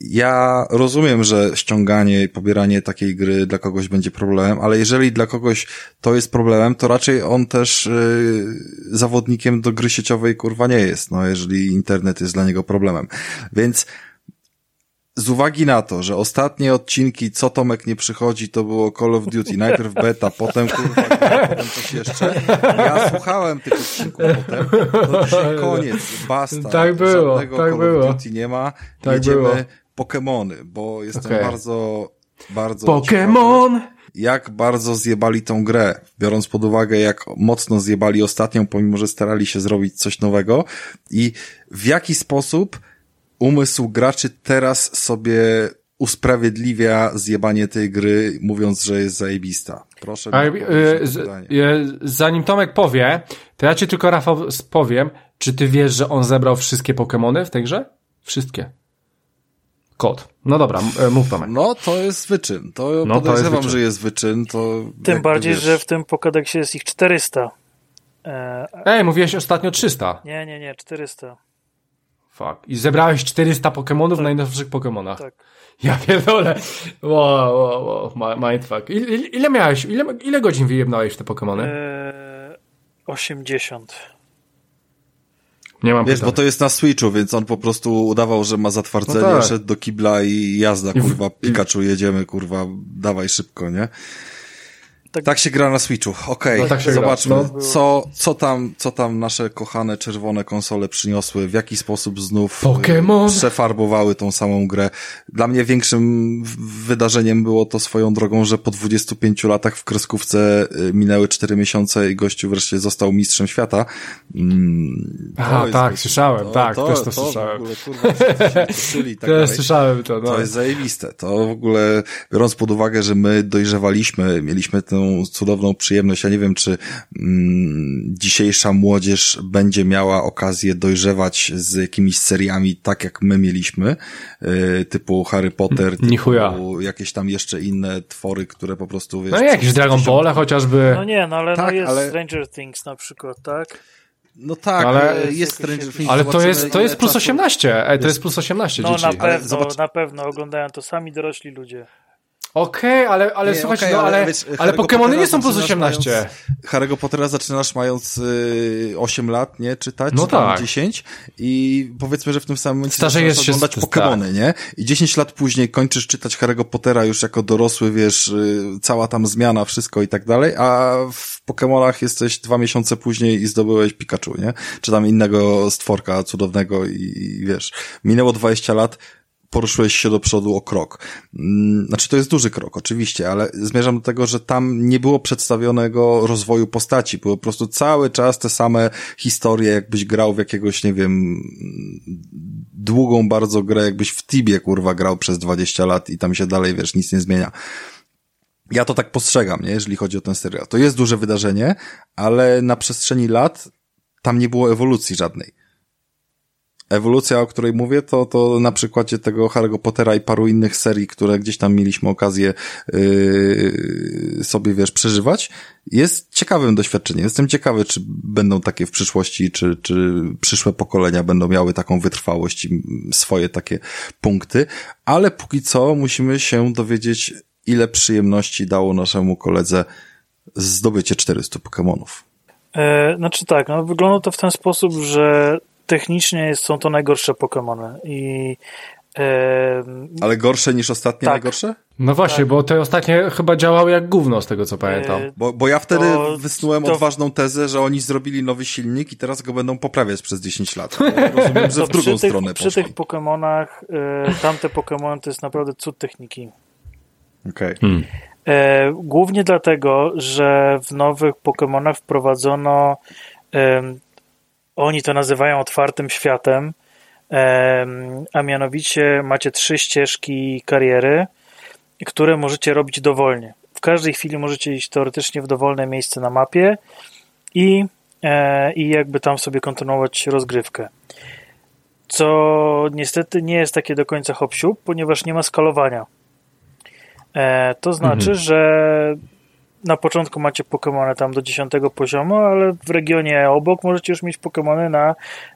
ja rozumiem, że ściąganie i pobieranie takiej gry dla kogoś będzie problemem, ale jeżeli dla kogoś to jest problemem, to raczej on też y, zawodnikiem do gry sieciowej kurwa nie jest, no jeżeli internet jest dla niego problemem. Więc z uwagi na to, że ostatnie odcinki, co Tomek nie przychodzi, to było Call of Duty. Najpierw beta, potem kurwa, potem coś jeszcze. Ja słuchałem tych odcinków potem. To dzisiaj koniec, basta. Tak było, Żadnego tak Call było. of Duty nie ma. Tak Jedziemy było. Pokemony, bo jestem okay. bardzo, bardzo Pokemon! jak bardzo zjebali tą grę, biorąc pod uwagę, jak mocno zjebali ostatnią, pomimo, że starali się zrobić coś nowego i w jaki sposób umysł graczy teraz sobie usprawiedliwia zjebanie tej gry, mówiąc, że jest zajebista. Proszę. A, z, y, zanim Tomek powie, to ja ci tylko, Rafał, powiem, czy ty wiesz, że on zebrał wszystkie Pokémony w tej grze? Wszystkie. Kod. No dobra, e, mów Tomek. No, to jest wyczyn. To no, podejrzewam, to jest że jest wyczyn. To Tym bardziej, wiesz... że w tym Pokédexie jest ich 400. E... Ej, mówiłeś ostatnio 300. Nie, nie, nie, 400. Fuck. I zebrałeś 400 Pokémonów tak. w najnowszych Pokémonach. Tak. Ja pierdolę. Wow, wow, wow. Mindfuck. Ile, ile miałeś, ile, ile godzin wyjebnałeś w te Pokémony? Eee, 80. Nie mam Wiesz, pytań. bo to jest na Switchu, więc on po prostu udawał, że ma zatwardzenie, No tak. szedł do kibla i jazda, kurwa, Pikachu, jedziemy, kurwa, dawaj szybko, nie? Tak, Tak- się gra na Switchu. Okej, No tak się gra. zobaczmy, No. co, co, tam, co tam nasze kochane czerwone konsole przyniosły, w jaki sposób znów Pokémon. e, przefarbowały tą samą grę. Dla mnie większym wydarzeniem było to swoją drogą, że po 25 latach w kreskówce e, minęły 4 miesiące i gościu wreszcie został mistrzem świata. Mm, to Aha, jest- tak, słyszałem, tak, też to słyszałem. W ogóle, kurwa, wszyscy się cieszyli i tak Też dalej. słyszałem to, no. To jest zajebiste. To w ogóle, biorąc pod uwagę, że my dojrzewaliśmy, mieliśmy tę cudowną przyjemność. Ja nie wiem, czy mm, dzisiejsza młodzież będzie miała okazję dojrzewać z jakimiś seriami tak, jak my mieliśmy, y, typu Harry Potter, chuja. typu jakieś tam jeszcze inne twory, które po prostu, wiesz... No i jakieś Dragon Ball chociażby. No nie, no ale Tak, no jest ale- Stranger Things na przykład, tak? No tak, Ale- jest Stranger Things. Ale to jest, to jest plus czasu- 18. Ej, to jest plus 18 No dzieci. na Okej, pewno, zobacz- na pewno oglądają to sami dorośli ludzie. Ale, ale Nie, słuchajcie, okej, no ale, ale Harry'ego Pokémony nie są plus zaczynasz 18. Mając, Harry'ego Pottera zaczynasz mając y, 8 lat, nie? Czytać, No czy tak. 10 i powiedzmy, że w tym samym momencie Starzejesz zaczynasz się oglądać tak. Pokémony, nie? I 10 lat później kończysz czytać Harry'ego Pottera już jako dorosły, wiesz, y, cała tam zmiana, wszystko i tak dalej, a w Pokémonach jesteś dwa miesiące później i zdobyłeś Pikachu, nie? Czy tam innego stworka cudownego i, i wiesz, minęło 20 lat, poruszyłeś się do przodu o krok. Mm, Znaczy, to jest duży krok, oczywiście, ale zmierzam do tego, że tam nie było przedstawionego rozwoju postaci. Były po prostu cały czas te same historie, jakbyś grał w jakiegoś, nie wiem, długą bardzo grę, jakbyś w Tibie, kurwa, grał przez 20 lat i tam się dalej, wiesz, nic nie zmienia. Ja to tak postrzegam, nie, jeżeli chodzi o ten serial. To jest duże wydarzenie, ale na przestrzeni lat tam nie było ewolucji żadnej ewolucja, o której mówię, to, to na przykładzie tego Harry'ego Pottera i paru innych serii, które gdzieś tam mieliśmy okazję yy, sobie, wiesz, przeżywać, jest ciekawym doświadczeniem. Jestem ciekawy, czy będą takie w przyszłości, czy, czy przyszłe pokolenia będą miały taką wytrwałość i swoje takie punkty, ale póki co musimy się dowiedzieć, ile przyjemności dało naszemu koledze zdobycie 400 Pokemonów. E, znaczy tak, no, wygląda to w ten sposób, że technicznie są to najgorsze Pokémony i e, Ale gorsze niż ostatnie Tak. najgorsze? No właśnie, Tak. bo te ostatnie chyba działały jak gówno, z tego co pamiętam. e, Bo, bo ja wtedy To- wysnułem to- odważną tezę, że oni zrobili nowy silnik i teraz go będą poprawiać przez 10 lat. Ja rozumiem, że to w drugą przy tych, stronę przy poszło. tych Pokémonach, e, tamte Pokémony to jest naprawdę cud techniki. Okej. Hmm. E, głównie dlatego, że w nowych Pokémonach wprowadzono, oni to nazywają otwartym światem, em, a mianowicie macie trzy ścieżki kariery, które możecie robić dowolnie. W każdej chwili możecie iść teoretycznie w dowolne miejsce na mapie i, e, i jakby tam sobie kontynuować rozgrywkę. Co niestety nie jest takie do końca hop ponieważ nie ma skalowania. E, to znaczy, Mhm. że na początku macie Pokémony tam do 10 poziomu, ale w regionie obok możecie już mieć Pokémony na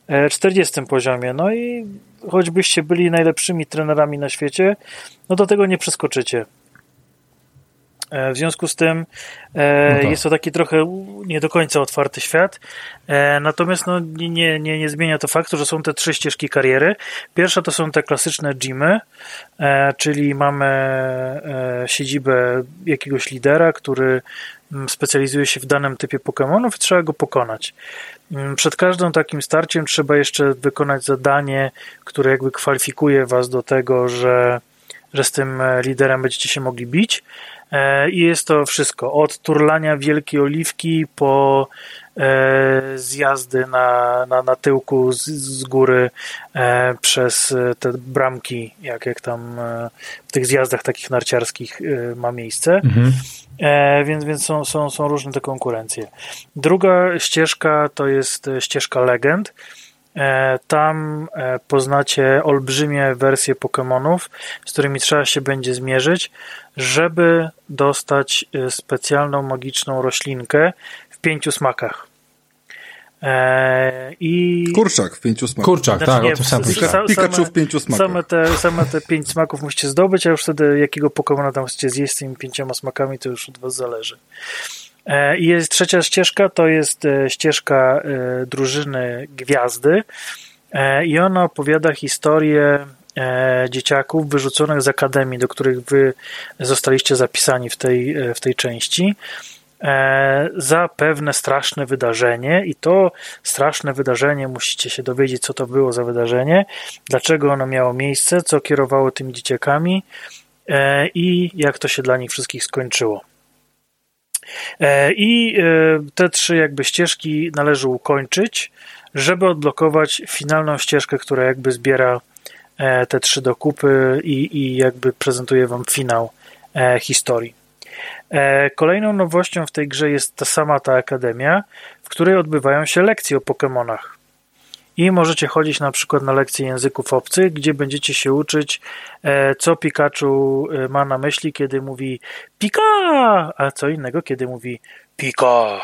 e, 40 poziomie. No i choćbyście byli najlepszymi trenerami na świecie, no do tego nie przeskoczycie. E, W związku z tym e, No tak. jest to taki trochę nie do końca otwarty świat. E, natomiast no, nie, nie, nie, zmienia to faktu, że są te trzy ścieżki kariery. Pierwsza to są te klasyczne gymy, e, czyli mamy e, siedzibę jakiegoś lidera, który mm, specjalizuje się w danym typie Pokémonów i trzeba go pokonać. Mm, Przed każdym takim starciem trzeba jeszcze wykonać zadanie, które jakby kwalifikuje was do tego, że, że z tym e, liderem będziecie się mogli bić. E, I jest to wszystko. Od turlania wielkiej oliwki po e, zjazdy na, na, na tyłku z, z góry e, przez te bramki, jak, jak tam e, w tych zjazdach takich narciarskich e, ma miejsce. Mhm. Więc więc są, są, są różne te konkurencje. Druga ścieżka to jest ścieżka legend. E, Tam e, poznacie olbrzymie wersje Pokémonów, z którymi trzeba się będzie zmierzyć, żeby dostać e, specjalną magiczną roślinkę w pięciu smakach. I Kurczak w pięciu smakach. Kurczak, Znaczy tak, nie, o tym sam Pikachu same- w pięciu smakach. Same te, same te pięć smaków musicie zdobyć, a już wtedy jakiego Pokemona tam chcecie zjeść z tymi pięcioma smakami, to już od was zależy. I jest trzecia ścieżka, to jest ścieżka drużyny Gwiazdy i ona opowiada historię dzieciaków wyrzuconych z akademii, do których wy zostaliście zapisani w tej, w tej części. E, za pewne straszne wydarzenie i to straszne wydarzenie musicie się dowiedzieć, co to było za wydarzenie, dlaczego ono miało miejsce, co kierowało tymi dzieciakami e, i jak to się dla nich wszystkich skończyło. E, I te trzy jakby ścieżki należy ukończyć, żeby odblokować finalną ścieżkę, która jakby zbiera te trzy dokupy i, i jakby prezentuje wam finał historii. E, kolejną nowością w tej grze jest ta sama ta akademia, w której odbywają się lekcje o Pokémonach. I możecie chodzić na przykład na lekcje języków obcych, gdzie będziecie się uczyć, e, co Pikachu e, ma na myśli, kiedy mówi Pika, a co innego, kiedy mówi Pika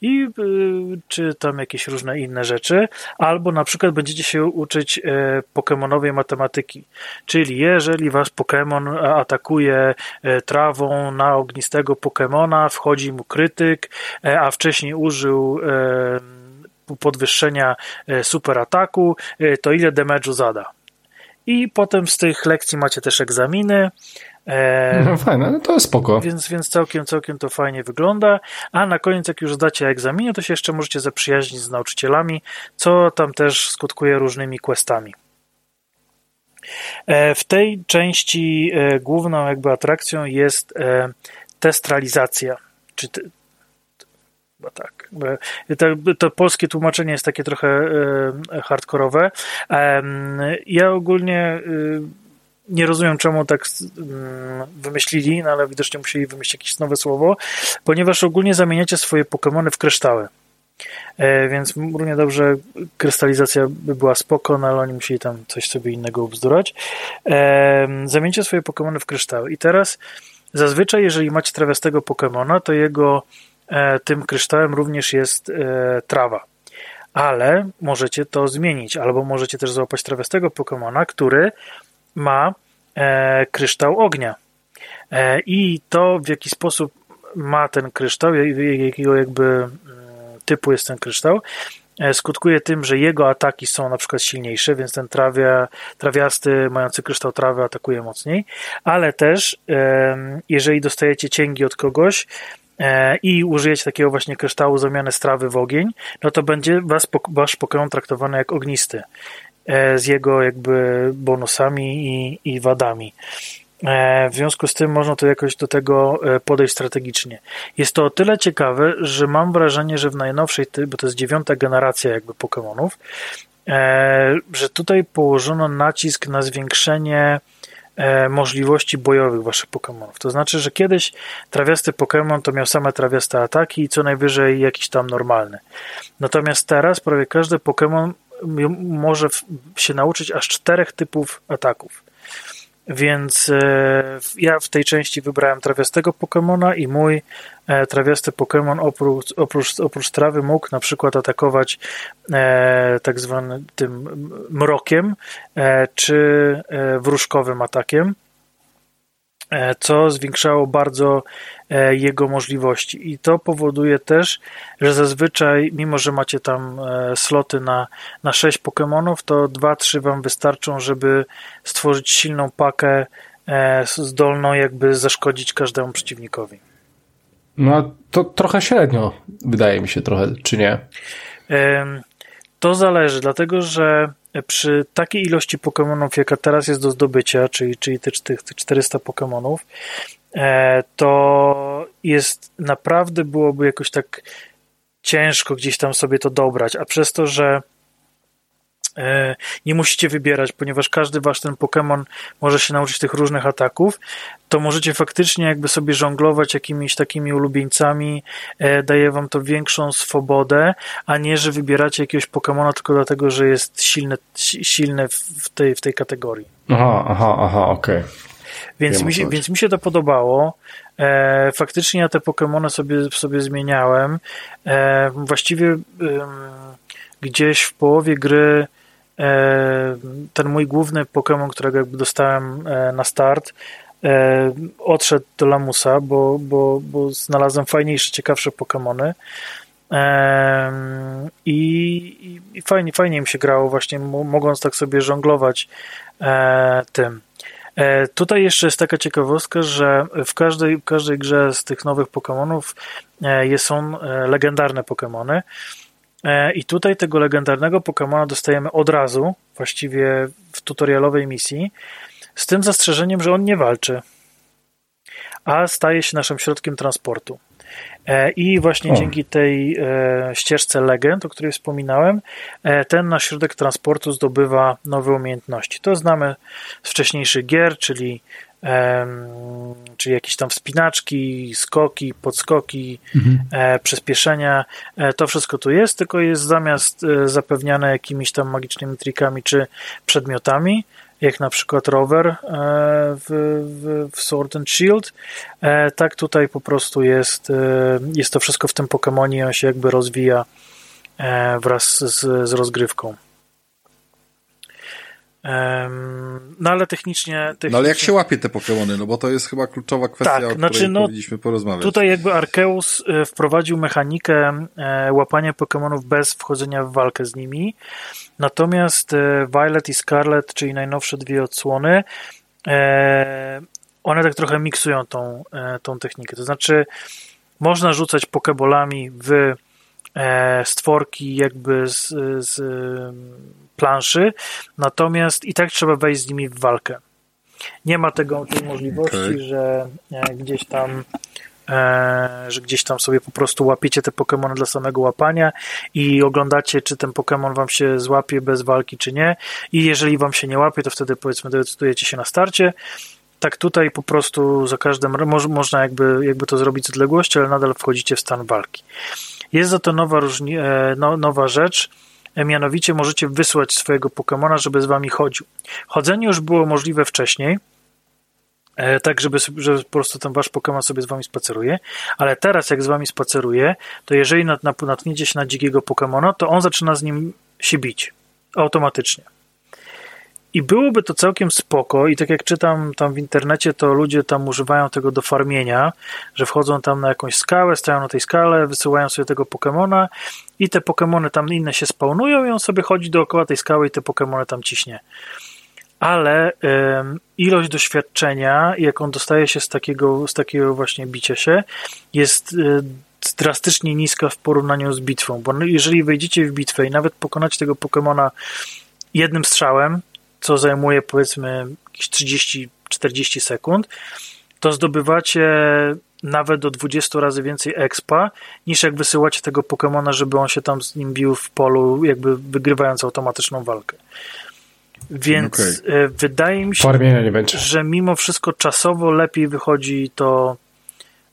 i y, czy tam jakieś różne inne rzeczy, albo na przykład będziecie się uczyć e, pokemonowej matematyki, czyli jeżeli was Pokemon atakuje e, trawą na ognistego Pokemona, wchodzi mu krytyk, e, a wcześniej użył podwyższenia super ataku, to ile damage'u zada. I potem z tych lekcji macie też egzaminy, E, no fajne, no to jest spoko. Więc, więc całkiem, całkiem to fajnie wygląda. A na koniec, jak już zdacie egzaminie, to się jeszcze możecie zaprzyjaźnić z nauczycielami, co tam też skutkuje różnymi questami. E, w tej części e, główną jakby atrakcją jest testralizacja, czy chyba tak. To, to, polskie tłumaczenie jest takie trochę hardkorowe. Ja ogólnie nie rozumiem, czemu tak mm, wymyślili, no ale widocznie musieli wymyślić jakieś nowe słowo, ponieważ ogólnie zamieniacie swoje Pokémony w kryształy. E, więc równie dobrze krystalizacja by była spoko, no ale oni musieli tam coś sobie innego ubzdurać. E, zamieńcie swoje Pokémony w kryształy. I teraz zazwyczaj, jeżeli macie trawiastego Pokémona, to jego e, tym kryształem również jest trawa. Ale możecie to zmienić, albo możecie też złapać trawiastego Pokémona, który ma e, kryształ ognia. E, I to, w jaki sposób ma ten kryształ, jakiego jakby mm, typu jest ten kryształ, e, skutkuje tym, że jego ataki są na przykład silniejsze, więc ten trawia, trawiasty mający kryształ trawy atakuje mocniej, ale też jeżeli dostajecie cięgi od kogoś i użyjecie takiego właśnie kryształu zamiany strawy w ogień, no to będzie was, wasz Pokémon traktowany jak ognisty. E, z jego jakby bonusami i, i wadami. E, w związku z tym można to jakoś do tego e, podejść strategicznie. Jest to o tyle ciekawe, że mam wrażenie, że w najnowszej, bo to jest dziewiąta generacja jakby Pokémonów, że tutaj położono nacisk na zwiększenie możliwości bojowych waszych Pokémonów. To znaczy, że kiedyś trawiasty Pokémon to miał same trawiaste ataki i co najwyżej jakiś tam normalny. Natomiast teraz prawie każdy Pokémon może się nauczyć aż czterech typów ataków. Więc e, ja w tej części wybrałem trawiastego Pokemona i mój e, trawiasty Pokemon oprócz, oprócz, oprócz trawy mógł na przykład atakować e, tak zwanym tym mrokiem czy wróżkowym atakiem. E, co zwiększało bardzo e, jego możliwości. I to powoduje też, że zazwyczaj, mimo że macie tam e, sloty na, na 6 Pokémonów, to 2-3 wam wystarczą, żeby stworzyć silną pakę zdolną jakby zaszkodzić każdemu przeciwnikowi. No to trochę średnio, wydaje mi się trochę, czy nie? To zależy, dlatego że przy takiej ilości Pokémonów, jaka teraz jest do zdobycia, czyli, czyli tych, tych 400 Pokémonów, e, to jest naprawdę byłoby jakoś tak ciężko gdzieś tam sobie to dobrać, a przez to, że nie musicie wybierać, ponieważ każdy wasz ten Pokémon może się nauczyć tych różnych ataków, to możecie faktycznie jakby sobie żonglować jakimiś takimi ulubieńcami, e, daje wam to większą swobodę, a nie, że wybieracie jakiegoś Pokémona tylko dlatego, że jest silny, silny w, tej, w tej kategorii. Aha, aha, aha, okej. Okay. Więc, mi się, więc mi się to podobało. E, faktycznie ja te Pokémony sobie, sobie zmieniałem. E, właściwie gdzieś w połowie gry E, ten mój główny Pokémon, którego jakby dostałem e, na start, e, odszedł do Lamusa, bo, bo, bo znalazłem fajniejsze, ciekawsze Pokémony. I, i, fajnie, fajnie mi się grało, właśnie mogąc tak sobie żonglować e, tym. E, tutaj jeszcze jest taka ciekawostka, że w każdej, w każdej grze z tych nowych Pokémonów e, są legendarne Pokémony. I tutaj tego legendarnego Pokémona dostajemy od razu, właściwie w tutorialowej misji, z tym zastrzeżeniem, że on nie walczy, a staje się naszym środkiem transportu. E, I właśnie o. dzięki tej e, ścieżce legend, o której wspominałem, e, ten nasz środek transportu zdobywa nowe umiejętności. To znamy z wcześniejszych gier, czyli, czyli jakieś tam wspinaczki, skoki, podskoki, mhm. przyspieszenia. To wszystko tu jest, tylko jest zamiast zapewniane jakimiś tam magicznymi trikami czy przedmiotami, jak na przykład rower e, w, w, w Sword and Shield, e, tak tutaj po prostu jest, e, jest to wszystko w tym Pokemonie, on się jakby rozwija wraz z, z rozgrywką. No ale technicznie, technicznie... No ale jak się łapie te Pokémony? No bo to jest chyba kluczowa kwestia, tak, o której znaczy, no, powinniśmy porozmawiać. Tutaj jakby Arceus wprowadził mechanikę łapania Pokémonów bez wchodzenia w walkę z nimi. Natomiast e, Violet i Scarlet, czyli najnowsze dwie odsłony, e, one tak trochę miksują tą, e, tą technikę. To znaczy, można rzucać pokebolami w stworki jakby z, z planszy, natomiast i tak trzeba wejść z nimi w walkę. Nie ma tego, tej możliwości, okay. że gdzieś tam E, że gdzieś tam sobie po prostu łapiecie te Pokémony dla samego łapania i oglądacie, czy ten Pokémon wam się złapie bez walki, czy nie. I jeżeli wam się nie łapie, to wtedy powiedzmy decydujecie się na starcie. Tak tutaj po prostu za każdym można jakby, jakby to zrobić z odległości, ale nadal wchodzicie w stan walki. Jest za to nowa, różni, e, no, nowa rzecz, e, mianowicie możecie wysłać swojego Pokémona, żeby z wami chodził. Chodzenie już było możliwe wcześniej, E, tak, żeby, żeby po prostu ten wasz Pokémon sobie z wami spaceruje, ale teraz jak z wami spaceruje, to jeżeli natkniecie się na dzikiego Pokémona, to on zaczyna z nim się bić automatycznie. I byłoby to całkiem spoko i tak jak czytam tam w internecie, to ludzie tam używają tego do farmienia, że wchodzą tam na jakąś skałę, stają na tej skale, wysyłają sobie tego Pokemona i te Pokemony tam inne się spawnują i on sobie chodzi dookoła tej skały i te Pokemony tam ciśnie. Ale ilość doświadczenia, jaką dostaje się z takiego, z takiego właśnie bicia się, jest y, drastycznie niska w porównaniu z bitwą, bo jeżeli wejdziecie w bitwę i nawet pokonacie tego Pokemona jednym strzałem, co zajmuje powiedzmy jakieś 30-40 sekund, to zdobywacie nawet do 20 razy więcej expa, niż jak wysyłacie tego Pokemona, żeby on się tam z nim bił w polu, jakby wygrywając automatyczną walkę. Więc okay. E, wydaje mi się, że mimo wszystko czasowo lepiej wychodzi to,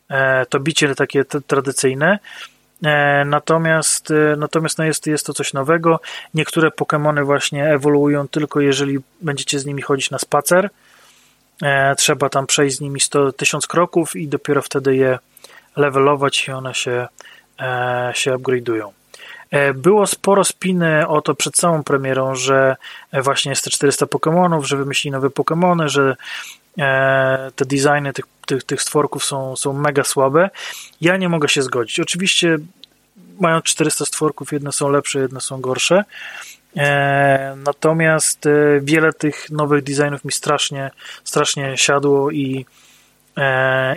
e, to bicie takie tradycyjne. E, natomiast natomiast no jest, jest to coś nowego. Niektóre Pokémony właśnie ewoluują tylko jeżeli będziecie z nimi chodzić na spacer. Trzeba tam przejść z nimi 100 tysiąc kroków i dopiero wtedy je levelować i one się, się upgrade'ują. E, było sporo spiny o to przed samą premierą, że e, właśnie jest te 400 Pokémonów, że wymyślili nowe Pokémony, że e, te designy tych, tych, tych stworków są, są mega słabe. Ja nie mogę się zgodzić. Oczywiście mają 400 stworków, jedne są lepsze, jedne są gorsze. Natomiast wiele tych nowych designów mi strasznie, strasznie siadło i,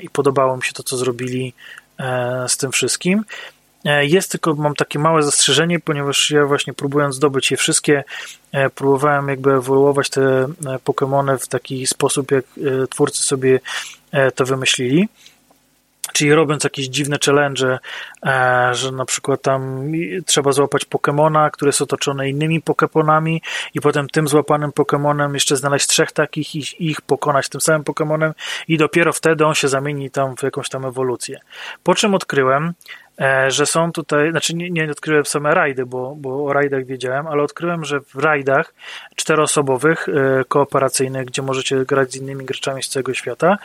i podobało mi się to, co zrobili z tym wszystkim. E, jest tylko, mam takie małe zastrzeżenie, ponieważ ja właśnie próbując zdobyć je wszystkie, e, próbowałem jakby ewoluować te e, Pokémony w taki sposób, jak twórcy sobie to wymyślili. Czyli robiąc jakieś dziwne challenge, że na przykład tam trzeba złapać Pokemona, który jest otoczony innymi Pokemonami i potem tym złapanym Pokemonem jeszcze znaleźć trzech takich i ich pokonać tym samym Pokemonem i dopiero wtedy on się zamieni tam w jakąś tam ewolucję. Po czym odkryłem, E, że są tutaj, znaczy nie, nie odkryłem same rajdy, bo, bo o rajdach wiedziałem, ale odkryłem, że w rajdach czteroosobowych, e, kooperacyjnych, gdzie możecie grać z innymi graczami z całego świata,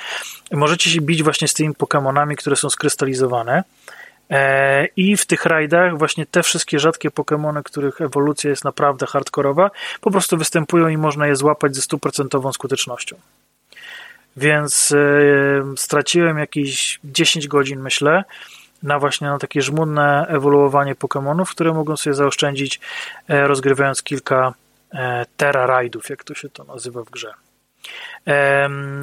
możecie się bić właśnie z tymi Pokémonami, które są skrystalizowane. E, I w tych rajdach właśnie te wszystkie rzadkie Pokémony, których ewolucja jest naprawdę hardkorowa, po prostu występują i można je złapać ze stuprocentową skutecznością. Więc straciłem jakieś 10 godzin, myślę, na właśnie na takie żmudne ewoluowanie Pokémonów, które mogą sobie zaoszczędzić, rozgrywając kilka Terra Raidów, jak to się to nazywa w grze.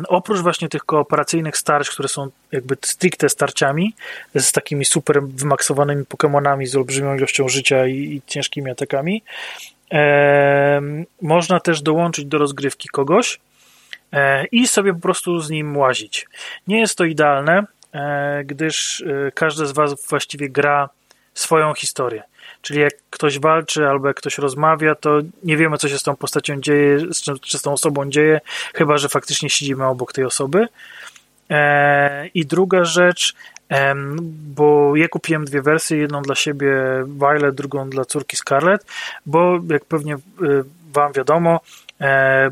Oprócz właśnie tych kooperacyjnych starć, które są jakby stricte starciami, z takimi super wymaksowanymi Pokémonami z olbrzymią ilością życia i, i ciężkimi atakami, można też dołączyć do rozgrywki kogoś um, i sobie po prostu z nim łazić. Nie jest to idealne, e, gdyż e, każdy z Was właściwie gra swoją historię. Czyli jak ktoś walczy albo jak ktoś rozmawia, to nie wiemy, co się z tą postacią dzieje, czy z tą osobą dzieje, chyba że faktycznie siedzimy obok tej osoby. E, I druga rzecz, bo ja kupiłem dwie wersje, jedną dla siebie Violet, drugą dla córki Scarlet, bo jak pewnie e, Wam wiadomo, E,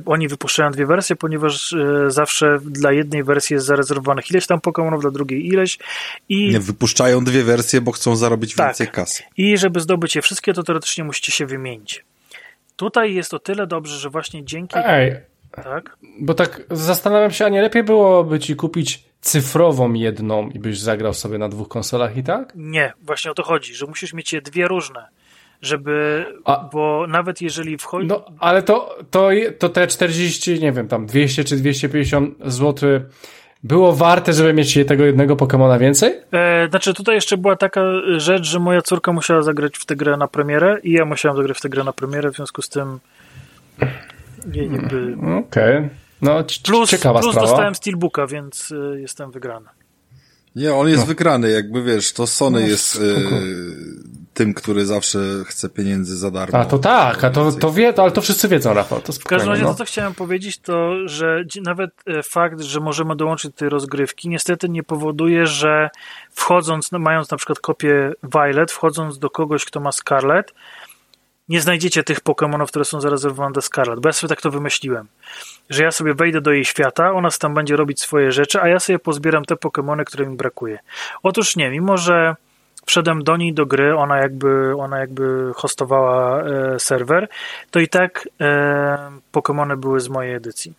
oni wypuszczają dwie wersje, ponieważ e, zawsze dla jednej wersji jest zarezerwowanych ileś tam Pokémonów, dla drugiej ileś. I... Nie, wypuszczają dwie wersje, bo chcą zarobić tak. więcej kasy. I żeby zdobyć je wszystkie, to teoretycznie musicie się wymienić. Tutaj jest o tyle dobrze, że właśnie dzięki... Ej, tak? Bo tak zastanawiam się, a nie lepiej byłoby ci kupić cyfrową jedną i byś zagrał sobie na dwóch konsolach i tak? Nie, właśnie o to chodzi, że musisz mieć je dwie różne żeby, A, bo nawet jeżeli wchodzi... No, ale to, to, to te 40, nie wiem, tam 200 czy 250 zł było warte, żeby mieć tego jednego Pokemona więcej? E, znaczy tutaj jeszcze była taka rzecz, że moja córka musiała zagrać w tę grę na premierę i ja musiałem zagrać w tę grę na premierę, w związku z tym jakby... Okej. Okay. No, plus, ciekawa plus sprawa. dostałem Steelbooka, więc y, jestem wygrany. Nie, on jest no. wygrany, jakby wiesz, to Sony no, jest y, tym, który zawsze chce pieniędzy za darmo. A to tak, a to, to wie, ale to wszyscy wiedzą, Rafał. To w każdym razie no. to, co chciałem powiedzieć, to, że nawet e, fakt, że możemy dołączyć do tej rozgrywki, niestety nie powoduje, że wchodząc, no, mając na przykład kopię Violet, wchodząc do kogoś, kto ma Scarlet, nie znajdziecie tych Pokémonów, które są zarezerwowane do Scarlet, bo ja sobie tak to wymyśliłem, że ja sobie wejdę do jej świata, ona tam będzie robić swoje rzeczy, a ja sobie pozbieram te Pokémony, które mi brakuje. Otóż nie, mimo że wszedłem do niej do gry, ona jakby, ona jakby hostowała e, serwer, to i tak e, Pokémony były z mojej edycji.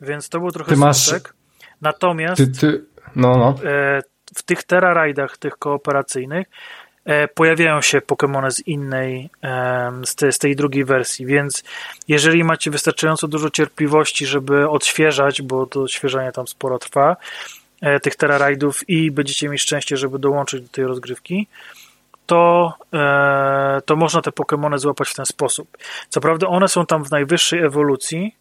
Więc to był trochę ty masz... Natomiast ty, ty... No, no. E, w tych Terra Raidach, tych kooperacyjnych, pojawiają się Pokémony z innej, e, z, te, z tej drugiej wersji, więc jeżeli macie wystarczająco dużo cierpliwości, żeby odświeżać, bo to odświeżanie tam sporo trwa, E, tych terrarajdów i będziecie mieć szczęście, żeby dołączyć do tej rozgrywki, to, e, to można te Pokémony złapać w ten sposób. Co prawda one są tam w najwyższej ewolucji,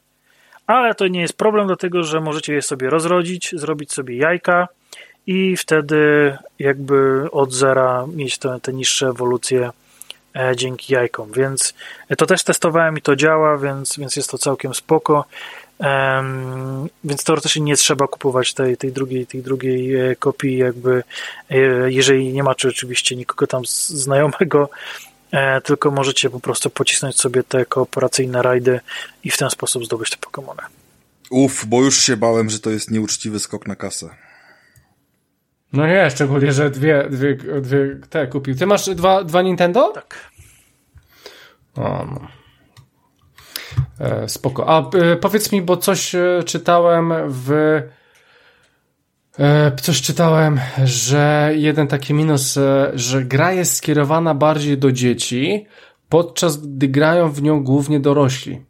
ale to nie jest problem, dlatego że możecie je sobie rozrodzić, zrobić sobie jajka i wtedy jakby od zera mieć te, te niższe ewolucje e, dzięki jajkom, więc to też testowałem i to działa, więc, więc jest to całkiem spoko. Um, więc teoretycznie nie trzeba kupować tej, tej, drugiej, tej drugiej e, kopii, jakby e, jeżeli nie macie oczywiście nikogo tam znajomego, e, tylko możecie po prostu pocisnąć sobie te kooperacyjne rajdy i w ten sposób zdobyć te Pokémony. Uf, bo już się bałem, że to jest nieuczciwy skok na kasę. No nie, szczególnie, że dwie, dwie, dwie te kupił. Ty masz dwa, dwa Nintendo? Tak. O, no. E, spoko. A e, powiedz mi, bo coś e, czytałem w. Coś czytałem, że jeden taki minus, że gra jest skierowana bardziej do dzieci, podczas gdy grają w nią głównie dorośli.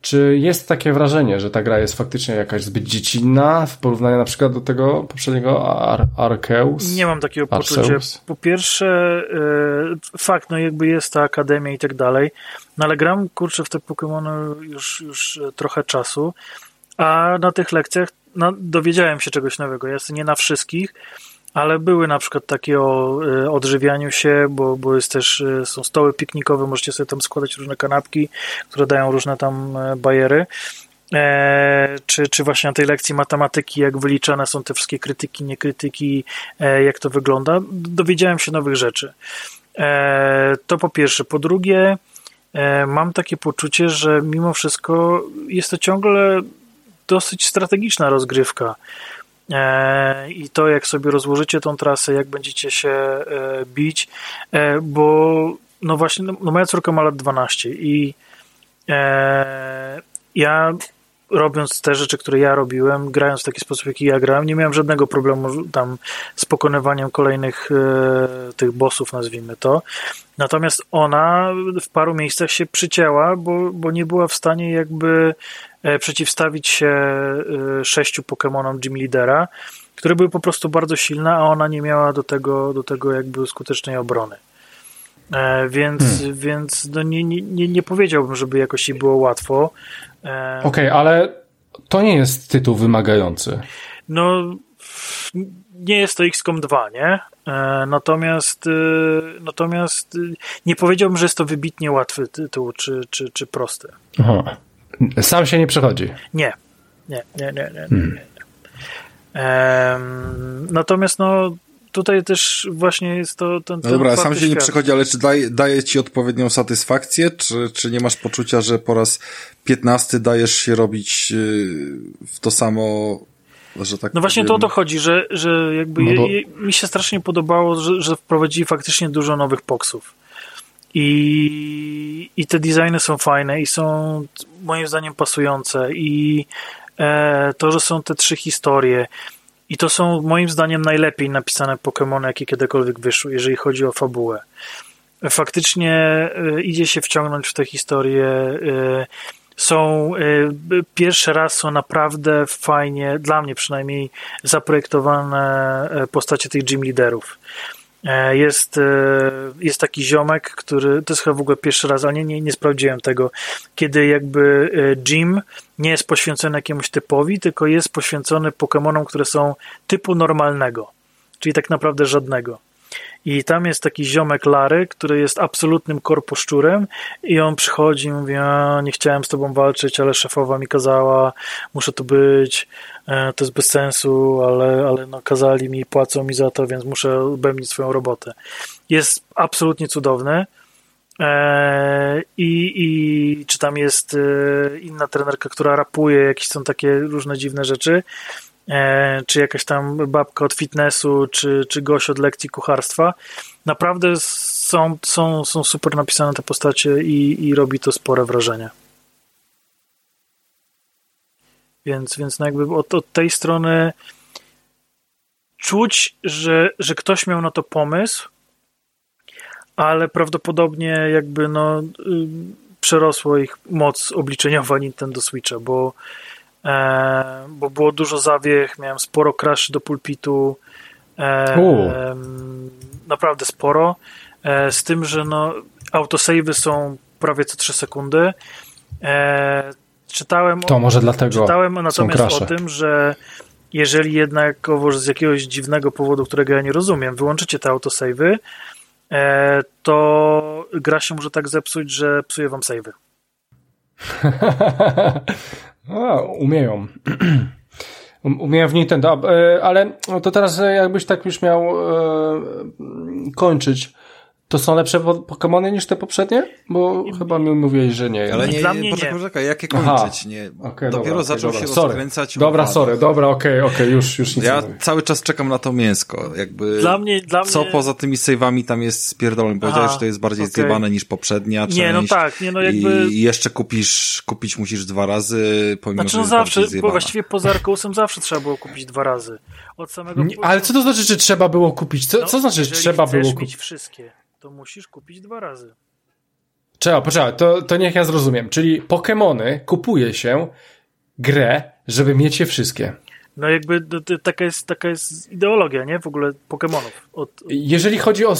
Czy jest takie wrażenie, że ta gra jest faktycznie jakaś zbyt dziecinna w porównaniu na przykład do tego poprzedniego Ar Arceus? Nie mam takiego poczucia. Po pierwsze, fakt, no jakby jest ta akademia i tak dalej, no ale gram, kurczę, w te Pokémony już, już trochę czasu, a na tych lekcjach no, dowiedziałem się czegoś nowego. Jest nie na wszystkich, ale były na przykład takie o y, odżywianiu się, bo, bo jest też, y, są stoły piknikowe, możecie sobie tam składać różne kanapki, które dają różne tam e, bajery. E, czy, czy właśnie na tej lekcji matematyki, jak wyliczane są te wszystkie krytyki, niekrytyki, e, jak to wygląda, dowiedziałem się nowych rzeczy. E, to po pierwsze. Po drugie, E, mam takie poczucie, że mimo wszystko jest to ciągle dosyć strategiczna rozgrywka. E, I to, jak sobie rozłożycie tą trasę, jak będziecie się e, bić, bo no właśnie, no, no moja córka ma lat 12 i ja robiąc te rzeczy, które ja robiłem, grając w taki sposób, jaki ja grałem, nie miałem żadnego problemu tam z pokonywaniem kolejnych e, tych bossów, nazwijmy to. Natomiast ona w paru miejscach się przycięła, bo, bo nie była w stanie jakby e, przeciwstawić się e, sześciu Pokémonom Gym Leadera, które były po prostu bardzo silne, a ona nie miała do tego, do tego jakby skutecznej obrony. E, więc hmm. więc no nie, nie, nie powiedziałbym, żeby jakoś jej było łatwo. E, Okej, okay, ale to nie jest tytuł wymagający. No, nie jest to XCOM 2, nie? E, natomiast, natomiast nie powiedziałbym, że jest to wybitnie łatwy tytuł, czy, czy, czy prosty. Aha. Sam się nie przechodzi. Nie, nie, nie, nie, nie. nie, hmm. nie. Natomiast no, tutaj też właśnie jest to ten. No dobra, sam się świat. nie przychodzi, ale czy daje, daje ci odpowiednią satysfakcję, czy, czy nie masz poczucia, że po raz piętnasty dajesz się robić y, w to samo że tak no właśnie powiem. to o to chodzi, że, że jakby no bo... je, mi się strasznie podobało, że, że wprowadzili faktycznie dużo nowych poksów. I, I te designy są fajne i są moim zdaniem pasujące. I e, to, że są te trzy historie. I to są moim zdaniem najlepiej napisane Pokémony, jakie kiedykolwiek wyszły, jeżeli chodzi o fabułę. Faktycznie y, idzie się wciągnąć w tę historię. Y, są y, pierwszy raz są naprawdę fajnie, dla mnie przynajmniej, zaprojektowane postacie tych gym liderów. E, jest, e, jest taki ziomek, który, to jest chyba w ogóle pierwszy raz, ale nie, nie, nie sprawdziłem tego, kiedy jakby e, Jim nie jest poświęcony jakiemuś typowi, tylko jest poświęcony Pokémonom, które są typu normalnego, czyli tak naprawdę żadnego. I tam jest taki ziomek Lary, który jest absolutnym korposzczurem i on przychodzi i mówi, nie chciałem z tobą walczyć, ale szefowa mi kazała, muszę tu być, e, to jest bez sensu, ale, ale no kazali mi, płacą mi za to, więc muszę wypełnić swoją robotę. Jest absolutnie cudowny. E, I, I czy tam jest e, inna trenerka, która rapuje, jakieś są takie różne dziwne rzeczy. E, czy jakaś tam babka od fitnessu, czy, czy gość od lekcji kucharstwa. Naprawdę są, są, są super napisane te postacie i, i robi to spore wrażenie. Więc, więc no jakby od, od tej strony czuć, że, że ktoś miał na to pomysł, ale prawdopodobnie jakby no, y, przerosło ich moc obliczeniowa Nintendo Switcha, bo bo było dużo zawiech, miałem sporo crash do pulpitu, e, naprawdę sporo, e, z tym, że no, autosavey są prawie co 3 sekundy. E, czytałem to może dlatego czytałem natomiast o tym, że jeżeli jednakowoż z jakiegoś dziwnego powodu, którego ja nie rozumiem, wyłączycie te autosavey, e, to gra się może tak zepsuć, że psuje wam savey. A, umieją. Um, umieją w Nintendo, e, ale to teraz e, jakbyś tak już miał e, kończyć, to są lepsze Pokémony niż te poprzednie? Bo chyba mi mówiłeś, że nie. Ale nie, Dla mnie poczekaj, nie. poczekaj, jakie kończyć? Nie. Okay, Dopiero dobra, zaczął okay, się dobra. rozkręcać. Dobra, sorry, dobra, okej, okay, okej, okay, już, już nic Ja cały czas czekam na to mięsko. Jakby dla mnie, dla co mnie... poza tymi save'ami tam jest spierdolone? Powiedziałeś, że to jest bardziej okay. zjebane niż poprzednia część. Nie, no tak, nie, no jakby... I jeszcze kupisz, kupić musisz dwa razy, pomimo, znaczy, no że zawsze, bo właściwie poza Arkousem zawsze trzeba było kupić dwa razy. Od samego... Nie, ale co to znaczy, że trzeba było kupić? Co, no, co znaczy, że trzeba było kupić? wszystkie to musisz kupić dwa razy. Trzeba, poczekaj, to, to niech ja zrozumiem. Czyli Pokémony kupuje się grę, żeby mieć je wszystkie. No jakby taka, jest, taka jest ideologia, nie? W ogóle Pokémonów. Od... Jeżeli chodzi o,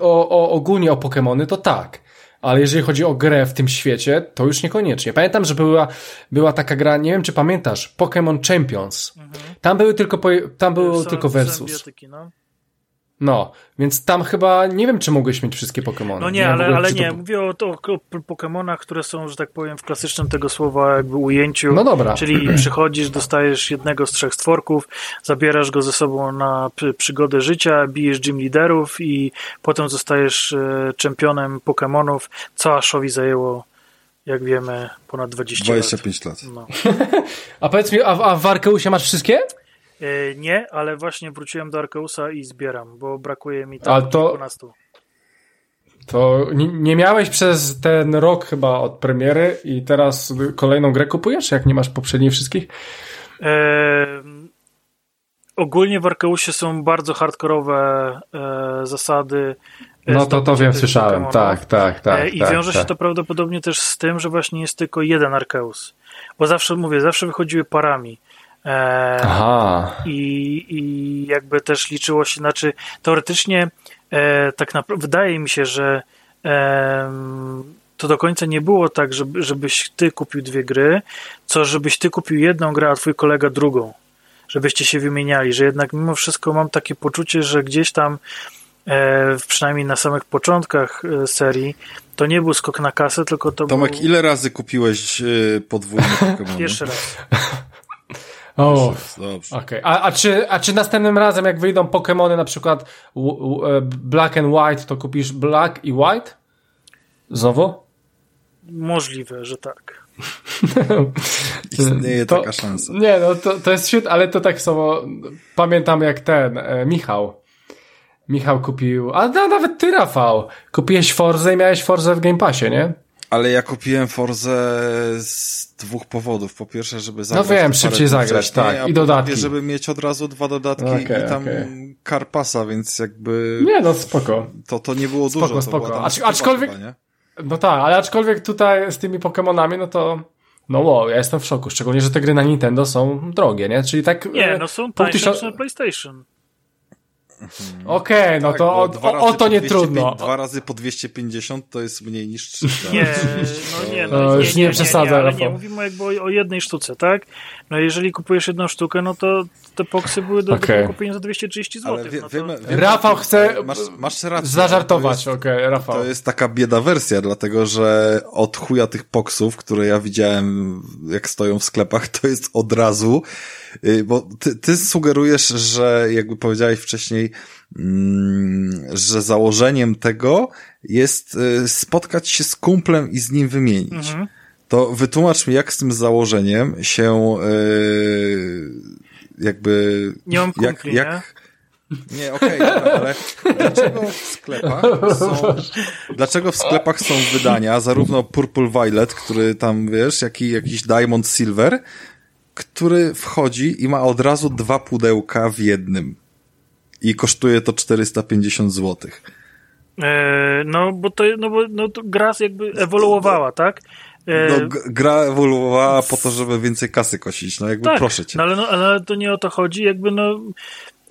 o, o ogólnie o Pokémony, to tak. Ale jeżeli chodzi o grę w tym świecie, to już niekoniecznie. Pamiętam, że była, była taka gra, nie wiem czy pamiętasz, Pokémon Champions. Mhm. Tam były tylko, tam było tylko versus. No. No, więc tam chyba nie wiem, czy mogłeś mieć wszystkie Pokémony. No nie, nie ale, ale nie. To... Mówię o, o, o Pokémonach, które są, że tak powiem, w klasycznym tego słowa jakby ujęciu. No dobra. Czyli przychodzisz, dostajesz jednego z trzech stworków, zabierasz go ze sobą na przygodę życia, bijesz gym liderów i potem zostajesz e, czempionem Pokémonów, co Ashowi zajęło jak wiemy, ponad 20 25 lat. lat. No. a powiedz mi, a, a w Arkeusie masz wszystkie? E, nie, ale właśnie wróciłem do Arkeusa i zbieram, bo brakuje mi tam to... 12. To nie, miałeś przez ten rok chyba od premiery i teraz kolejną grę kupujesz, jak nie masz poprzednich wszystkich? E, ogólnie w Arkeusie są bardzo hardkorowe e, zasady. e, No to to wiem, słyszałem. Tak, tak, tak. E, I tak, wiąże tak. się to prawdopodobnie też z tym, że właśnie jest tylko jeden Arkeus. Bo zawsze, mówię, zawsze wychodziły parami. E, Aha. i, I jakby też liczyło się, znaczy teoretycznie e, tak naprawdę wydaje mi się, że e, to do końca nie było tak, żeby, żebyś ty kupił dwie gry, co żebyś ty kupił jedną grę, a twój kolega drugą. Żebyście się wymieniali, że jednak mimo wszystko mam takie poczucie, że gdzieś tam e, przynajmniej na samych początkach e, serii to nie był skok na kasę, tylko to Tomek, był... ile razy kupiłeś y, podwójne Pokémony? Pierwszy raz. O, Dobrze. Okej, a, a, czy, a czy następnym razem, jak wyjdą Pokémony na przykład w, w, e, Black and White, to kupisz Black i White? Znowu? Możliwe, że tak. Istnieje To- taka szansa. Nie, no to, to jest świetne, ale to tak samo pamiętam jak ten, e, Michał. Michał kupił, a no, nawet ty Rafał, kupiłeś Forzę i miałeś Forzę w Game Passie, nie? Ale ja kupiłem Forzę z dwóch powodów. Po pierwsze, żeby zagrać No wiem, szybciej zagrać, wcześniej, tak, i po dodatki. drugie, żeby mieć od razu dwa dodatki Okej, i tam karpasa, więc jakby Nie, no spoko. to, to nie było Spoko, dużo. Spoko. tam Acz- aczkolwiek- Chyba, nie? No tak, ale aczkolwiek tutaj z tymi Pokémonami, no to no wow, ja jestem w szoku, szczególnie, że te gry na Nintendo są drogie, nie? Czyli tak... Nie, e, no są pół tańsze niż na PlayStation. Okej, no Tak, to o, o, o to nie 205 trudno. Dwa razy po 250 to jest mniej niż 300. Nie, no nie, no, No, nie, już nie, nie nie, nie, nie, mówimy jakby o, o jednej sztuce, tak? No jeżeli kupujesz jedną sztukę, no to te poksy były do, do kupienia za 230 zł. Ale wie, no to... wiemy, wiemy, Rafał chce masz, masz rację. zażartować, To jest, okej, Rafał. to jest taka bieda wersja, dlatego że od chuja tych poksów, które ja widziałem, jak stoją w sklepach, to jest od razu, y, bo ty, ty sugerujesz, że jakby powiedziałeś wcześniej, mm, że założeniem tego jest y, spotkać się z kumplem i z nim wymienić. Mhm. To wytłumacz mi, jak z tym założeniem się yy, jakby... Nie mam jak, kumpli, jak, nie, okej, dobra, ale dlaczego w sklepach są, dlaczego w sklepach są wydania, zarówno Purple Violet, który tam, wiesz, jak i jakiś Diamond Silver, który wchodzi i ma od razu dwa pudełka w jednym. I kosztuje to 450 złotych. E, no bo to, no bo no to gra jakby ewoluowała, tak? E, No, g- gra ewoluowała po to, żeby więcej kasy kosić. No jakby tak, proszę cię. No ale, no, ale to nie o to chodzi, jakby no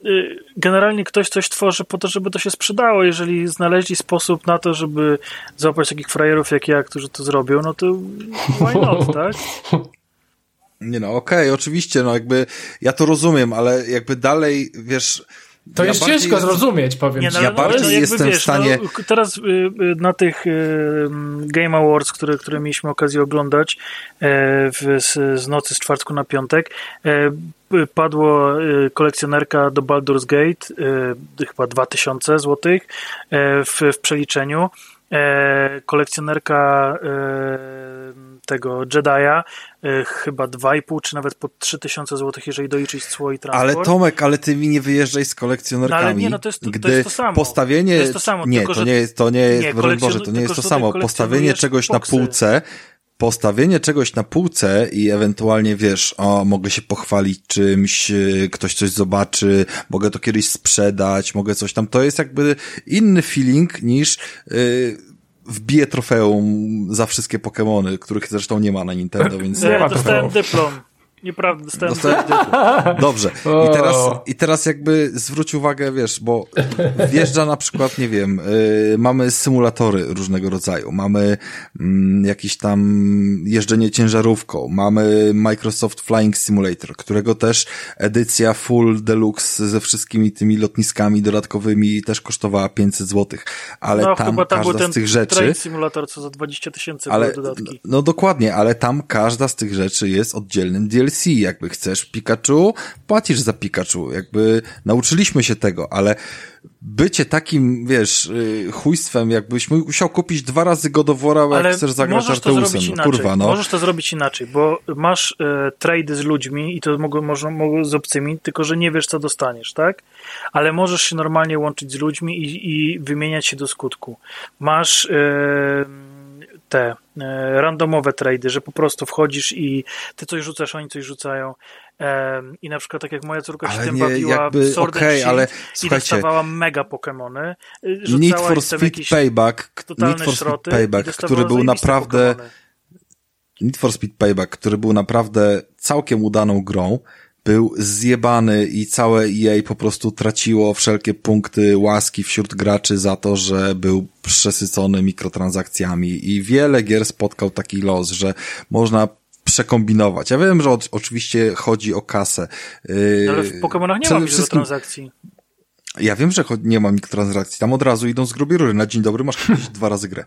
y, generalnie ktoś coś tworzy po to, żeby to się sprzedało. Jeżeli znaleźli sposób na to, żeby złapać takich frajerów jak ja, którzy to zrobią, no to why not, tak? Nie no, okej, oczywiście, no jakby ja to rozumiem, ale jakby dalej, wiesz... To ja jest ciężko jestem- zrozumieć, powiem Nie, ci. no, Ja no, bardziej no, jakby jestem w wiesz, stanie- No, teraz y, y, na tych y, Game Awards, które, które mieliśmy okazję oglądać e, w, z, z nocy z czwartku na piątek, e, padło y, kolekcjonerka do Baldur's Gate, y, chyba 2000 złotych e, w, w przeliczeniu. E, kolekcjonerka e, tego Jedi'a e, chyba 2,5 czy nawet po 3000 złotych, jeżeli doliczyć cło i transport. Ale Tomek, ale ty mi nie wyjeżdżaj z kolekcjonerkami. No, ale nie, no to jest- to gdy jest to samo. Postawienie, To jest to samo, nie, tylko, to nie jest, to nie jest, Nie, Boże, to nie jest to samo. Postawienie czegoś na boksy. półce, postawienie czegoś na półce i ewentualnie wiesz, o, mogę się pochwalić czymś, yy, ktoś coś zobaczy, mogę to kiedyś sprzedać, mogę coś tam, to jest jakby inny feeling niż, yy, wbiję trofeum za wszystkie Pokémony, których zresztą nie ma na Nintendo, więc... Nie ma dostałem dyplom. Nieprawda, dostałem Dostałem. Dobrze. I teraz, I teraz jakby zwróć uwagę, wiesz, bo wjeżdża na przykład, nie wiem, y, mamy symulatory różnego rodzaju, mamy mm, jakieś tam jeżdżenie ciężarówką, mamy Microsoft Flying Simulator, którego też edycja full deluxe ze wszystkimi tymi lotniskami dodatkowymi też kosztowała 500 zł, ale no, tam chyba tam był każda z tych rzeczy... Simulator, co za 20 tysięcy Ale, dodatki. no dokładnie, ale tam każda z tych rzeczy jest oddzielnym DLC. DLC, jakby chcesz Pikachu, płacisz za Pikachu, jakby nauczyliśmy się tego, ale bycie takim, wiesz, y, chujstwem, jakbyś musiał kupić dwa razy Godowora, jak Ale chcesz zagrać Arteusem, no, kurwa, no. Możesz to zrobić inaczej, bo masz e, trady z ludźmi i to mogą, można, mogą z obcymi, tylko że nie wiesz, co dostaniesz, tak? Ale możesz się normalnie łączyć z ludźmi i, i wymieniać się do skutku. Masz e, te e, randomowe trady, że po prostu wchodzisz i ty coś rzucasz, oni coś rzucają. E, I na przykład tak jak moja córka się Ale tym nie, bawiła jakby, w Sword Shield ale i dostawała mega Pokemony. y, Rzucała Need for Speed Payback, Need for Speed Payback, który był naprawdę, Pokemony. Need for Speed Payback, który był naprawdę całkiem udaną grą, był zjebany i całe EA po prostu traciło wszelkie punkty łaski wśród graczy za to, że był przesycony mikrotransakcjami i wiele gier spotkał taki los, że można przekombinować. Ja wiem, że o, oczywiście chodzi o kasę. Yy, Ale w Pokemonach nie ma wszystkim... wszystkim- transakcji. Ja wiem, że nie ma mikrotransakcji. Tam od razu idą z grubej rury. Na dzień dobry masz kupić dwa razy grę.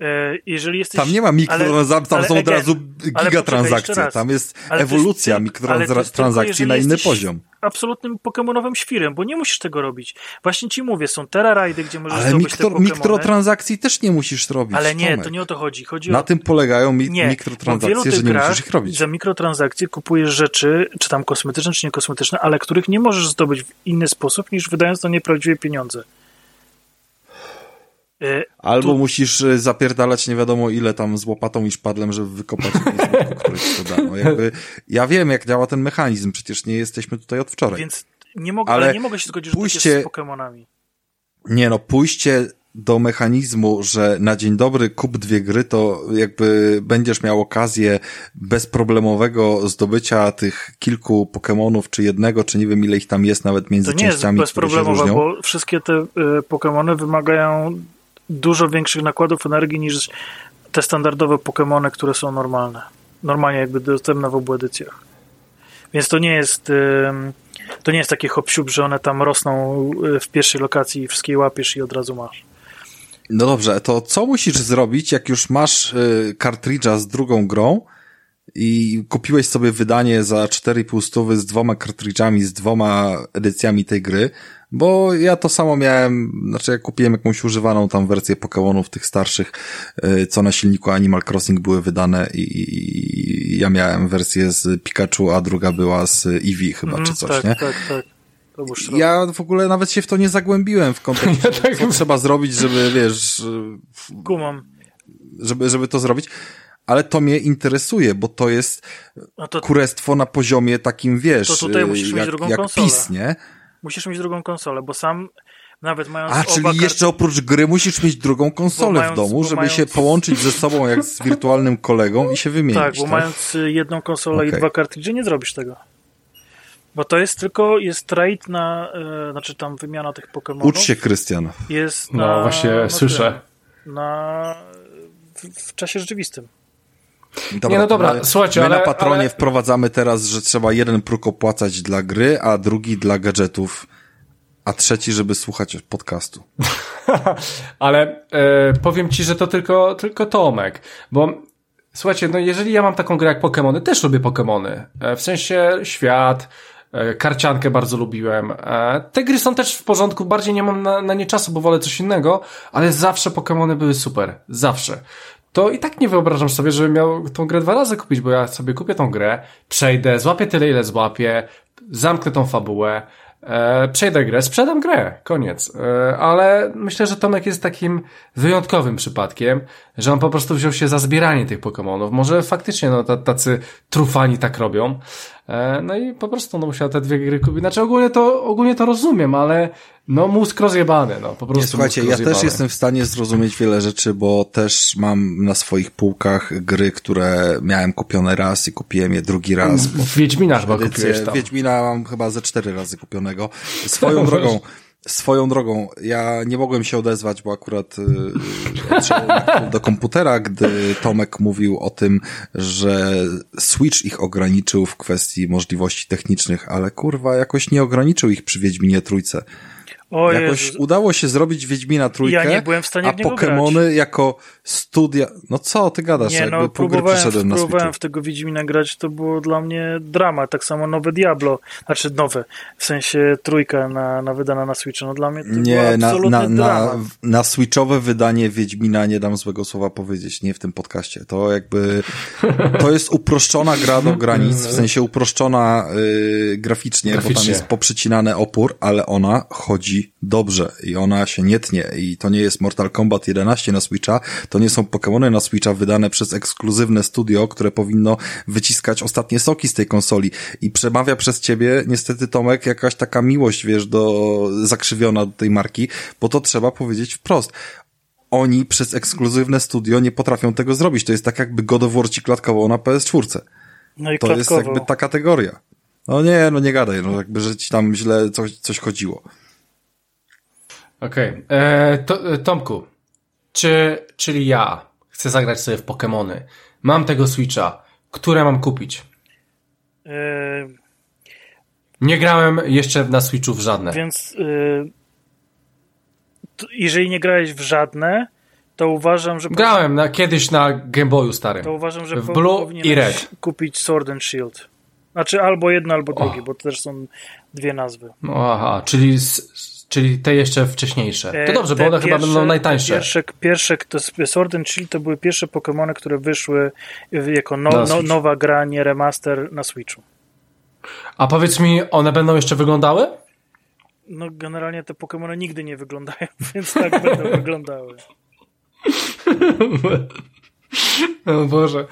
E, Jeżeli jesteś... Tam nie ma mikrotransakcji, tam ale są od razu gigatransakcje. Tam jest Ale ewolucja ty- mikrotransakcji na inny poziom. absolutnym pokemonowym świrem, bo nie musisz tego robić. Właśnie ci mówię, są terraridy, gdzie możesz Ale zdobyć mikro, mikrotransakcji też nie musisz robić. ale nie, Tomek. to nie o to chodzi. Chodzi Na o... tym polegają mi Nie, mikrotransakcje, że nie musisz ich robić. za mikrotransakcje kupujesz rzeczy, czy tam kosmetyczne, czy niekosmetyczne, ale których nie możesz zdobyć w inny sposób, niż wydając na nie prawdziwe pieniądze. E, Albo tu- musisz y, zapierdalać nie wiadomo ile tam z łopatą i szpadlem, żeby wykopać znaki, które ci to dano. Jakby, ja wiem, jak działa ten mechanizm, przecież nie jesteśmy tutaj od wczoraj. Więc nie mogę, Ale ale nie mogę się zgodzić, że tak pójście- jest z Pokemonami. Nie no, pójście do mechanizmu, że na dzień dobry kup dwie gry, to jakby będziesz miał okazję bezproblemowego zdobycia tych kilku Pokemonów, czy jednego, czy nie wiem ile ich tam jest nawet między To nie jest częściami, się bezproblemowe, bo wszystkie te y, Pokemony wymagają dużo większych nakładów energii niż te standardowe Pokemony, które są normalne. Normalnie jakby dostępne w obu edycjach. Więc to nie jest to nie jest takie hop że one tam rosną y, w pierwszej lokacji i wszystkie łapiesz i od razu masz. No dobrze, to co musisz zrobić, jak już masz y, kartridża z drugą grą i kupiłeś sobie wydanie za 4,5 stówy z dwoma kartridżami, z dwoma edycjami tej gry, bo ja to samo miałem, znaczy ja kupiłem jakąś używaną tam wersję Pokémonów tych starszych, y, co na silniku Animal Crossing były wydane i, i, i ja miałem wersję z Pikachu, a druga była z Eevee chyba, czy Mhm, coś, tak, nie? tak, tak. Ja w ogóle nawet się w to nie zagłębiłem w kontekście, Ja tak- co trzeba zrobić, żeby, wiesz, Kumam. żeby, żeby to zrobić, ale to mnie interesuje, bo to jest No to kurestwo na poziomie takim, wiesz, To tutaj musisz mieć jak, drugą jak konsolę. PiS, nie? musisz mieć drugą konsolę, bo sam nawet mając A, czyli jeszcze oprócz gry musisz mieć drugą konsolę mając- w domu, żeby mając- się połączyć ze sobą jak z wirtualnym kolegą i się wymienić, Tak, bo mając y, jedną konsolę i Okej. dwa kartridże nie zrobisz tego. Bo to jest tylko, jest trade na, y, znaczy tam wymiana tych Pokemonów. Ucz się, Krystian. Jest No na, właśnie, na słyszę. Na, w, w czasie rzeczywistym. Dobra, Nie, no dobra, my, słuchajcie, my ale- na patronie ale- wprowadzamy teraz, że trzeba jeden próg opłacać dla gry, a drugi dla gadżetów, a trzeci, żeby słuchać podcastu. Ale e, powiem ci, że to tylko, tylko Tomek, bo słuchajcie, no jeżeli ja mam taką grę jak Pokémony, też lubię Pokémony. E, w sensie świat, e, karciankę bardzo lubiłem. Te gry są też w porządku, bardziej nie mam na, na nie czasu, bo wolę coś innego, ale zawsze Pokémony były super. Zawsze. To i tak nie wyobrażam sobie, żebym miał tą grę dwa razy kupić, bo ja sobie kupię tą grę, przejdę, złapię tyle, ile złapię, zamknę tą fabułę, E, przejdę grę, sprzedam grę, koniec. E, ale myślę, że Tomek jest takim wyjątkowym przypadkiem, że on po prostu wziął się za zbieranie tych Pokemonów. Może faktycznie no, ta- tacy trufani tak robią. E, no i po prostu no, musiał te dwie gry kupić. Znaczy ogólnie to, ogólnie to rozumiem, ale no mózg rozjebany, no po prostu Nie, słuchajcie, ja też jestem w stanie zrozumieć wiele rzeczy, bo też mam na swoich półkach gry, które miałem kupione raz i kupiłem je drugi raz. W Wiedźmina chyba kupiłeś tam. Wiedźmina mam chyba ze cztery razy kupionego. Swoją drogą, swoją drogą, ja nie mogłem się odezwać, bo akurat y, odszedłem do komputera, gdy Tomek mówił o tym, że Switch ich ograniczył w kwestii możliwości technicznych, ale kurwa jakoś nie ograniczył ich przy Wiedźminie Trójce. O Jakoś Jezu. udało się zrobić Wiedźmina trójkę, Ja nie byłem w stanie a w niego Pokemony grać. jako studia... No co ty gadasz? Nie, Jakby no, po gry próbowałem, przyszedłem na próbowałem w tego Wiedźmina grać, to było dla mnie drama. Tak samo nowe Diablo, znaczy nowe, w sensie trójka na, na wydana na Switchu. No dla mnie to Nie, było na, absolutny na, na, na switchowe wydanie Wiedźmina nie dam złego słowa powiedzieć, nie w tym podcaście. To jakby, to jest uproszczona gra do granic, w sensie uproszczona y, graficznie, bo tam Graficznie. jest poprzycinany opór, ale ona chodzi dobrze i ona się nie tnie i to nie jest Mortal Kombat 11 na Switcha, to nie są Pokémony na Switcha wydane przez ekskluzywne studio, które powinno wyciskać ostatnie soki z tej konsoli i przemawia przez ciebie niestety Tomek jakaś taka miłość, wiesz, do zakrzywiona do tej marki, bo to trzeba powiedzieć wprost. Oni przez ekskluzywne studio nie potrafią tego zrobić. To jest tak jakby God of War ci klatkował na PS4. No i To jest jakby ta kategoria. No nie, no nie gadaj, no jakby, że ci tam źle coś, coś chodziło. Okej. E, to, e, Tomku, czy, czyli ja chcę zagrać sobie w Pokemony. Mam tego Switcha. Które mam kupić? Yy, Nie grałem jeszcze na Switchu w żadne. Więc yy, jeżeli nie grałeś w żadne, to uważam, że Grałem na, kiedyś na Game Boyu starym. to uważam, że w Blue i Red. kupić Sword and Shield. Znaczy albo jedno, albo drugie, bo to też są dwie nazwy. No, aha, czyli, s- czyli te jeszcze wcześniejsze. To dobrze, bo one chyba pierwsze- będą najtańsze. Pierwsze, pierwsze to Sword and Shield to były pierwsze Pokémony, które wyszły jako no, no, nowa gra, nie remaster na Switchu. A powiedz mi, one będą jeszcze wyglądały? No generalnie te Pokémony nigdy nie wyglądają, więc tak będą wyglądały. O Boże.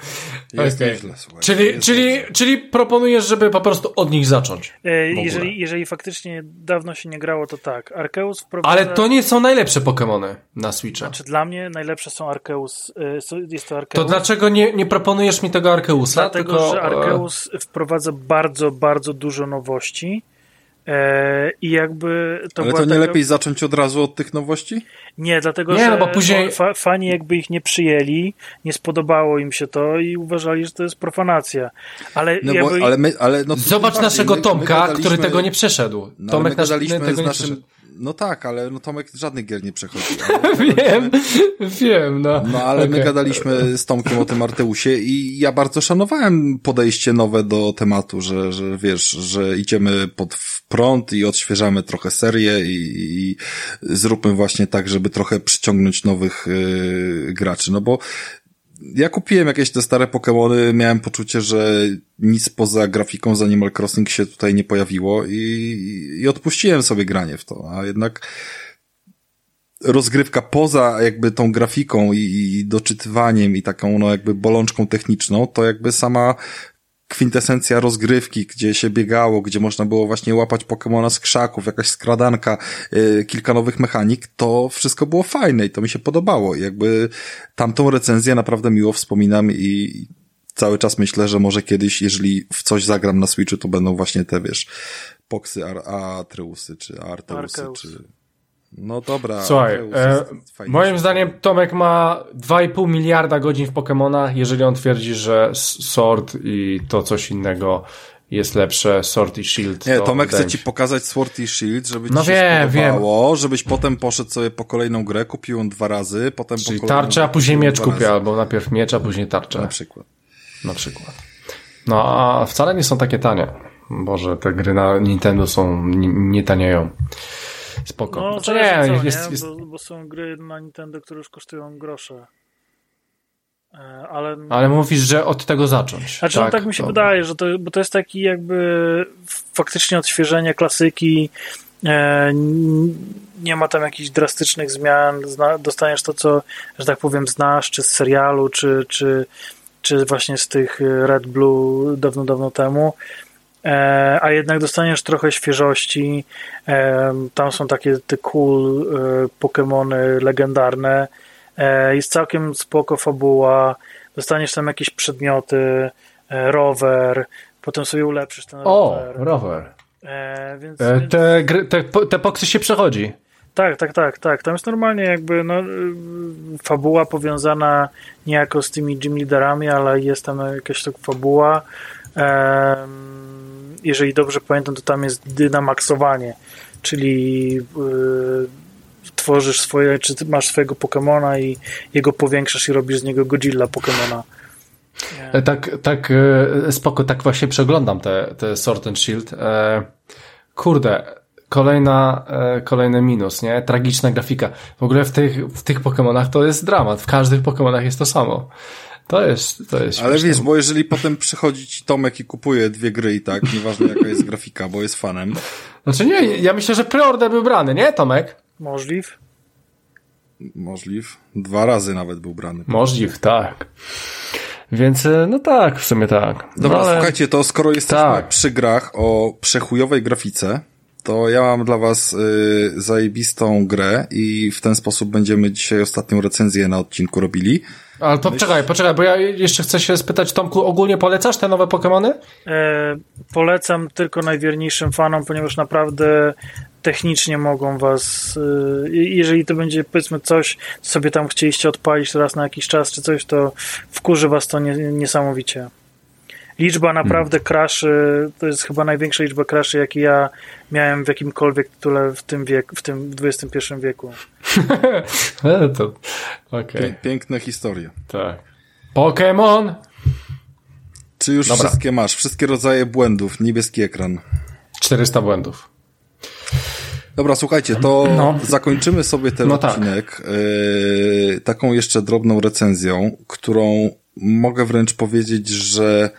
Jest nieźle, słuchaj. Czyli, Jest czyli, czyli proponujesz, żeby po prostu od nich zacząć. E, jeżeli, jeżeli faktycznie dawno się nie grało, to tak. Arceus wprowadza... Ale to nie są najlepsze Pokémony na Switcha. Znaczy dla mnie najlepsze są Arceus. e, Jest to To Arceus. dlaczego nie, nie proponujesz mi tego Arkeusa? Dlatego, tylko, że Arceus wprowadza bardzo, bardzo dużo nowości. E, I jakby to Ale to nie taka... lepiej zacząć od razu od tych nowości? Nie, dlatego Nie, że no bo później- fa fani jakby ich nie przyjęli, nie spodobało im się to i uważali, że to jest profanacja. Ale No jakby... bo, ale my, ale no, Zobacz naszego my- Tomka, my gadaliśmy- który tego nie przeszedł. No, Tomek my nasz, gadaliśmy tego z nie naszym... No tak, ale no Tomek żadnych gier nie przechodzi. My Wiem, wiem, no. No ale my Okej. gadaliśmy z Tomkiem o tym Arteusie i ja bardzo szanowałem podejście nowe do tematu, że, że wiesz, że idziemy pod prąd i odświeżamy trochę serię i, i zróbmy właśnie tak, żeby trochę przyciągnąć nowych yy, graczy, no bo ja kupiłem jakieś te stare Pokémony, miałem poczucie, że nic poza grafiką z Animal Crossing się tutaj nie pojawiło i, i odpuściłem sobie granie w to, a jednak rozgrywka poza jakby tą grafiką i, i doczytywaniem i taką no jakby bolączką techniczną, to jakby sama kwintesencja rozgrywki, gdzie się biegało, gdzie można było właśnie łapać Pokemona z krzaków, jakaś skradanka, yy, kilka nowych mechanik, to wszystko było fajne i to mi się podobało. Jakby tamtą recenzję naprawdę miło wspominam i cały czas myślę, że może kiedyś, jeżeli w coś zagram na Switchu, to będą właśnie te, wiesz, Poksy, Atreusy, czy Arteusy, czy... No dobra. Słuchaj, e, moim zdaniem Tomek ma 2,5 miliarda godzin w Pokémonach, jeżeli on twierdzi, że Sword i to coś innego jest lepsze, Sword i Shield. Nie, to Tomek chce ci się- pokazać Sword i Shield, żeby ci No się wiem, spodobało, żebyś potem poszedł sobie po kolejną grę, kupił ją dwa razy, potem Czyli po kolejną tarczę, a później miecz kupię, albo najpierw miecz, a później tarczę. Na przykład. Na przykład. No, a wcale nie są takie tanie. Boże, te gry na Nintendo są, nie, nie tanieją. Spoko. No, Znaczy nie, co, jest, nie? jest, Bo, bo są gry na Nintendo, które już kosztują grosze. E, Ale, ale mówisz, że od tego zacząć. znaczy, no tak mi się dobra. wydaje, że to, bo to jest taki jakby faktycznie odświeżenie klasyki. E, nie ma tam jakichś drastycznych zmian. Dostaniesz to, co, że tak powiem, znasz, czy z serialu, czy, czy, czy właśnie z tych e, Red Blue dawno, dawno temu. E, a jednak dostaniesz trochę świeżości. E, tam są takie te cool e, Pokémony legendarne. Jest całkiem spoko fabuła. Dostaniesz tam jakieś przedmioty, rower, potem sobie ulepszysz ten O, rower. rower. E, więc, E, więc, te, te, po- te poksy się przechodzi. tak, tak, tak, tak. Tam jest normalnie jakby no, fabuła powiązana niejako z tymi gym leaderami, ale jest tam jakaś tak fabuła. Em, jeżeli dobrze pamiętam, to tam jest dynamaksowanie. czyli yy, tworzysz swoje, czy masz swojego Pokemona i jego powiększasz i robisz z niego Godzilla Pokemona. Nie. Tak, tak, spoko, tak właśnie przeglądam te, te Sword and Shield. Kurde, kolejna, kolejny minus, nie? Tragiczna grafika. W ogóle w tych, w tych Pokemonach to jest dramat. W każdych Pokemonach jest to samo. To jest, to jest Ale śmieszne. wiesz, bo jeżeli potem przychodzi ci Tomek i kupuje dwie gry i tak, nieważne jaka jest grafika, bo jest fanem. Znaczy nie, ja myślę, że preorder był brany, nie Tomek? Możliw. Możliw. Dwa razy nawet był brany. Możliw, tak. Więc e, no tak, w sumie tak. Dobra, no, ale... słuchajcie, to skoro jesteśmy tak. przy grach o przechujowej grafice, to ja mam dla was y, zajebistą grę i w ten sposób będziemy dzisiaj ostatnią recenzję na odcinku robili. Ale to Myśl... poczekaj, poczekaj, bo ja jeszcze chcę się spytać, Tomku, ogólnie polecasz te nowe Pokémony? E, polecam tylko najwierniejszym fanom, ponieważ naprawdę technicznie mogą was, e, jeżeli to będzie powiedzmy coś, co sobie tam chcieliście odpalić raz na jakiś czas czy coś, to wkurzy was to nie, niesamowicie. Liczba naprawdę hmm. kraszy, to jest chyba największa liczba kraszy, jakie ja miałem w jakimkolwiek tytule w tym wieku, w tym XXI wieku. to, okay. Piękne historie. Tak. Pokémon! Czy już Dobra. wszystkie masz? Wszystkie rodzaje błędów, niebieski ekran. 400 błędów. Dobra, słuchajcie, to no. zakończymy sobie ten no tak. odcinek tak. yy, taką jeszcze drobną recenzją, którą mogę wręcz powiedzieć, że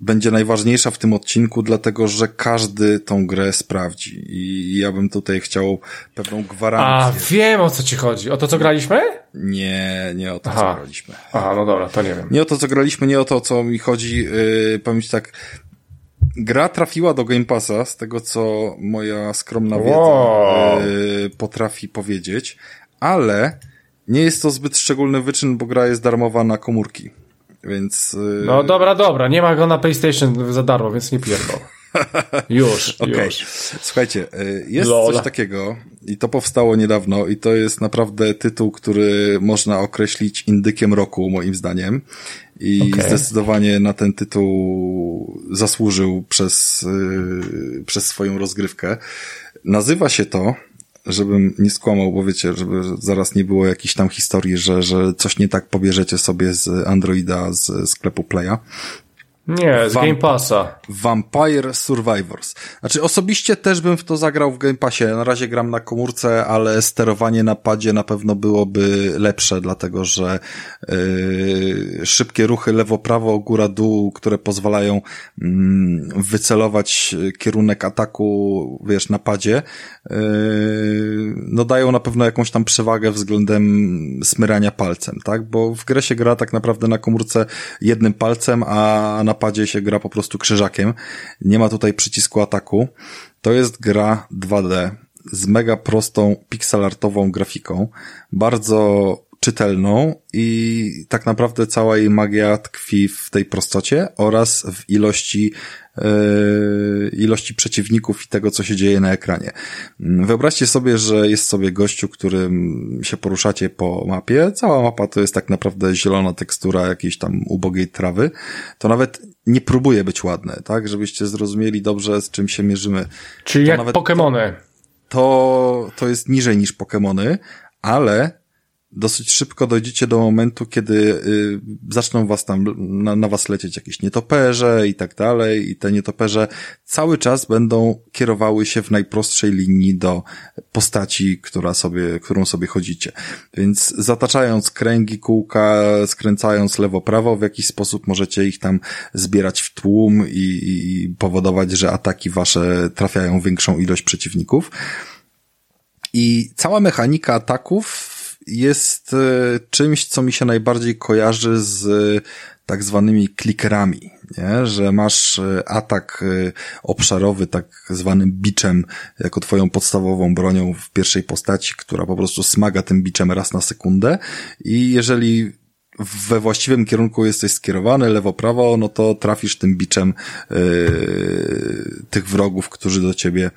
będzie najważniejsza w tym odcinku, dlatego że każdy tą grę sprawdzi. I ja bym tutaj chciał pewną gwarancję. A, wiem o co ci chodzi. O to, co graliśmy? Nie, nie o to, Aha. co graliśmy. Aha, no dobra, to nie wiem. Nie o to, co graliśmy, nie o to, co mi chodzi. Yy, powiem ci tak, gra trafiła do Game Passa, z tego, co moja skromna wiedza wow. yy, potrafi powiedzieć, ale nie jest to zbyt szczególny wyczyn, bo gra jest darmowa na komórki. Więc. Yy... No dobra, dobra, nie ma go na PlayStation za darmo, więc nie pierdol. Już, okay. już. Słuchajcie, y, jest Lola. coś takiego i to powstało niedawno i to jest naprawdę tytuł, który można określić indykiem roku, moim zdaniem. I okay. zdecydowanie na ten tytuł zasłużył przez, yy, przez swoją rozgrywkę. Nazywa się to żebym nie skłamał, bo wiecie, żeby zaraz nie było jakiejś tam historii, że, że coś nie tak pobierzecie sobie z Androida, z sklepu Playa. Nie, z Game Passa. Vampire Survivors. Znaczy osobiście też bym w to zagrał w Game Passie. Na razie gram na komórce, ale sterowanie na padzie na pewno byłoby lepsze, dlatego że yy, szybkie ruchy lewo-prawo, góra-dół, które pozwalają yy, wycelować kierunek ataku, wiesz, na padzie, yy, no dają na pewno jakąś tam przewagę względem smyrania palcem, tak? Bo w grę się gra tak naprawdę na komórce jednym palcem, a na napadzie się gra po prostu krzyżakiem. Nie ma tutaj przycisku ataku. To jest gra 2D z mega prostą pixelartową grafiką, bardzo czytelną i tak naprawdę cała jej magia tkwi w tej prostocie oraz w ilości Yy, ilości przeciwników i tego, co się dzieje na ekranie. Wyobraźcie sobie, że jest sobie gościu, którym się poruszacie po mapie. Cała mapa to jest tak naprawdę zielona tekstura jakiejś tam ubogiej trawy. To nawet nie próbuje być ładne, tak? Żebyście zrozumieli dobrze, z czym się mierzymy. Czyli to jak Pokémony. To, to, to jest niżej niż Pokémony, ale dosyć szybko dojdziecie do momentu, kiedy y, zaczną was tam, na, na was lecieć jakieś nietoperze i tak dalej i te nietoperze cały czas będą kierowały się w najprostszej linii do postaci, która sobie, którą sobie chodzicie. Więc zataczając kręgi, kółka, skręcając lewo-prawo, w jakiś sposób możecie ich tam zbierać w tłum i, i powodować, że ataki wasze trafiają większą ilość przeciwników. I cała mechanika ataków jest e, czymś, co mi się najbardziej kojarzy z tak zwanymi klikerami, nie? że masz e, atak e, obszarowy tak zwanym biczem jako twoją podstawową bronią w pierwszej postaci, która po prostu smaga tym biczem raz na sekundę i jeżeli we właściwym kierunku jesteś skierowany, lewo-prawo, no to trafisz tym biczem yy, tych wrogów, którzy do ciebie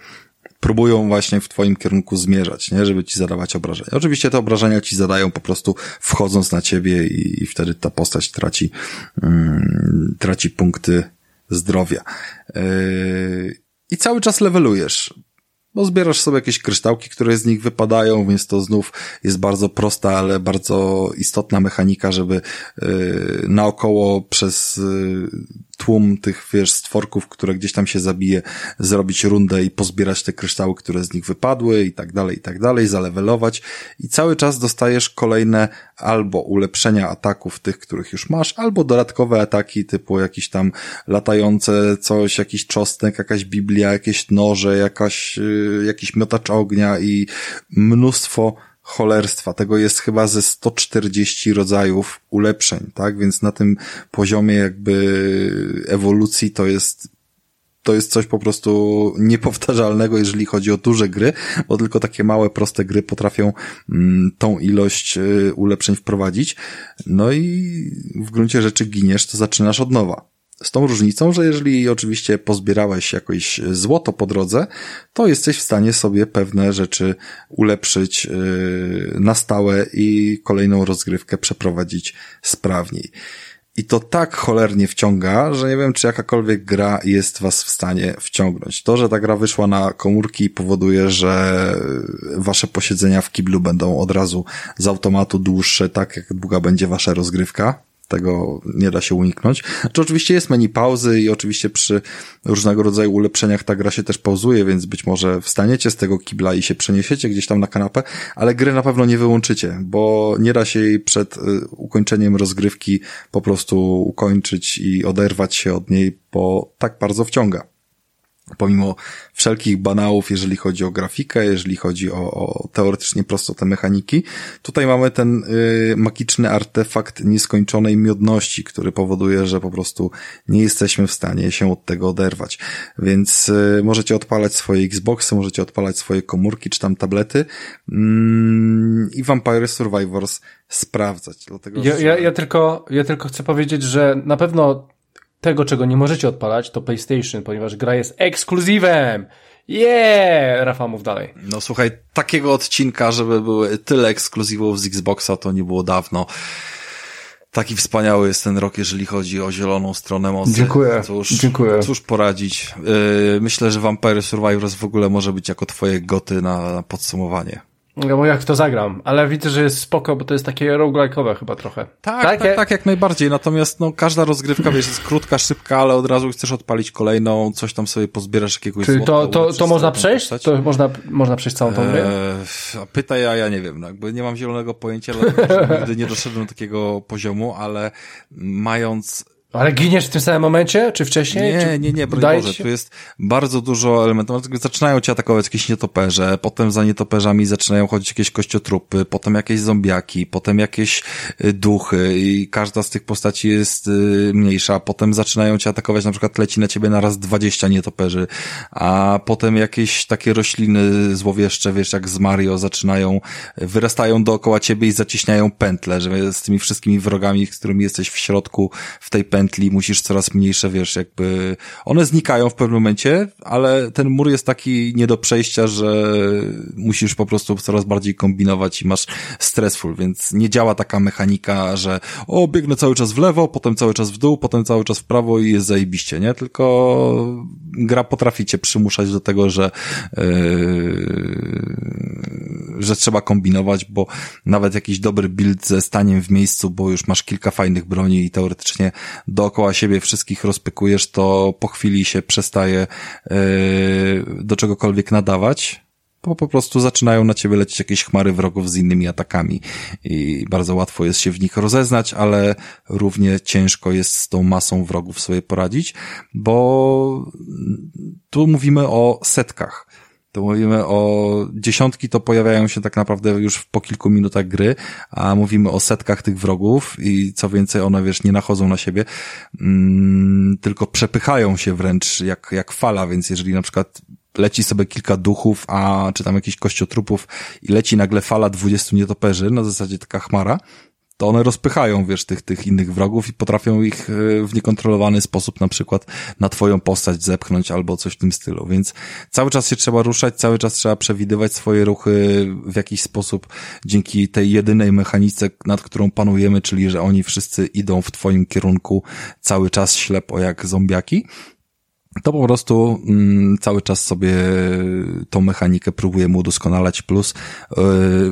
próbują właśnie w twoim kierunku zmierzać, nie? Żeby ci zadawać obrażenia. Oczywiście te obrażenia ci zadają po prostu wchodząc na ciebie i, i wtedy ta postać traci, mm, traci punkty zdrowia. Yy, I cały czas levelujesz. bo zbierasz sobie jakieś kryształki, które z nich wypadają, więc to znów jest bardzo prosta, ale bardzo istotna mechanika, żeby yy, naokoło przez yy, tłum tych, wiesz, stworków, które gdzieś tam się zabije, zrobić rundę i pozbierać te kryształy, które z nich wypadły i tak dalej, i tak dalej, zalewelować i cały czas dostajesz kolejne albo ulepszenia ataków tych, których już masz, albo dodatkowe ataki typu jakieś tam latające coś, jakiś czosnek, jakaś biblia, jakieś noże, jakaś, yy, jakiś miotacz ognia i mnóstwo cholerstwa. Tego jest chyba ze 140 rodzajów ulepszeń, tak? Więc na tym poziomie jakby ewolucji to jest to jest coś po prostu niepowtarzalnego, jeżeli chodzi o duże gry, bo tylko takie małe, proste gry potrafią mm, tą ilość y, ulepszeń wprowadzić. No i w gruncie rzeczy giniesz, to zaczynasz od nowa. Z tą różnicą, że jeżeli oczywiście pozbierałeś jakoś złoto po drodze, to jesteś w stanie sobie pewne rzeczy ulepszyć yy, na stałe i kolejną rozgrywkę przeprowadzić sprawniej. I to tak cholernie wciąga, że nie wiem, czy jakakolwiek gra jest was w stanie wciągnąć. To, że ta gra wyszła na komórki powoduje, że wasze posiedzenia w kiblu będą od razu z automatu dłuższe, tak jak długa będzie wasza rozgrywka tego nie da się uniknąć. Znaczy oczywiście jest menu pauzy i oczywiście przy różnego rodzaju ulepszeniach ta gra się też pauzuje, więc być może wstaniecie z tego kibla i się przeniesiecie gdzieś tam na kanapę, ale gry na pewno nie wyłączycie, bo nie da się jej przed y, ukończeniem rozgrywki po prostu ukończyć i oderwać się od niej, bo tak bardzo wciąga pomimo wszelkich banałów, jeżeli chodzi o grafikę, jeżeli chodzi o, o teoretycznie te mechaniki, tutaj mamy ten y, magiczny artefakt nieskończonej miodności, który powoduje, że po prostu nie jesteśmy w stanie się od tego oderwać. Więc y, możecie odpalać swoje Xboxy, możecie odpalać swoje komórki czy tam tablety mm, i Vampire Survivors sprawdzać. Dlatego, ja, że... ja, ja, tylko, ja tylko chcę powiedzieć, że na pewno tego, czego nie możecie odpalać, to PlayStation, ponieważ gra jest ekskluzywem. Yeah! Rafał, mów dalej. No słuchaj, takiego odcinka, żeby były tyle ekskluzywów z Xboxa, to nie było dawno. Taki wspaniały jest ten rok, jeżeli chodzi o zieloną stronę mocy. Dziękuję. Cóż, Dziękuję. Cóż poradzić. Yy, myślę, że Vampire Survivors w ogóle może być jako twoje goty na, na podsumowanie. No bo jak to zagram, ale widzę, że jest spoko, bo to jest takie roguelike'owe chyba trochę. Tak, tak, tak, tak, jak najbardziej. Natomiast no, każda rozgrywka, wiesz, jest krótka, szybka, ale od razu chcesz odpalić kolejną, coś tam sobie pozbierasz jakiegoś Czyli to, to, to można przejść? Postać. To można, można przejść całą tą grę? Eee, pytaj, a ja nie wiem. No, jakby nie mam zielonego pojęcia, dlatego nigdy nie doszedłem do takiego poziomu, ale mając ale giniesz w tym samym momencie, czy wcześniej? Nie, czy nie, nie, broń Boże, tu jest bardzo dużo elementów. Zaczynają cię atakować jakieś nietoperze, potem za nietoperzami zaczynają chodzić jakieś kościotrupy, potem jakieś zombiaki, potem jakieś y, duchy i każda z tych postaci jest y, mniejsza. Potem zaczynają cię atakować, na przykład leci na ciebie naraz 20 nietoperzy, a potem jakieś takie rośliny złowieszcze, wiesz, jak z Mario, zaczynają, wyrastają dookoła ciebie i zaciśniają pętle, że z tymi wszystkimi wrogami, z którymi jesteś w środku, w tej pętli pętli, musisz coraz mniejsze, wiesz, jakby, one znikają w pewnym momencie, ale ten mur jest taki nie do przejścia, że musisz po prostu coraz bardziej kombinować i masz stressful, więc nie działa taka mechanika, że o, biegnę cały czas w lewo, potem cały czas w dół, potem cały czas w prawo i jest zajebiście, nie? Tylko gra potrafi cię przymuszać do tego, że yy, że trzeba kombinować, bo nawet jakiś dobry build ze staniem w miejscu, bo już masz kilka fajnych broni i teoretycznie dookoła siebie wszystkich rozpykujesz, to po chwili się przestaje yy, do czegokolwiek nadawać, bo po prostu zaczynają na ciebie lecieć jakieś chmary wrogów z innymi atakami i bardzo łatwo jest się w nich rozeznać, ale równie ciężko jest z tą masą wrogów sobie poradzić, bo tu mówimy o setkach to mówimy o dziesiątki, to pojawiają się tak naprawdę już po kilku minutach gry, a mówimy o setkach tych wrogów i co więcej, one wiesz, nie nachodzą na siebie, mm, tylko przepychają się wręcz jak, jak fala, więc jeżeli na przykład leci sobie kilka duchów, a czy tam jakichś kościotrupów i leci nagle fala dwudziestu nietoperzy, na zasadzie taka chmara, to one rozpychają, wiesz, tych, tych innych wrogów i potrafią ich e, w niekontrolowany sposób na przykład na twoją postać zepchnąć albo coś w tym stylu. Więc cały czas się trzeba ruszać, cały czas trzeba przewidywać swoje ruchy w jakiś sposób dzięki tej jedynej mechanice, nad którą panujemy, czyli że oni wszyscy idą w twoim kierunku cały czas ślepo jak zombiaki. to po prostu mm, cały czas sobie tą mechanikę próbujemy udoskonalać, plus yy,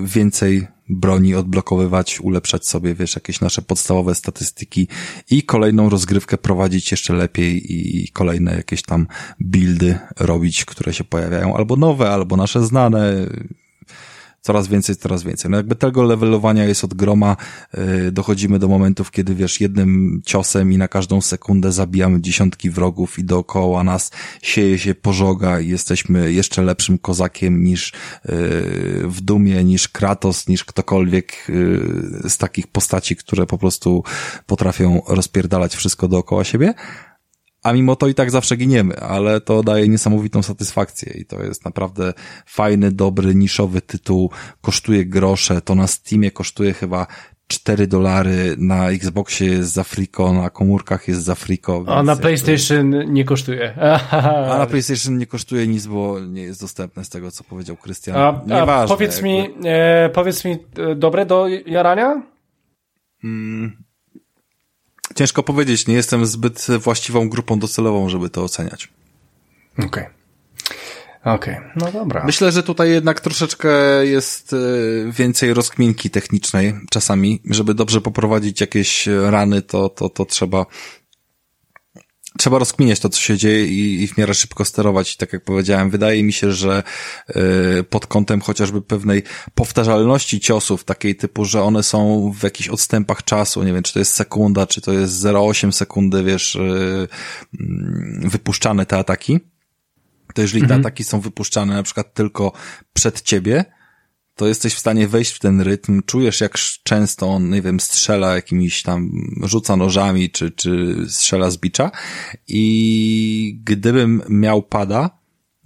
więcej broni odblokowywać, ulepszać sobie, wiesz, jakieś nasze podstawowe statystyki i kolejną rozgrywkę prowadzić jeszcze lepiej i kolejne jakieś tam buildy robić, które się pojawiają, albo nowe, albo nasze znane, coraz więcej, coraz więcej. No jakby tego levelowania jest od groma, yy, dochodzimy do momentów, kiedy wiesz, jednym ciosem i na każdą sekundę zabijamy dziesiątki wrogów i dookoła nas sieje się pożoga i jesteśmy jeszcze lepszym kozakiem niż yy, w Dumie, niż Kratos, niż ktokolwiek yy, z takich postaci, które po prostu potrafią rozpierdalać wszystko dookoła siebie a mimo to i tak zawsze giniemy, ale to daje niesamowitą satysfakcję i to jest naprawdę fajny, dobry, niszowy tytuł, kosztuje grosze, to na Steamie kosztuje chyba 4 dolary, na Xboxie jest za friko, na komórkach jest za friko. A na PlayStation nie kosztuje. A na PlayStation nie kosztuje nic, bo nie jest dostępne z tego, co powiedział Krystian. A, a powiedz jakby. mi, e, powiedz mi, e, dobre do jarania? Mm, Ciężko powiedzieć, nie jestem zbyt właściwą grupą docelową, żeby to oceniać. Okej. Okay. Okej, okay. no dobra. Myślę, że tutaj jednak troszeczkę jest e, więcej rozkminki technicznej czasami, żeby dobrze poprowadzić jakieś rany, to, to, to trzeba trzeba rozkminiać to, co się dzieje i, i w miarę szybko sterować. I tak jak powiedziałem, wydaje mi się, że y, pod kątem chociażby pewnej powtarzalności ciosów, takiej typu, że one są w jakichś odstępach czasu, nie wiem, czy to jest sekunda, czy to jest 0,8 sekundy, wiesz, y, wypuszczane te ataki, to jeżeli mhm. te ataki są wypuszczane na przykład tylko przed ciebie, to jesteś w stanie wejść w ten rytm, czujesz jak często on, nie wiem, strzela jakimiś tam, rzuca nożami, czy, czy strzela z bicza. I gdybym miał pada,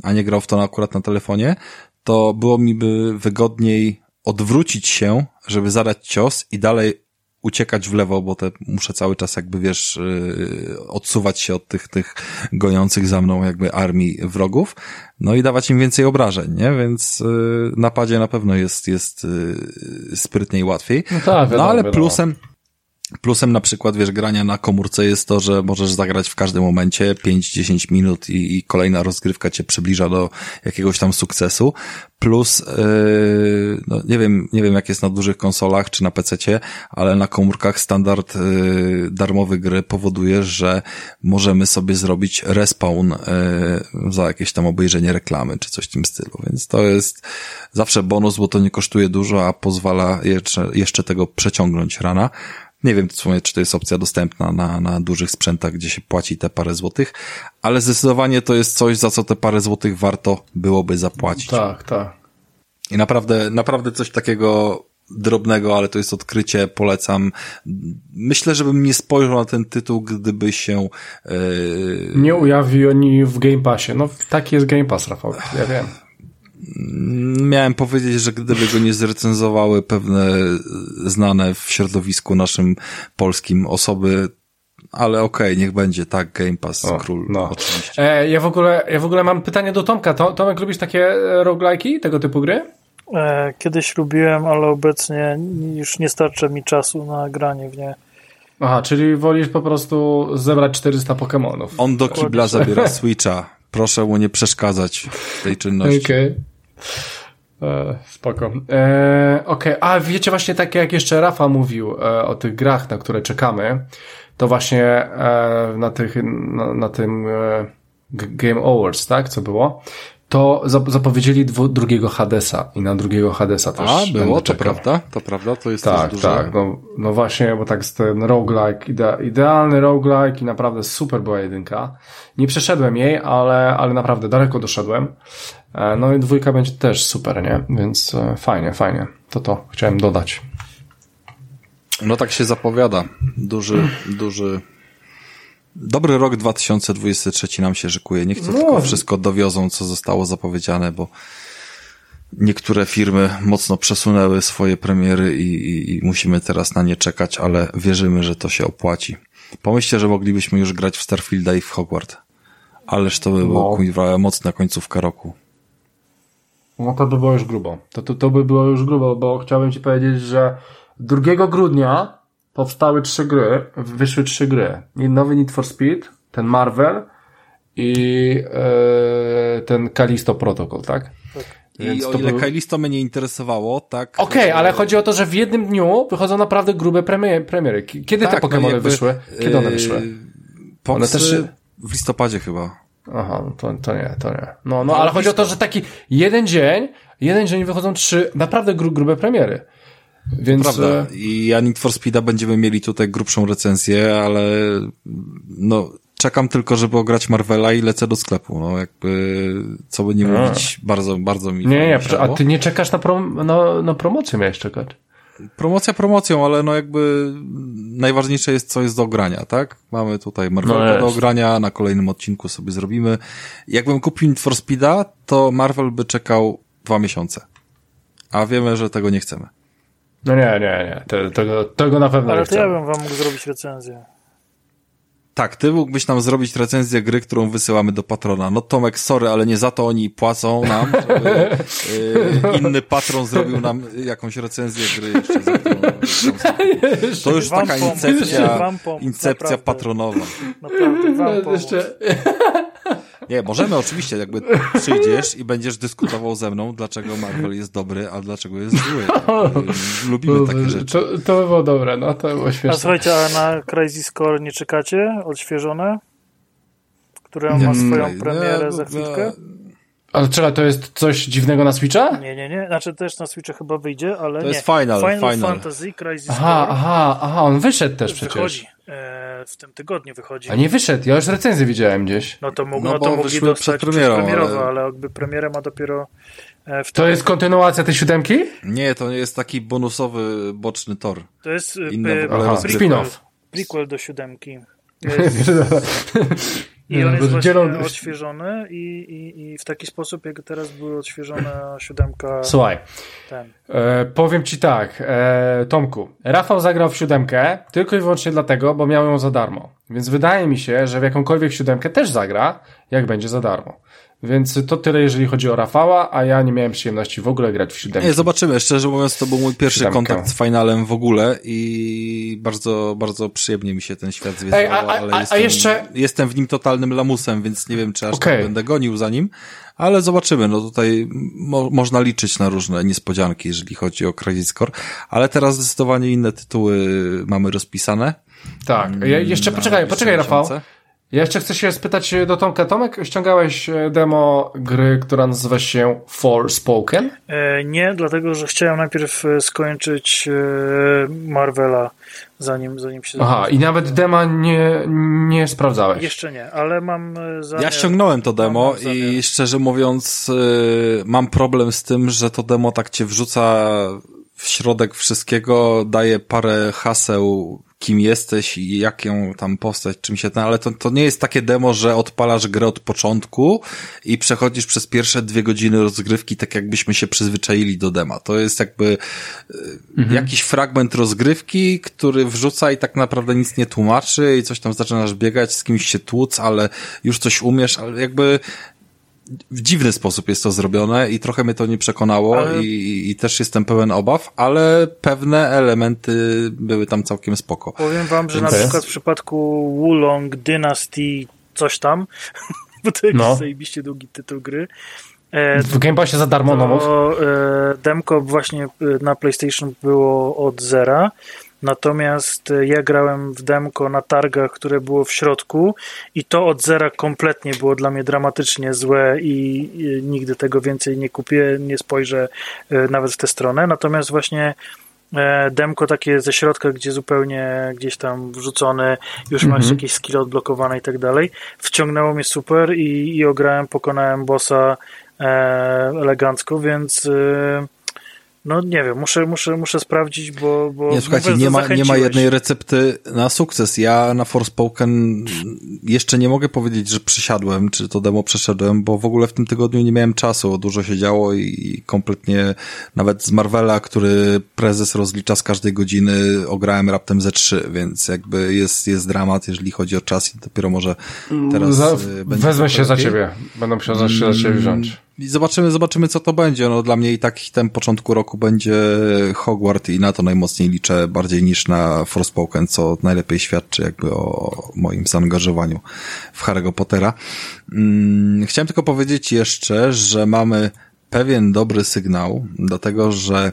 a nie grał w to akurat na telefonie, to było mi by wygodniej odwrócić się, żeby zadać cios i dalej uciekać w lewo, bo te muszę cały czas jakby, wiesz, yy, odsuwać się od tych, tych gojących za mną jakby armii wrogów, no i dawać im więcej obrażeń, nie? Więc yy, napadzie na pewno jest, jest yy, sprytniej łatwiej. No, tak, wiadomo, no ale wiadomo. plusem, Plusem na przykład, wiesz, grania na komórce jest to, że możesz zagrać w każdym momencie 5-10 minut i, i, kolejna rozgrywka cię przybliża do jakiegoś tam sukcesu. Plus, yy, no nie wiem, nie wiem jak jest na dużych konsolach czy na PC-cie, ale na komórkach standard yy, darmowy gry powoduje, że możemy sobie zrobić respawn yy, za jakieś tam obejrzenie reklamy czy coś w tym stylu. Więc to jest zawsze bonus, bo to nie kosztuje dużo, a pozwala jeszcze, jeszcze tego przeciągnąć rana. Nie wiem, czy to jest opcja dostępna na, na dużych sprzętach, gdzie się płaci te parę złotych, ale zdecydowanie to jest coś, za co te parę złotych warto byłoby zapłacić. Tak, tak. I naprawdę, naprawdę coś takiego drobnego, ale to jest odkrycie, polecam. Myślę, żebym nie spojrzał na ten tytuł, gdyby się... Yy... Nie ujawił oni w Game Passie. No taki jest Game Pass, Rafał, ja wiem. Miałem powiedzieć, że gdyby go nie zrecenzowały pewne znane w środowisku naszym polskim osoby, ale okej, okay, niech będzie tak, Game Pass, o, król, no. oczywiście. E, ja, w ogóle, ja w ogóle mam pytanie do Tomka. Tomek, lubisz takie roguelike'i, tego typu gry? E, kiedyś lubiłem, ale obecnie już nie starczy mi czasu na granie w nie. Aha, czyli wolisz po prostu zebrać 400 Pokémonów. On do kibla zabiera Switcha. Proszę mu nie przeszkadzać w tej czynności. Okej. Okay. E, spoko. E, Okej, okay. a wiecie właśnie takie jak jeszcze Rafa mówił e, o tych grach, na które czekamy, to właśnie e, na tych, na, na tym e, Game Awards, tak, co było, to zapowiedzieli dwu, drugiego Hadesa i na drugiego Hadesa też A, było, to prawda, to prawda, to jest tak, duże... Tak, no, no właśnie, bo tak jest ten roguelike, ide, idealny roguelike i naprawdę super była jedynka. Nie przeszedłem jej, ale, ale naprawdę daleko doszedłem. E, no i dwójka będzie też super, nie? Więc e, fajnie, fajnie. To to chciałem dodać. No tak się zapowiada. Duży, duży Dobry rok 2023 nam się szykuje. Niech to no. tylko wszystko dowiozą, co zostało zapowiedziane, bo niektóre firmy mocno przesunęły swoje premiery i, i, i, musimy teraz na nie czekać, ale wierzymy, że to się opłaci. Pomyślcie, że moglibyśmy już grać w Starfielda i w Hogwart. Ależ to by było no. mocna końcówka roku. No to by było już grubo. To, to, to by było już grubo, bo chciałbym ci powiedzieć, że 2 grudnia powstały trzy gry, wyszły trzy gry. Nowy Need for Speed, ten Marvel i, i e, ten Kalisto Protocol, tak? I Więc o to ile był- Kalisto mnie nie interesowało, tak... Okej, e, ale chodzi o to, że w jednym dniu wychodzą naprawdę grube premiery. premiery. Kiedy te tak, no Pokémony jakby, wyszły? Kiedy one e, wyszły? Poksy One też w listopadzie chyba. Aha, no to, to nie, to nie. No, no, ale chodzi o to, że taki jeden dzień, jeden dzień wychodzą trzy naprawdę gru, grube premiery. Więc... Prawda. e, I ja Need for Speeda będziemy mieli tutaj grubszą recenzję, ale no czekam tylko, żeby ograć Marvela i lecę do sklepu. No jakby, co by nie A. mówić, bardzo, bardzo mi Nie, nie, a ty nie czekasz na, prom na, na promocję miałeś czekać. Promocja promocją, ale no jakby najważniejsze jest, co jest do ogrania, tak? Mamy tutaj Marvelkę No do ogrania, na kolejnym odcinku sobie zrobimy. Jakbym kupił Need for Speeda, to Marvel by czekał dwa miesiące. A wiemy, że tego nie chcemy. No nie, nie, nie, te, tego, tego na pewno Ale nie to ja bym wam mógł zrobić recenzję. Tak, ty mógłbyś nam zrobić recenzję gry, którą wysyłamy do patrona. No Tomek, sorry, ale nie za to oni płacą nam, żeby y, inny patron zrobił nam jakąś recenzję gry jeszcze za którą, To już taka incepcja, incepcja patronowa. Naprawdę, wam pomóc. Jeszcze, Nie, możemy oczywiście, jakby przyjdziesz i będziesz dyskutował ze mną, dlaczego Marvel jest dobry, a dlaczego jest zły. Y, Lubimy takie rzeczy. to, to by było dobre, no to by było A śmieszne. słuchajcie, a na Crazy Score nie czekacie? Odświeżone? Które ma swoją premierę nie, za chwilkę? Ale czekaj, to jest coś dziwnego na Switcha? Nie, nie, nie. Znaczy też na Switcha chyba wyjdzie, ale To nie. jest Final, Final, Final. Fantasy Crazy Aha, aha, aha, on wyszedł też przecież. wychodzi. E, w tym tygodniu wychodzi. A nie wyszedł, ja już recenzję widziałem gdzieś. No to, mógł, No no bo to mogli wyszły dostać przed premierą, przedpremierowo, ale- ale... jakby premierę ma dopiero e, w To jest kontynuacja tej siódemki? Nie, to nie jest taki bonusowy, boczny tor. To jest e, Inne w ogóle Aha, rozgrywki. prequel, spin-off. prequel do siódemki. I on jest właśnie odświeżony i, i, i w taki sposób, jak teraz były odświeżona siódemka Słuchaj, e, powiem ci tak, e, Tomku, Rafał zagrał w siódemkę tylko i wyłącznie dlatego, bo miał ją za darmo. Więc wydaje mi się, że w jakąkolwiek siódemkę też zagra, jak będzie za darmo. Więc to tyle, jeżeli chodzi o Rafała, a ja nie miałem przyjemności w ogóle grać w siódemkę. Nie, zobaczymy. Szczerze mówiąc, to był mój pierwszy Siódemkę. kontakt z finalem w ogóle i bardzo, bardzo przyjemnie mi się ten świat a- a- ale a- a jestem, jeszcze- jestem w nim totalnym lamusem, więc nie wiem, czy aż Okej. tak będę gonił za nim, ale zobaczymy. No tutaj mo można liczyć na różne niespodzianki, jeżeli chodzi o Crazy Score, ale teraz zdecydowanie inne tytuły mamy rozpisane. Tak, ja, jeszcze na poczekaj, poczekaj Rafał. Ja jeszcze chcę się spytać do Tomka. Tomek, ściągałeś e, demo gry, która nazywa się Forspoken? E, nie, dlatego, że chciałem najpierw e, skończyć e, Marvela, zanim, zanim się Aha, i nawet dema nie, nie sprawdzałeś. Jeszcze nie, ale mam e, zamiar... Ja ściągnąłem to demo i szczerze mówiąc y, mam problem z tym, że to demo tak cię wrzuca w środek wszystkiego, daje parę haseł, kim jesteś i jaką tam postać, czym się ten, ale to, to nie jest takie demo, że odpalasz grę od początku i przechodzisz przez pierwsze dwie godziny rozgrywki tak jakbyśmy się przyzwyczaili do dema. To jest jakby y, jakiś fragment rozgrywki, który wrzuca i tak naprawdę nic nie tłumaczy i coś tam zaczynasz biegać, z kimś się tłuc, ale już coś umiesz, ale jakby w dziwny sposób jest to zrobione i trochę mnie to nie przekonało Ale- i, i też jestem pełen obaw, ale pewne elementy były tam całkiem spoko. Powiem wam, że na przykład w przypadku Wulong Dynasty coś tam, bo to jest No. zajebiście długi tytuł gry, e, W Game Passie za darmo no mów. e, demko właśnie e, na PlayStation było od zera. Natomiast e, ja grałem w demko na targach, które było w środku i to od zera kompletnie było dla mnie dramatycznie złe i, nigdy tego więcej nie kupię, nie spojrzę e, nawet w tę stronę. Natomiast właśnie e, demko takie ze środka, gdzie zupełnie gdzieś tam wrzucony, już masz jakieś skill odblokowane i tak dalej, wciągnęło mnie super i, i ograłem, pokonałem bossa elegancko, więc no nie wiem, muszę, muszę, muszę sprawdzić, bo, bo Nie, słuchajcie, nie ma, nie ma jednej recepty na sukces. Ja na Forspoken jeszcze nie mogę powiedzieć, że przysiadłem, czy to demo przeszedłem, bo w ogóle w tym tygodniu nie miałem czasu, dużo się działo i kompletnie nawet z Marvela, który prezes rozlicza z każdej godziny, ograłem raptem ze trzy, więc jakby jest, jest dramat, jeżeli chodzi o czas i dopiero może teraz Za, y, będzie wezmę się za lepiej. ciebie. Będę musiał za, się za ciebie wziąć. I zobaczymy, zobaczymy co to będzie. No dla mnie i tak ten początku roku będzie Hogwarts i na to najmocniej liczę bardziej niż na Forspoken, co najlepiej świadczy jakby o moim zaangażowaniu w Harry'ego Pottera. Hmm, chciałem tylko powiedzieć jeszcze, że mamy pewien dobry sygnał, dlatego że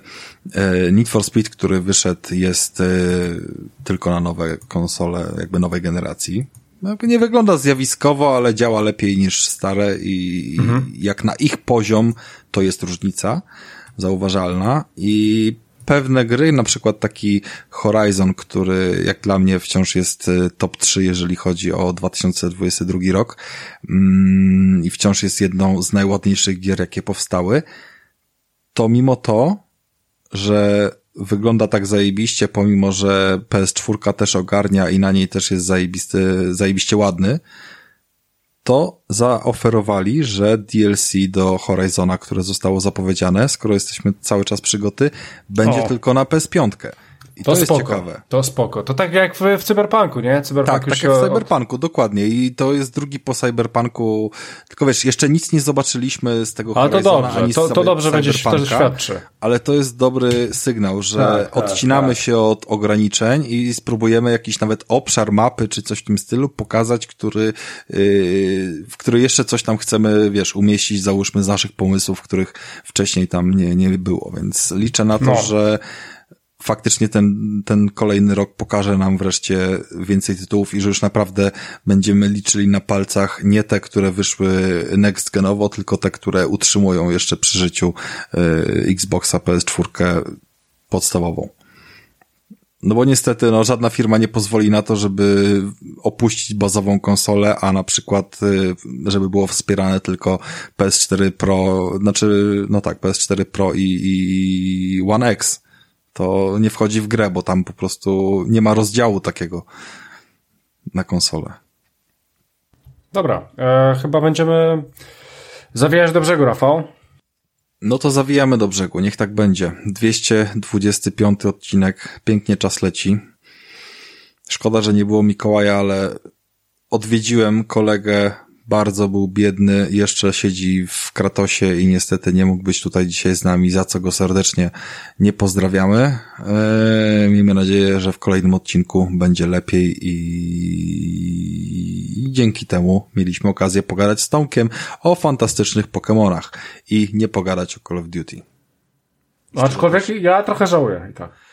e, Need for Speed, który wyszedł, jest e, tylko na nowe konsole, jakby nowej generacji. No, nie wygląda zjawiskowo, ale działa lepiej niż stare i mhm. jak na ich poziom to jest różnica zauważalna i pewne gry, na przykład taki Horizon, który jak dla mnie wciąż jest y, top 3, jeżeli chodzi o 2022 rok mm, i wciąż jest jedną z najładniejszych gier, jakie powstały, to mimo to, że wygląda tak zajebiście, pomimo że PS4 też ogarnia i na niej też jest zajebisty, zajebiście ładny, to zaoferowali, że DLC do Horizona, które zostało zapowiedziane, skoro jesteśmy cały czas przygoty, będzie o. tylko na PS5. I to, to jest ciekawe. To spoko. To tak jak w, w Cyberpunku, nie? Cyberpunk tak, tak jak w Cyberpunku, dokładnie. I to jest drugi po Cyberpunku. Tylko wiesz, jeszcze nic nie zobaczyliśmy z tego Ale to dobrze, ani to, to dobrze będzie to świadczy. Ale to jest dobry sygnał, że tak, tak odcinamy tak, się od ograniczeń i spróbujemy jakiś nawet obszar mapy czy coś w tym stylu pokazać, który, yy, w który jeszcze coś tam chcemy, wiesz, umieścić, załóżmy z naszych pomysłów, których wcześniej tam nie, nie było. Więc liczę na to, no. że faktycznie ten, ten kolejny rok pokaże nam wreszcie więcej tytułów i że już naprawdę będziemy liczyli na palcach nie te, które wyszły next genowo, tylko te, które utrzymują jeszcze przy życiu y, Xboxa PS4 podstawową. No bo niestety, no, żadna firma nie pozwoli na to, żeby opuścić bazową konsolę, a na przykład, y, żeby było wspierane tylko PS4 Pro, znaczy, no tak, PS4 Pro i, i One X to nie wchodzi w grę, bo tam po prostu nie ma rozdziału takiego na konsolę. Dobra, e, chyba będziemy zawijać do brzegu, Rafał. No to zawijamy do brzegu, niech tak będzie. 225 odcinek, pięknie czas leci. Szkoda, że nie było Mikołaja, ale odwiedziłem kolegę bardzo był biedny, jeszcze siedzi w Kratosie i niestety nie mógł być tutaj dzisiaj z nami, za co go serdecznie nie pozdrawiamy. Eee, miejmy nadzieję, że w kolejnym odcinku będzie lepiej i dzięki temu mieliśmy okazję pogadać z Tomkiem o fantastycznych Pokémonach i nie pogadać o Call of Duty. Aczkolwiek ja trochę żałuję i tak.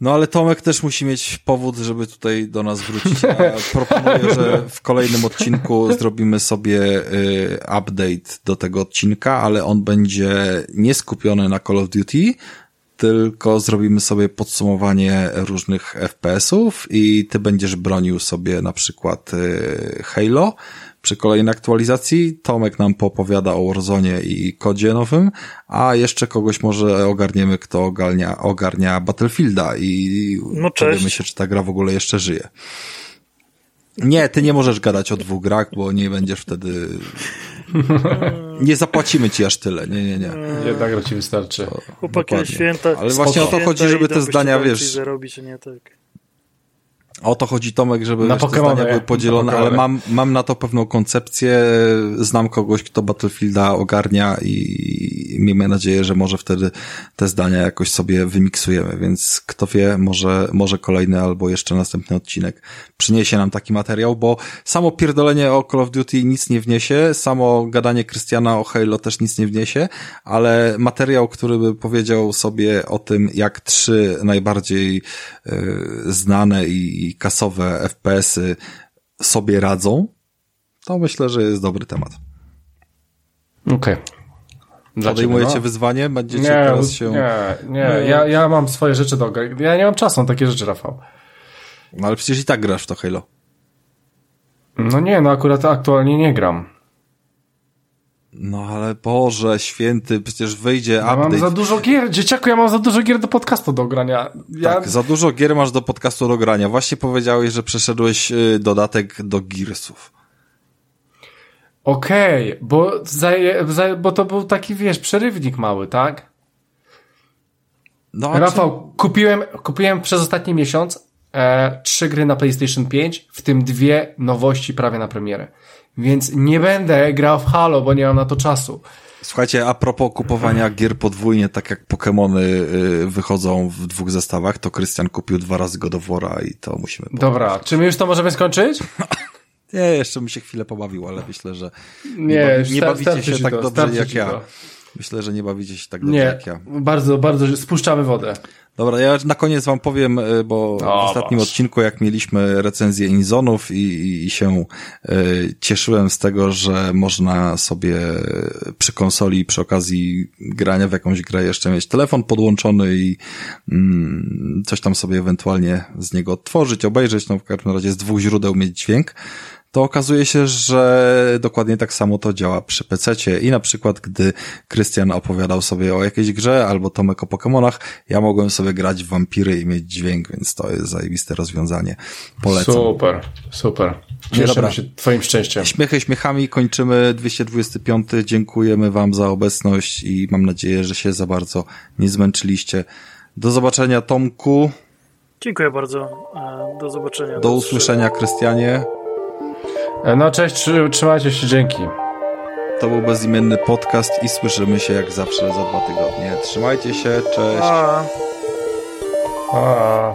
No ale Tomek też musi mieć powód, żeby tutaj do nas wrócić. Ja proponuję, że w kolejnym odcinku zrobimy sobie y, update do tego odcinka, ale on będzie nie skupiony na Call of Duty, tylko zrobimy sobie podsumowanie różnych FPS-ów i ty będziesz bronił sobie na przykład y, Halo, przy kolejnej aktualizacji. Tomek nam popowiada o Warzone i kodzie nowym, a jeszcze kogoś może ogarniemy, kto ogarnia, ogarnia Battlefielda i no dowiemy się, czy ta gra w ogóle jeszcze żyje. Nie, ty nie możesz gadać o dwóch grach, bo nie będziesz wtedy... Nie zapłacimy ci aż tyle, nie, nie, nie. Jedna gra ci wystarczy. Chłopaki święta. Ale właśnie o to chodzi, żeby te zdania, wiesz... Zarobić, nie tak. O to chodzi Tomek, żeby na wiesz, te zdania były podzielone, ale mam, mam na to pewną koncepcję, znam kogoś, kto Battlefielda ogarnia i miejmy nadzieję, że może wtedy te zdania jakoś sobie wymiksujemy, więc kto wie, może, może kolejny albo jeszcze następny odcinek przyniesie nam taki materiał, bo samo pierdolenie o Call of Duty nic nie wniesie, samo gadanie Krystiana o Halo też nic nie wniesie, ale materiał, który by powiedział sobie o tym, jak trzy najbardziej y, znane i kasowe FPS-y sobie radzą, to myślę, że jest dobry temat. Okej. Okay. Podejmujecie no? wyzwanie? Będziecie nie, teraz się... Nie, nie, ja, ja mam swoje rzeczy do Ja nie mam czasu na takie rzeczy, Rafał. No ale przecież i tak grasz w to Halo. No nie, no akurat aktualnie nie gram. No ale Boże, święty, przecież wyjdzie ja update. mam za dużo gier, dzieciaku, ja mam za dużo gier do podcastu do grania. Ja... Tak, za dużo gier masz do podcastu do grania. Właśnie powiedziałeś, że przeszedłeś y, dodatek do Gearsów. Okej, okay, bo, bo to był taki, wiesz, przerywnik mały, tak? No, Rafał, czy... kupiłem, kupiłem przez ostatni miesiąc e, trzy gry na PlayStation 5, w tym dwie nowości prawie na premierę. Więc nie będę grał w Halo, bo nie mam na to czasu. Słuchajcie, a propos kupowania gier podwójnie, tak jak Pokémony y, wychodzą w dwóch zestawach, to Krystian kupił dwa razy God of War'a i to musimy... Dobra, czy my już to możemy skończyć? Nie, jeszcze mi się chwilę pobawił, ale myślę, że Nie, nie, ba- już nie bawicie się tak to, dobrze jak ja. to. Myślę, że nie bawicie się tak dobrze Nie, jak ja. bardzo, bardzo spuszczamy wodę. Dobra, ja na koniec wam powiem, y, bo O, w ostatnim odcinku, jak mieliśmy recenzję Inzonów i, i, i się y, cieszyłem z tego, że można sobie przy konsoli, przy okazji grania w jakąś grę jeszcze mieć telefon podłączony i mm, coś tam sobie ewentualnie z niego odtworzyć, obejrzeć, no w każdym razie z dwóch źródeł mieć dźwięk to okazuje się, że dokładnie tak samo to działa przy PC-cie i na przykład, gdy Krystian opowiadał sobie o jakiejś grze albo Tomek o Pokémonach, ja mogłem sobie grać w wampiry i mieć dźwięk, więc to jest zajebiste rozwiązanie. Polecam. Super, super. Cieszymy się twoim szczęściem. Śmiechy śmiechami kończymy 225. Dziękujemy wam za obecność i mam nadzieję, że się za bardzo nie zmęczyliście. Do zobaczenia Tomku, Dziękuję bardzo. E, Do zobaczenia. do usłyszenia Krystianie. E, No cześć, trzy- trzymajcie się, dzięki. To był bezimienny podcast i słyszymy się jak zawsze za dwa tygodnie. Trzymajcie się, cześć. A. A.